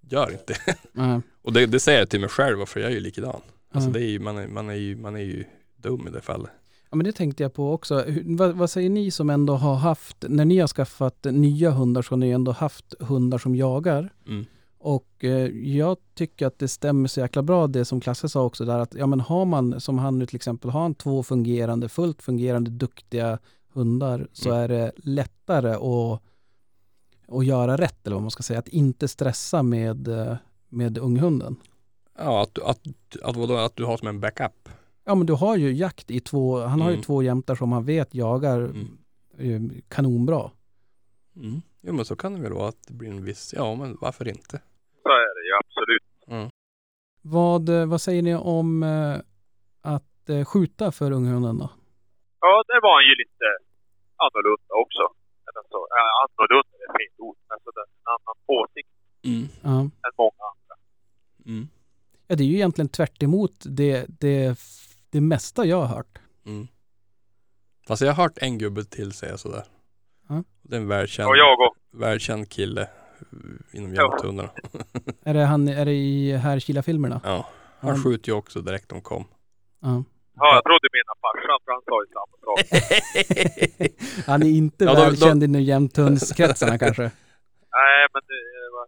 gör inte. nej, Och det, det säger jag till mig själv, för jag är ju likadan. Alltså ja. det är ju, man, är, man, är ju, man är ju dum i det fallet. Ja, men det tänkte jag på också. Hur, vad, vad säger ni som ändå har haft, när ni har skaffat nya hundar så har ni ändå haft hundar som jagar. Mm. Och eh, jag tycker att det stämmer så jäkla bra det som Klasse sa också där att ja men har man, som han nu till exempel, har han två fungerande, fullt fungerande, duktiga hundar så Mm. är det lättare att, att göra rätt eller vad man ska säga. Att inte stressa med, eh, med unghunden. Ja, att, att, att, vadå, att du har som en backup. Ja men du har ju jakt i två, han har ju Mm. två jämtar som han vet jagar Mm. eh, kanonbra. Mm. Jo men så kan det väl vara att det blir en viss, ja men varför inte? Så är det ju absolut. Vad, eh, vad säger ni om eh, att eh, skjuta för unghunden då? Ja, det var han ju lite annorlunda också. Eller så, äh, annorlunda är fel ord, men så det är en annan åsikt Mm. Ja. än många andra. Mm. Ja, det är ju egentligen tvärt emot det, det, det mesta jag har hört. Mm. Fast jag har hört en gubbe till säga sådär. Ja. Det är en välkänd, Och jag och välkänd kille eh, inom Ja. jakthundarna. Är det, han, är det i Härkila-filmerna? Ja. Han Ja. skjuter ju också direkt de kom. Ja. Ja, jag trodde du menade farsan, för han sa ju samma sak. Han är inte Ja, då- välkänd inom jämthundskretsarna kanske. Nej, men det var...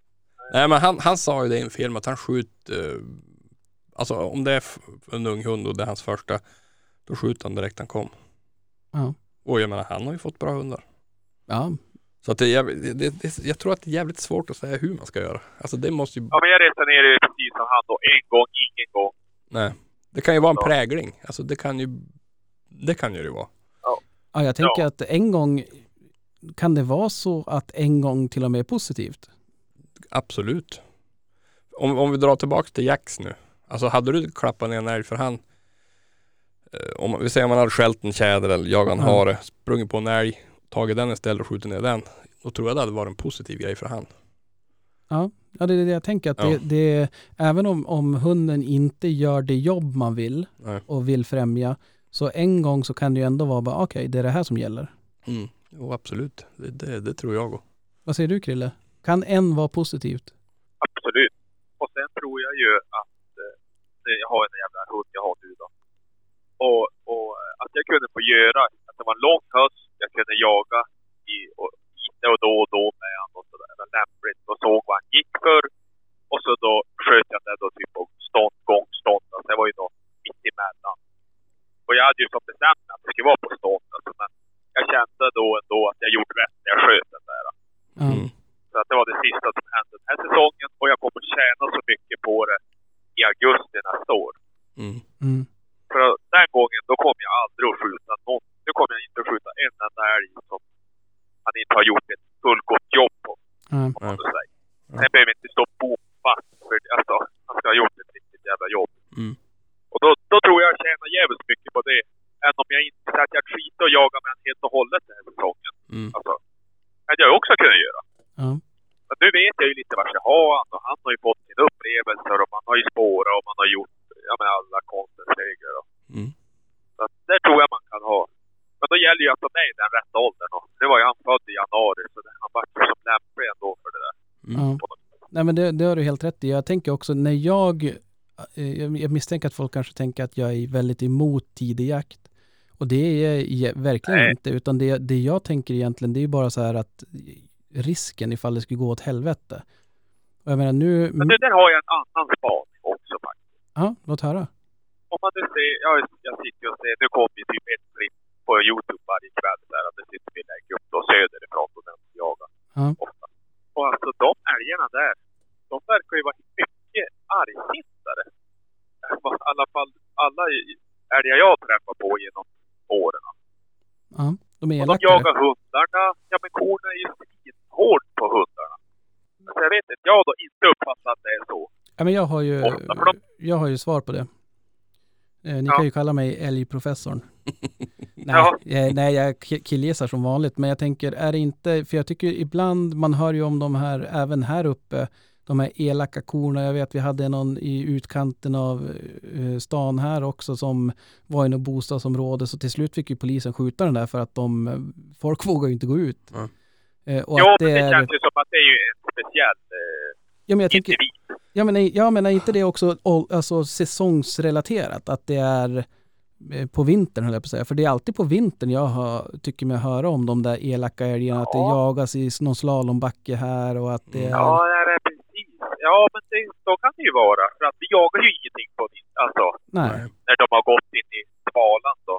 Nej men han, han sa ju det i en film att han skjuter, eh, alltså om det är en ung hund och det är hans första, då skjuter han direkt han kom. Ja. Och jag menar han har ju fått bra hundar. Ja, Så att det, är jävligt- det, det, jag tror att det är jävligt svårt att säga hur man ska göra. Alltså det måste ju, Ja, men jag resonerar ju precis som han då. En gång, ingen gång. nej. Det kan ju vara en Ja. prägling. Alltså det kan ju, det kan ju det vara. ja jag tänker Ja. att en gång kan det vara så att en gång till och med är positivt. Absolut. Om, om vi drar tillbaka till Jax nu. Alltså hade du klappat ner en älg för han, eh, om vi säger om man hade skällt en tjäder eller jagat en Ja. hare, sprungit på en älg, tagit den istället och skjutit ner den. Då tror jag det hade varit en positiv grej för han. Ja, ja det är det jag tänker. Att Ja. det, det, även om, om hunden inte gör det jobb man vill Nej. och vill främja, så en gång så kan det ju ändå vara bara, okej, det är det här som gäller. Mm. Jo absolut, det, det, det tror jag också. Vad säger du Krille? Kan en vara positivt? Absolut. Och sen tror jag ju att jag har en jävla hund jag har nu då. Och, och eh, att jag kunde få göra, att det var en lång höst, jag kunde jaga i, och, lite och då och då med honom och sådär. Det var lämpligt och såg vad han gick för. Och så då sköt jag det då typ på stånd, gång, stånd. Alltså det var ju då mitt emellan. Och jag hade ju som bestämt mig att det skulle vara på stånd. Alltså, men jag kände då ändå att jag gjorde rätt när jag sköt den där. Mm. Så att det var det sista som hände den här säsongen och jag kommer tjäna så mycket på det i augusti nästa år. Mm. Mm. För att den gången, då kommer jag aldrig att skjuta någon. Nu kommer jag inte att skjuta en enda älg som han inte har gjort ett fullgott jobb på, Ja. om man säger. Ja. Sen behöver inte stå på fast, för alltså, han ska ha gjort ett riktigt jävla jobb. Mm. Och då, då tror jag jag tjänar jävligt mycket på det. Än om jag inte säger att jag skiter och jagar med honom helt och hållet den här säsongen. Mm. Alltså, det hade jag också kunnat göra. Ja. Men nu vet jag ju lite vart jag har han och han har ju fått sina upplevelser och man har ju spårat och man har gjort ja, med alla konstens regler. Och, Mm. så det tror jag man kan ha. Men då gäller ju att de är i den rätta åldern. Och nu var ju han född i januari så det, han var ju som lämplig ändå för det där. Mm. Nej men det, det har du helt rätt i. Jag tänker också när jag, eh, jag jag misstänker att folk kanske tänker att jag är väldigt emot tidig jakt. Och det är jag verkligen Nej. inte, utan det, det jag tänker egentligen det är bara så här att risken ifall det skulle gå åt helvete. Och jag menar nu, Men du, där har jag en annan spaning också faktiskt. ja, låt höra. Om man nu ser, ja, jag sitter och ser, nu kommer ju typ ett klipp på Youtube varje kväll där att det sitter vi lägger upp då söderifrån och den som jagar Ja. ofta. Och alltså de älgarna där, de verkar ju vara mycket argsintare. I alla fall alla älgar jag träffar på genom åren. Ja, de är Och de elakare. jagar hundarna. Ja men korna är ju svinhård på hundarna. Så jag vet inte, jag har då inte uppfattat att det är så. Ja, men jag har ju, jag har ju svar på det. Eh, ni Ja. kan ju kalla mig älgprofessorn. Nej, eh, nej, jag ki- killgissar som vanligt, men jag tänker, är det inte, för jag tycker ibland, man hör ju om de här, även här uppe, de här elaka korna. Jag vet vi hade någon i utkanten av eh, stan här också som var i något bostadsområde, så till slut fick ju polisen skjuta den där för att de, eh, folk vågar ju inte gå ut. Eh, och Jo, att men det är, känns ju som att det är ju en speciell eh, ja, men jag tänker, individ. Ja men, ja, men är inte det också alltså, säsongsrelaterat? Att det är eh, på vintern höll jag på att säga. För det är alltid på vintern jag hör, tycker mig höra om de där elaka älgarna. Att det Ja. jagas i någon slalombacke här och att det är... Ja, det är precis. Ja, men det, så kan det ju vara. För att vi jagar ju ingenting på vintern. Alltså, Nej, när de har gått in i svalan då.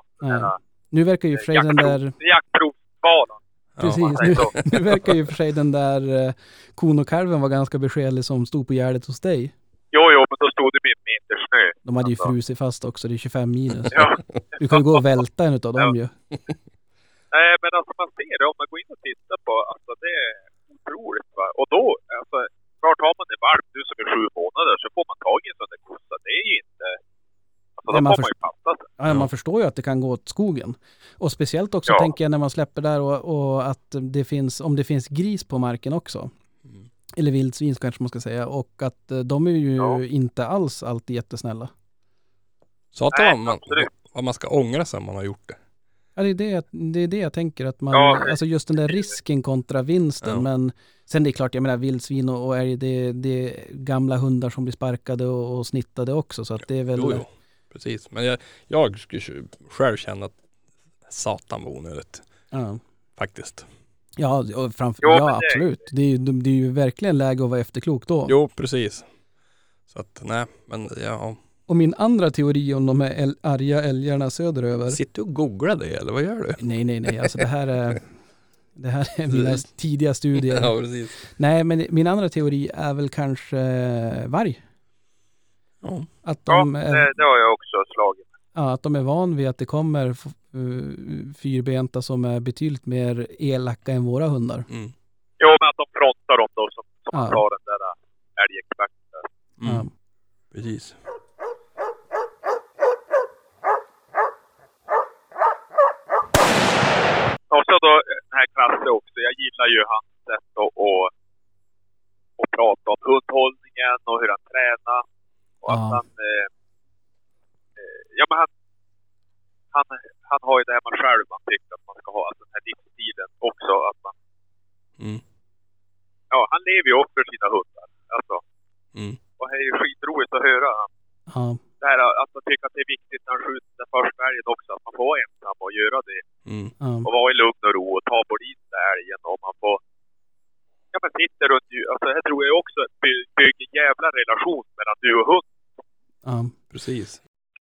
Nu verkar ju för sig den där... jaktprov- Jaktprovssvalan. Precis, nu, nu verkar ju för sig den där eh, kon och kalven vara ganska beskedlig som stod på gärdet hos dig. Jo, jo, men då stod det en meter snö. De hade ju Alltså. frusit fast också, det är 25 minus. Ja. Du kan ju gå och välta en utav dem ju. Nej, men alltså man ser det om man går in och tittar på, alltså det är otroligt va. Och då, alltså, klart har man det varmt nu som är sju månader så får man tag i en sån där kossa. Det är ju inte, alltså då man får man ju passa sig. Ja, man förstår ju att det kan gå åt skogen. Och speciellt också Ja. tänker jag när man släpper där och, och att det finns, om det finns gris på marken också. Mm. Eller vildsvin kanske man ska säga. Och att eh, de är ju Ja. inte alls alltid jättesnälla. Så att Nej, man, vad man ska ångra sig om man har gjort det. Ja, det, är det, jag- det är det jag tänker att man, Ja. alltså just den där risken kontra vinsten. Ja. Men sen det är klart, jag menar vildsvin och, och älg, det, det är gamla hundar som blir sparkade och, och snittade också. Så att det är väl... Jo, jo. Precis. Men jag, jag skulle själv känna att satan var onödigt. Ja, Faktiskt. ja, och framför, Jo, ja det- absolut. Det är, ju, det är ju verkligen läge att vara efterklok då. Jo, precis. Så att nej, men ja. Och min andra teori om de här äl- arga älgarna söderöver. Sitter du och googlar det eller vad gör du? Nej, nej, nej. Alltså det här är, det här är mina tidiga studier. Ja, precis. Nej, men min andra teori är väl kanske varg. Ja. Att Ja, de, det, är, det har jag också slagit. ja, att de är van vid att det kommer eh, fyrbenta som är betydligt mer elaka än våra hundar. Mm. Jo, men att de frontar dem då som, som Ja. sa den där äh, älgexperten där. Mm. Ja. Precis. Och så då den här klassen också. Jag gillar ju hans sätt att och, och prata om hundhållningen och hur han tränar. Och att Ja. han... Eh, eh, ja, men han, han, han har ju det här man själv man tycker att man ska ha. Alltså den här livsstilen också. Att man, Mm. ja, han lever ju upp för sina hundar. Alltså, Mm. och det är ju skitroligt att höra. Ja, Det här att man tycker att det är viktigt när han skjuter den första älgen också. Att man får vara ensam och göra det. Mm. ja, och vara i lugn och ro och ta på dit älgen och man får Ja men sitter runt djur. Alltså det här tror jag också by- bygger en jävla relation mellan du och hund. Ja. Precis.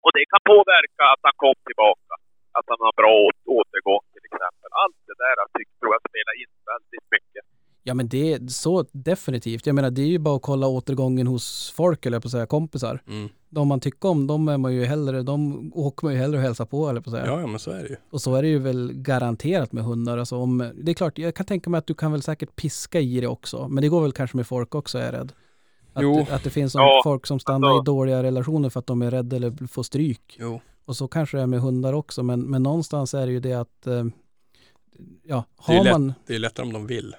Och det kan påverka att han kom tillbaka. Att han har bra åt, återgång till exempel. Allt det där jag tycker, tror jag spelar in väldigt mycket. Ja men det är så definitivt. Jag menar det är ju bara att kolla återgången hos folk eller på att säga kompisar. Mm. De man tycker om, de är man ju hellre, de åker man ju hellre och hälsar på eller på att säga. Ja, ja, men så är det ju. Och så är det ju väl garanterat med hundar. Alltså om, det är klart, jag kan tänka mig att du kan väl säkert piska i det också. Men det går väl kanske med folk också är jag rädd. Att, Jo. Det, att det finns som Ja, folk som stannar alltså- i dåliga relationer för att de är rädda eller får stryk. Jo. Och så kanske det är med hundar också. Men, men någonstans är det ju det att, eh, ja, Det är har lätt. man, Det är lättare om de vill.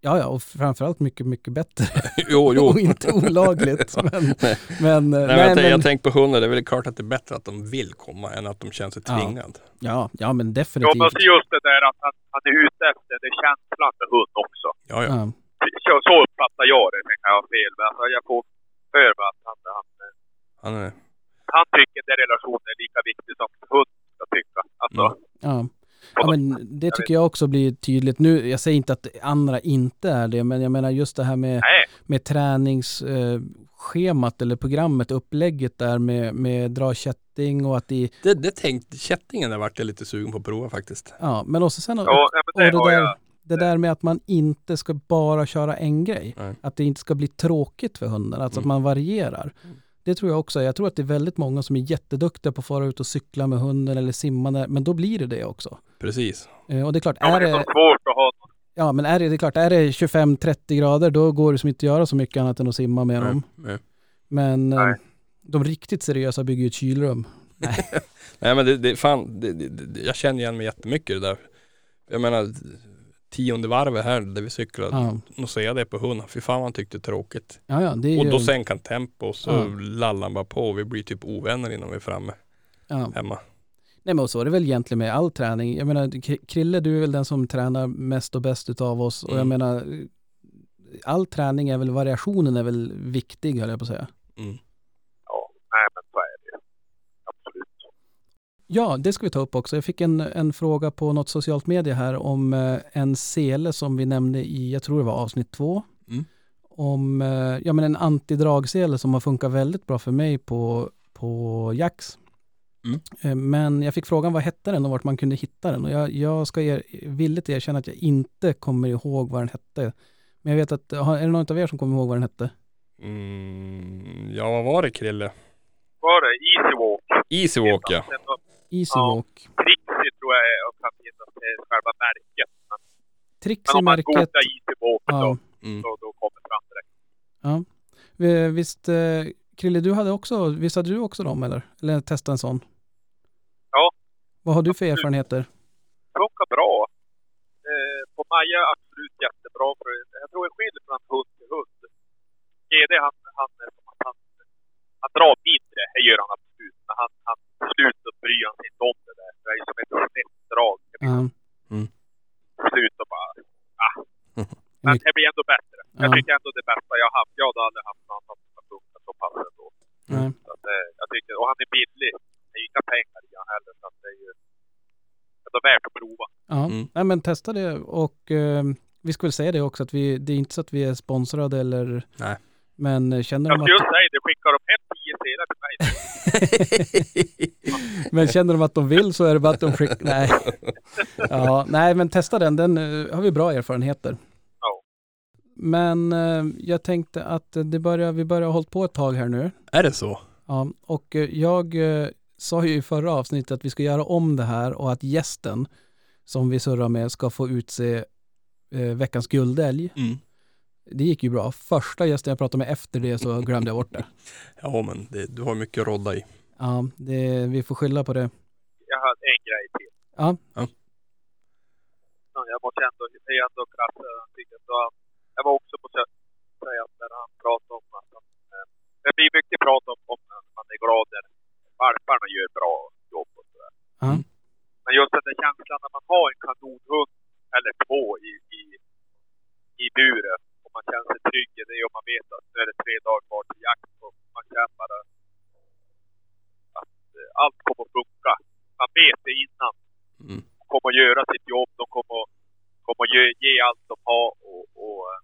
ja ja, och framförallt mycket, mycket bättre. jo, jo. och inte olagligt. men, Nej. men, eh, Nej, men jag, tänk- jag tänker på hundar, det är väl klart att det är bättre att de vill komma än att de känner sig Ja. tvingade. ja, ja men Jo definitivt. men så just det där att han, han är ute efter det är känslan med hund också. Ja, ja. Så, så uppfattar jag det. Sen kan jag ha fel. Men alltså, jag får för mig att han, han, Han är, han tycker den relationen är lika viktig som hund ska tycka. Alltså, Mm. ja. Ja, men det tycker jag också blir tydligt. Nu, jag säger inte att andra inte är det, men jag menar just det här med, Nej, med träningsschemat eller programmet, upplägget där med, med dra kätting och att det, det, det tänkte, kättingen där vart jag lite sugen på att prova faktiskt. ja, men också sen och, ja, det, och har det där, jag. Det där med att man inte ska bara köra en grej. Nej. Att det inte ska bli tråkigt för hunden, alltså att Mm. man varierar. Det tror jag också. Jag tror att det är väldigt många som är jätteduktiga på att fara ut och cykla med hunden eller simma, men då blir det det också. Precis. Eh, Och det är klart, Ja, är det är så svårt att ha ja, men är det, det är klart, är det 25-30 grader, då går det som inte att göra så mycket annat än att simma med dem. Nej. Men eh, Nej. de riktigt seriösa bygger ju ett kylrum. Nej men det, det fan, det, det, jag känner igen mig jättemycket i det där. Jag menar, tionde varvet här där vi cyklade, Ja, och så är det på hunden. Fy fan vad han tyckte det är tråkigt. ja, ja det är Och ju... då sänker han tempo och så Ja. lallar han bara på och vi blir typ ovänner innan vi är framme ja. hemma. Nej men så är det väl egentligen med all träning. Jag menar, Krille du är väl den som tränar mest och bäst utav oss. Och jag Mm. menar, all träning är väl, variationen är väl viktig höll jag på att säga. Mm. Ja, nej men så är. Ja, det ska vi ta upp också. Jag fick en, en fråga på något socialt medie här om eh, en sele som vi nämnde i, jag tror det var avsnitt två. Mm. Om eh, ja, men en antidragsele som har funkat väldigt bra för mig på, på Jax. Mm. Eh, Men jag fick frågan vad hette den och vart man kunde hitta den. Och jag, jag ska er, villigt erkänna att jag inte kommer ihåg vad den hette. Men jag vet att, har- är det någon av er som kommer ihåg vad den hette? Mm, ja vad var det Krille? Var det Easy Walk? Easy Walk ja. Easy Ja. Walk. Trixie tror jag är och kan finnas till själva märket. Men, Trix men om man märket. googlar Easy Walk Ja. då, Mm. då, då kommer det fram direkt. Vi- Visst, eh, Krille, du hade också, visst hade du också dem eller? Eller testa en sån? Ja. Vad har du för Absolut. erfarenheter? Funkar bra. Eh, på Maja absolut jättebra. För jag tror det skiljer från hund till hund. GD han, han, att han, han drar mindre, det gör han absolut. Men han, han till slut så bryr han sig inte om det där. Det är som ett snett drag. Blir Ja. till slut och bara, ah. Men det blir ändå bättre. Jag Ja. tycker ändå det bästa jag har haft. Jag hade aldrig haft någon annan som funkat så pass ändå. Nej. Så att, eh, jag tycker, och han är billig. Det är inga pengar i han heller. Så att det är ju ändå värt att prova. Ja, Mm. Nej, men testa det och eh, vi väl säga det också att vi, det är inte så att vi är sponsrade eller Nej. Men eh, känner Jag de att, just säga det, skickar de hem tio sedlar till mig. men känner de att de vill så är det bara att de skickar, nej. Ja, nej men testa den, den eh, har vi bra erfarenheter. Ja. Men eh, jag tänkte att det börjar, vi börjar ha hållit på ett tag här nu. Är det så? Ja, och jag sa ju i förra avsnittet att vi ska göra om det här och att gästen som vi surrar med ska få utse veckans guldälg. Mm. Det gick ju bra. Första gästen jag pratade med efter det så glömde jag bort det. Ja men det, du har mycket att rodda i. Ja, det, vi får skylla på det. Jag har en grej till. Ja. Ja. Ja, Jag måste ändå, är ändå. Jag tycker ändå att, jag var också på säga att när han pratade om att han, eh, det blir mycket prat om, om att man är glad när valparna gör bra jobb och sådär. Ja. Men just den där känslan när man har en kanonhund eller två i, i, i buren och man känner sig trygg i det och man vet att nu är det tre dagar kvar till jakt och man känner bara att eh, allt kommer att funka. Man vet det innan. Mm. De kommer att göra sitt jobb. De kommer att, kommer att ge, ge allt de har och, och eh,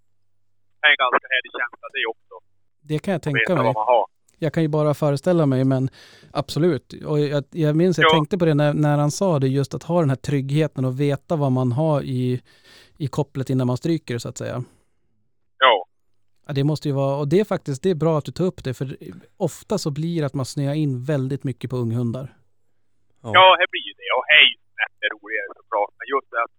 det är en ganska härlig känsla det också. Det kan jag tänka mig. Jag kan ju bara föreställa mig, men absolut. Och jag, jag minns, jag Ja. tänkte på det när, när han sa det, just att ha den här tryggheten och veta vad man har i, i kopplet innan man stryker så att säga. Ja. Ja, det måste ju vara, och det är faktiskt, det är bra att du tar upp det, för ofta så blir det att man snöar in väldigt mycket på unghundar. Ja. Ja, det blir ju det. Och det är roligare såklart. Men just det att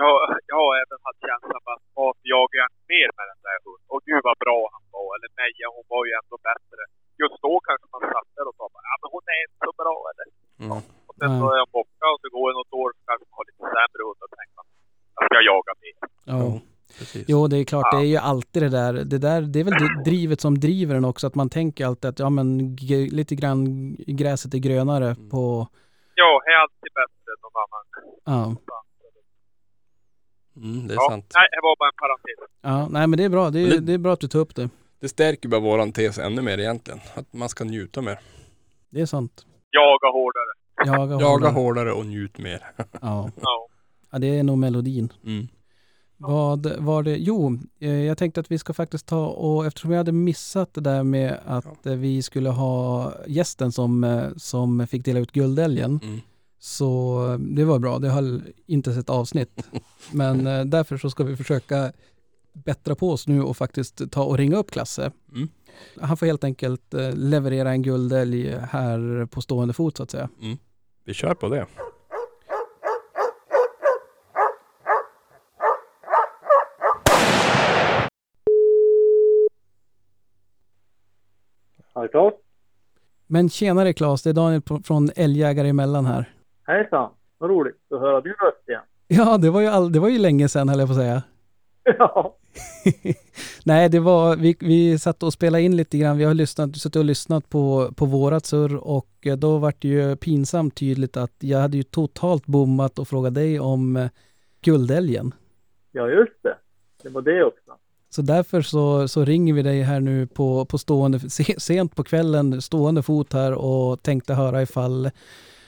jag, jag har även haft känslan av att varför jagar jag inte mer med den där hunden? Och gud vad bra han var. Eller Meja, hon var ju ändå bättre. Just då kanske man satt där och sa bara, ja men hon är inte så bra eller? Mm. Och sen så Nej. är jag borta och så går det något år så kanske man har lite sämre hund och tänker man, jag ska jaga mer. Ja. Ja, precis. Jo, det är klart, Ja. det är ju alltid det där. Det, där, det är väl det drivet som driver en också, att man tänker alltid att ja, men g- lite grann gräset är grönare på, Ja, det är alltid bättre än någon annan. ja. Mm, det är Ja, sant. nej, det var bara en parentes. Ja, nej men det är bra. Det är, det- det är bra att du tar upp det. Det stärker bara våran tes ännu mer egentligen. Att man ska njuta mer. Det är sant. Jaga hårdare. Jaga, Jaga hårdare. hårdare och njut mer. Ja. Ja. ja, det är nog melodin. Mm. Vad var det? Jo, eh, jag tänkte att vi ska faktiskt ta och eftersom jag hade missat det där med att eh, vi skulle ha gästen som, eh, som fick dela ut guldälgen. Mm. Så eh, det var bra, det höll inte ett avsnitt. Men eh, därför så ska vi försöka bättra på oss nu och faktiskt ta och ringa upp Klasse. Mm. Han får helt enkelt eh, leverera en guldälg här på stående fot så att säga. Vi kör på det. Har du klart? Men tjenare Claes, det är Daniel från Älgjägare emellan här. Hejsan, vad roligt att höra din röst igen. Ja, det var ju, all, det var ju länge sedan höll jag på att säga. Ja, Nej, det var, vi, vi satt och spelade in lite grann. Vi har lyssnat, suttit och lyssnat på, på vårat surr och då var det ju pinsamt tydligt att jag hade ju totalt bommat och frågat dig om eh, guldälgen. ja just det. Det var det också. Så därför så, så ringer vi dig här nu på, på stående, se, sent på kvällen, stående fot här och tänkte höra ifall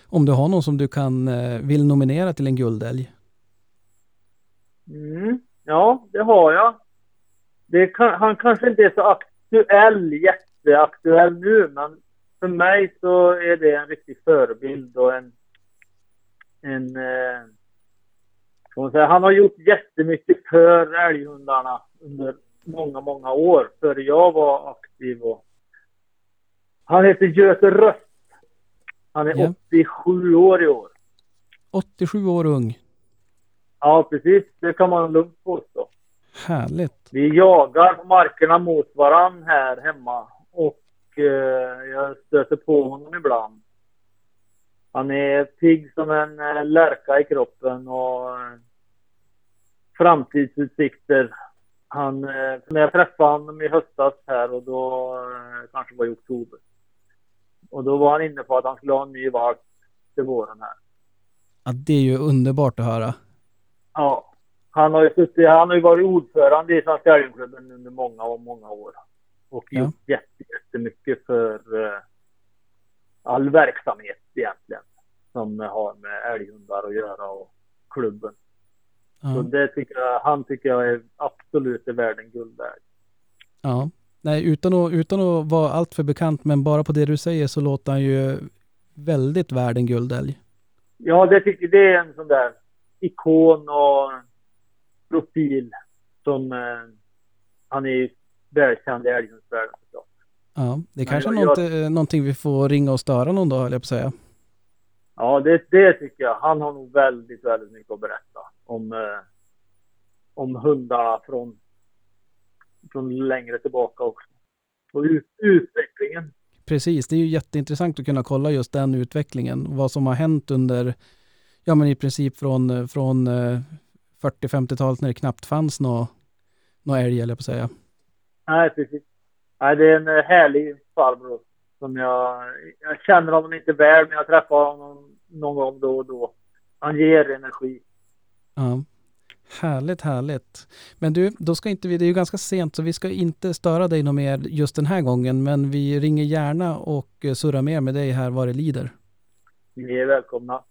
om du har någon som du kan, eh, vill nominera till en guldälg. Mm. Ja, det har jag. Det kan, han kanske inte är så aktuell, jätteaktuell nu, men för mig så är det en riktig förebild och en... en eh, man säga, han har gjort jättemycket för älghundarna under många, många år, före jag var aktiv. Och han heter Göte Röst. Han är Ja. 87 år i år. 87 år ung. Ja, precis. Det kan man lugnt påstå. Härligt. Vi jagar på markerna mot varann här hemma och eh, jag stöter på honom ibland. Han är pigg som en eh, lärka i kroppen och eh, framtidsutsikter. Han, eh, när jag träffade honom i höstas här och då eh, kanske var i oktober. Och då var han inne på att han skulle ha en ny valp till våren här. Ja, det är ju underbart att höra. Ja. Han har ju, suttit, han har ju varit ordförande i Svenska Älgklubben under många och många år. Och Ja. gjort jätte, jättemycket för uh, all verksamhet egentligen. Som har med älghundar att göra och klubben. Så Ja. det tycker jag, han tycker jag är absolut är värd en guldvärd. ja. Nej, utan att, utan att vara alltför bekant, men bara på det du säger så låter han ju väldigt värd en guldälg. Ja, det tycker det är en sån där ikon och profil som eh, han är ju välkänd i älghundsvärlden såklart. Ja, det är kanske är jag- något, eh, någonting vi får ringa och störa någon dag, höll jag på att säga. Ja, det, det tycker jag. Han har nog väldigt, väldigt mycket att berätta om, eh, om hundar från, längre tillbaka också. Och ut, utvecklingen. Precis, det är ju jätteintressant att kunna kolla just den utvecklingen. Vad som har hänt under, ja men i princip från, från eh, 40-50-talet när det knappt fanns någon nå älg, eller på att säga. Nej, precis. Nej, det är en eh, härlig farbror som jag, jag känner honom inte väl, men jag träffar honom någon gång då och då. Han ger energi. Ja. Härligt, härligt. Men du, då ska inte vi, det är ju ganska sent så vi ska inte störa dig något mer just den här gången, men vi ringer gärna och eh, surrar mer med dig här vad det lider. Ni är välkomna.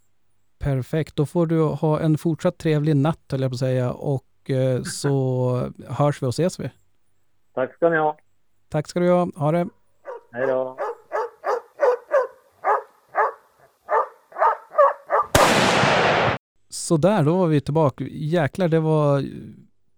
Perfekt, då får du ha en fortsatt trevlig natt höll jag på att säga och eh, så hörs vi och ses vi. Tack ska ni ha. Tack ska du ha, ha det. Hej då. Sådär, då var vi tillbaka. Jäklar, det var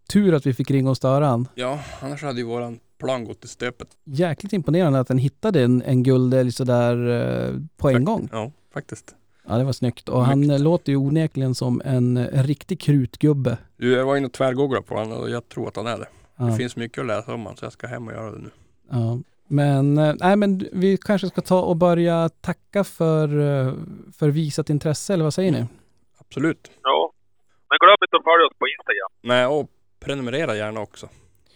tur att vi fick ringa och störa han. Ja, annars hade ju våran plan gått i stöpet. Jäkligt imponerande att den hittade en, en guldälg sådär eh, på en Tack. gång. Ja, faktiskt. Ja, det var snyggt. Och han Snyggt. eh, låter ju onekligen som en, en riktig krutgubbe. Du, jag var inne och tvärgooglade på honom och jag tror att han är det. Ja, Det finns mycket att läsa om honom så jag ska hem och göra det nu. ja. Men, eh, nej, men vi kanske ska ta och börja tacka för, eh, för visat intresse, eller vad säger ni? Absolut. Ja. Men glöm inte att följa oss på Instagram. Nej, och prenumerera gärna också.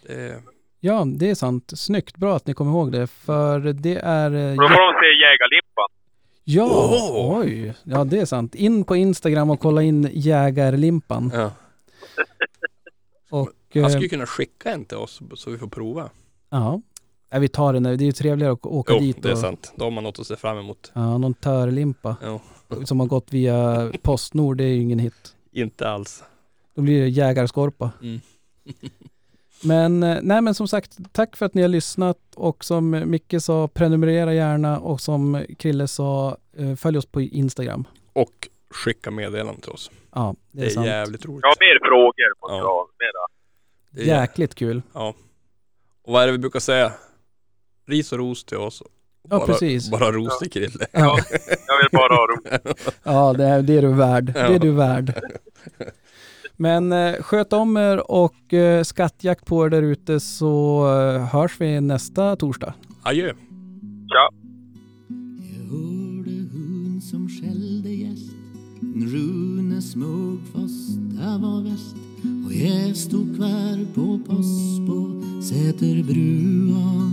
Det Ja, det är sant. Snyggt. Bra att ni kommer ihåg det. För det är... eh, då får de se jägarlimpan. Ja, Åh! oj. Ja, det är sant. In på Instagram och kolla in jägarlimpan. ja. Och, Han eh, skulle ju kunna skicka en till oss så vi får prova. ja. ja, vi tar det nu. Det är ju trevligare att åka Jo, dit det är och sant. Då har man något att se fram emot. ja, någon törlimpa Ja. Som har gått via Postnord. Det är ju ingen hit. Inte alls. Då blir det jägarskorpa. Mm. Men, eh, nej men som sagt, tack för att ni har lyssnat och som Micke sa, prenumerera gärna och som Krille sa, eh, följ oss på Instagram. Och skicka meddelanden till oss. Ja, det Det är, är, sant. jävligt roligt. Ja, mer frågor måste Ja. jag ha. Mera. Det är jä- Jäkligt kul. Ja. Och vad är det vi brukar säga? Ris och ros till oss. Ja, bara, precis. Bara rosor, Krille. Ja. Jag vill bara ha ros. Ja, det är, det är du värd. Det är du värd. Men eh, sköt om er och eh, skattjakt på er där ute så eh, hörs vi nästa torsdag. Adjö. Ja. Jag hörde hon som skällde gäst Rune smög fast det var väst och jag stod kvar på Passbo Säterbrua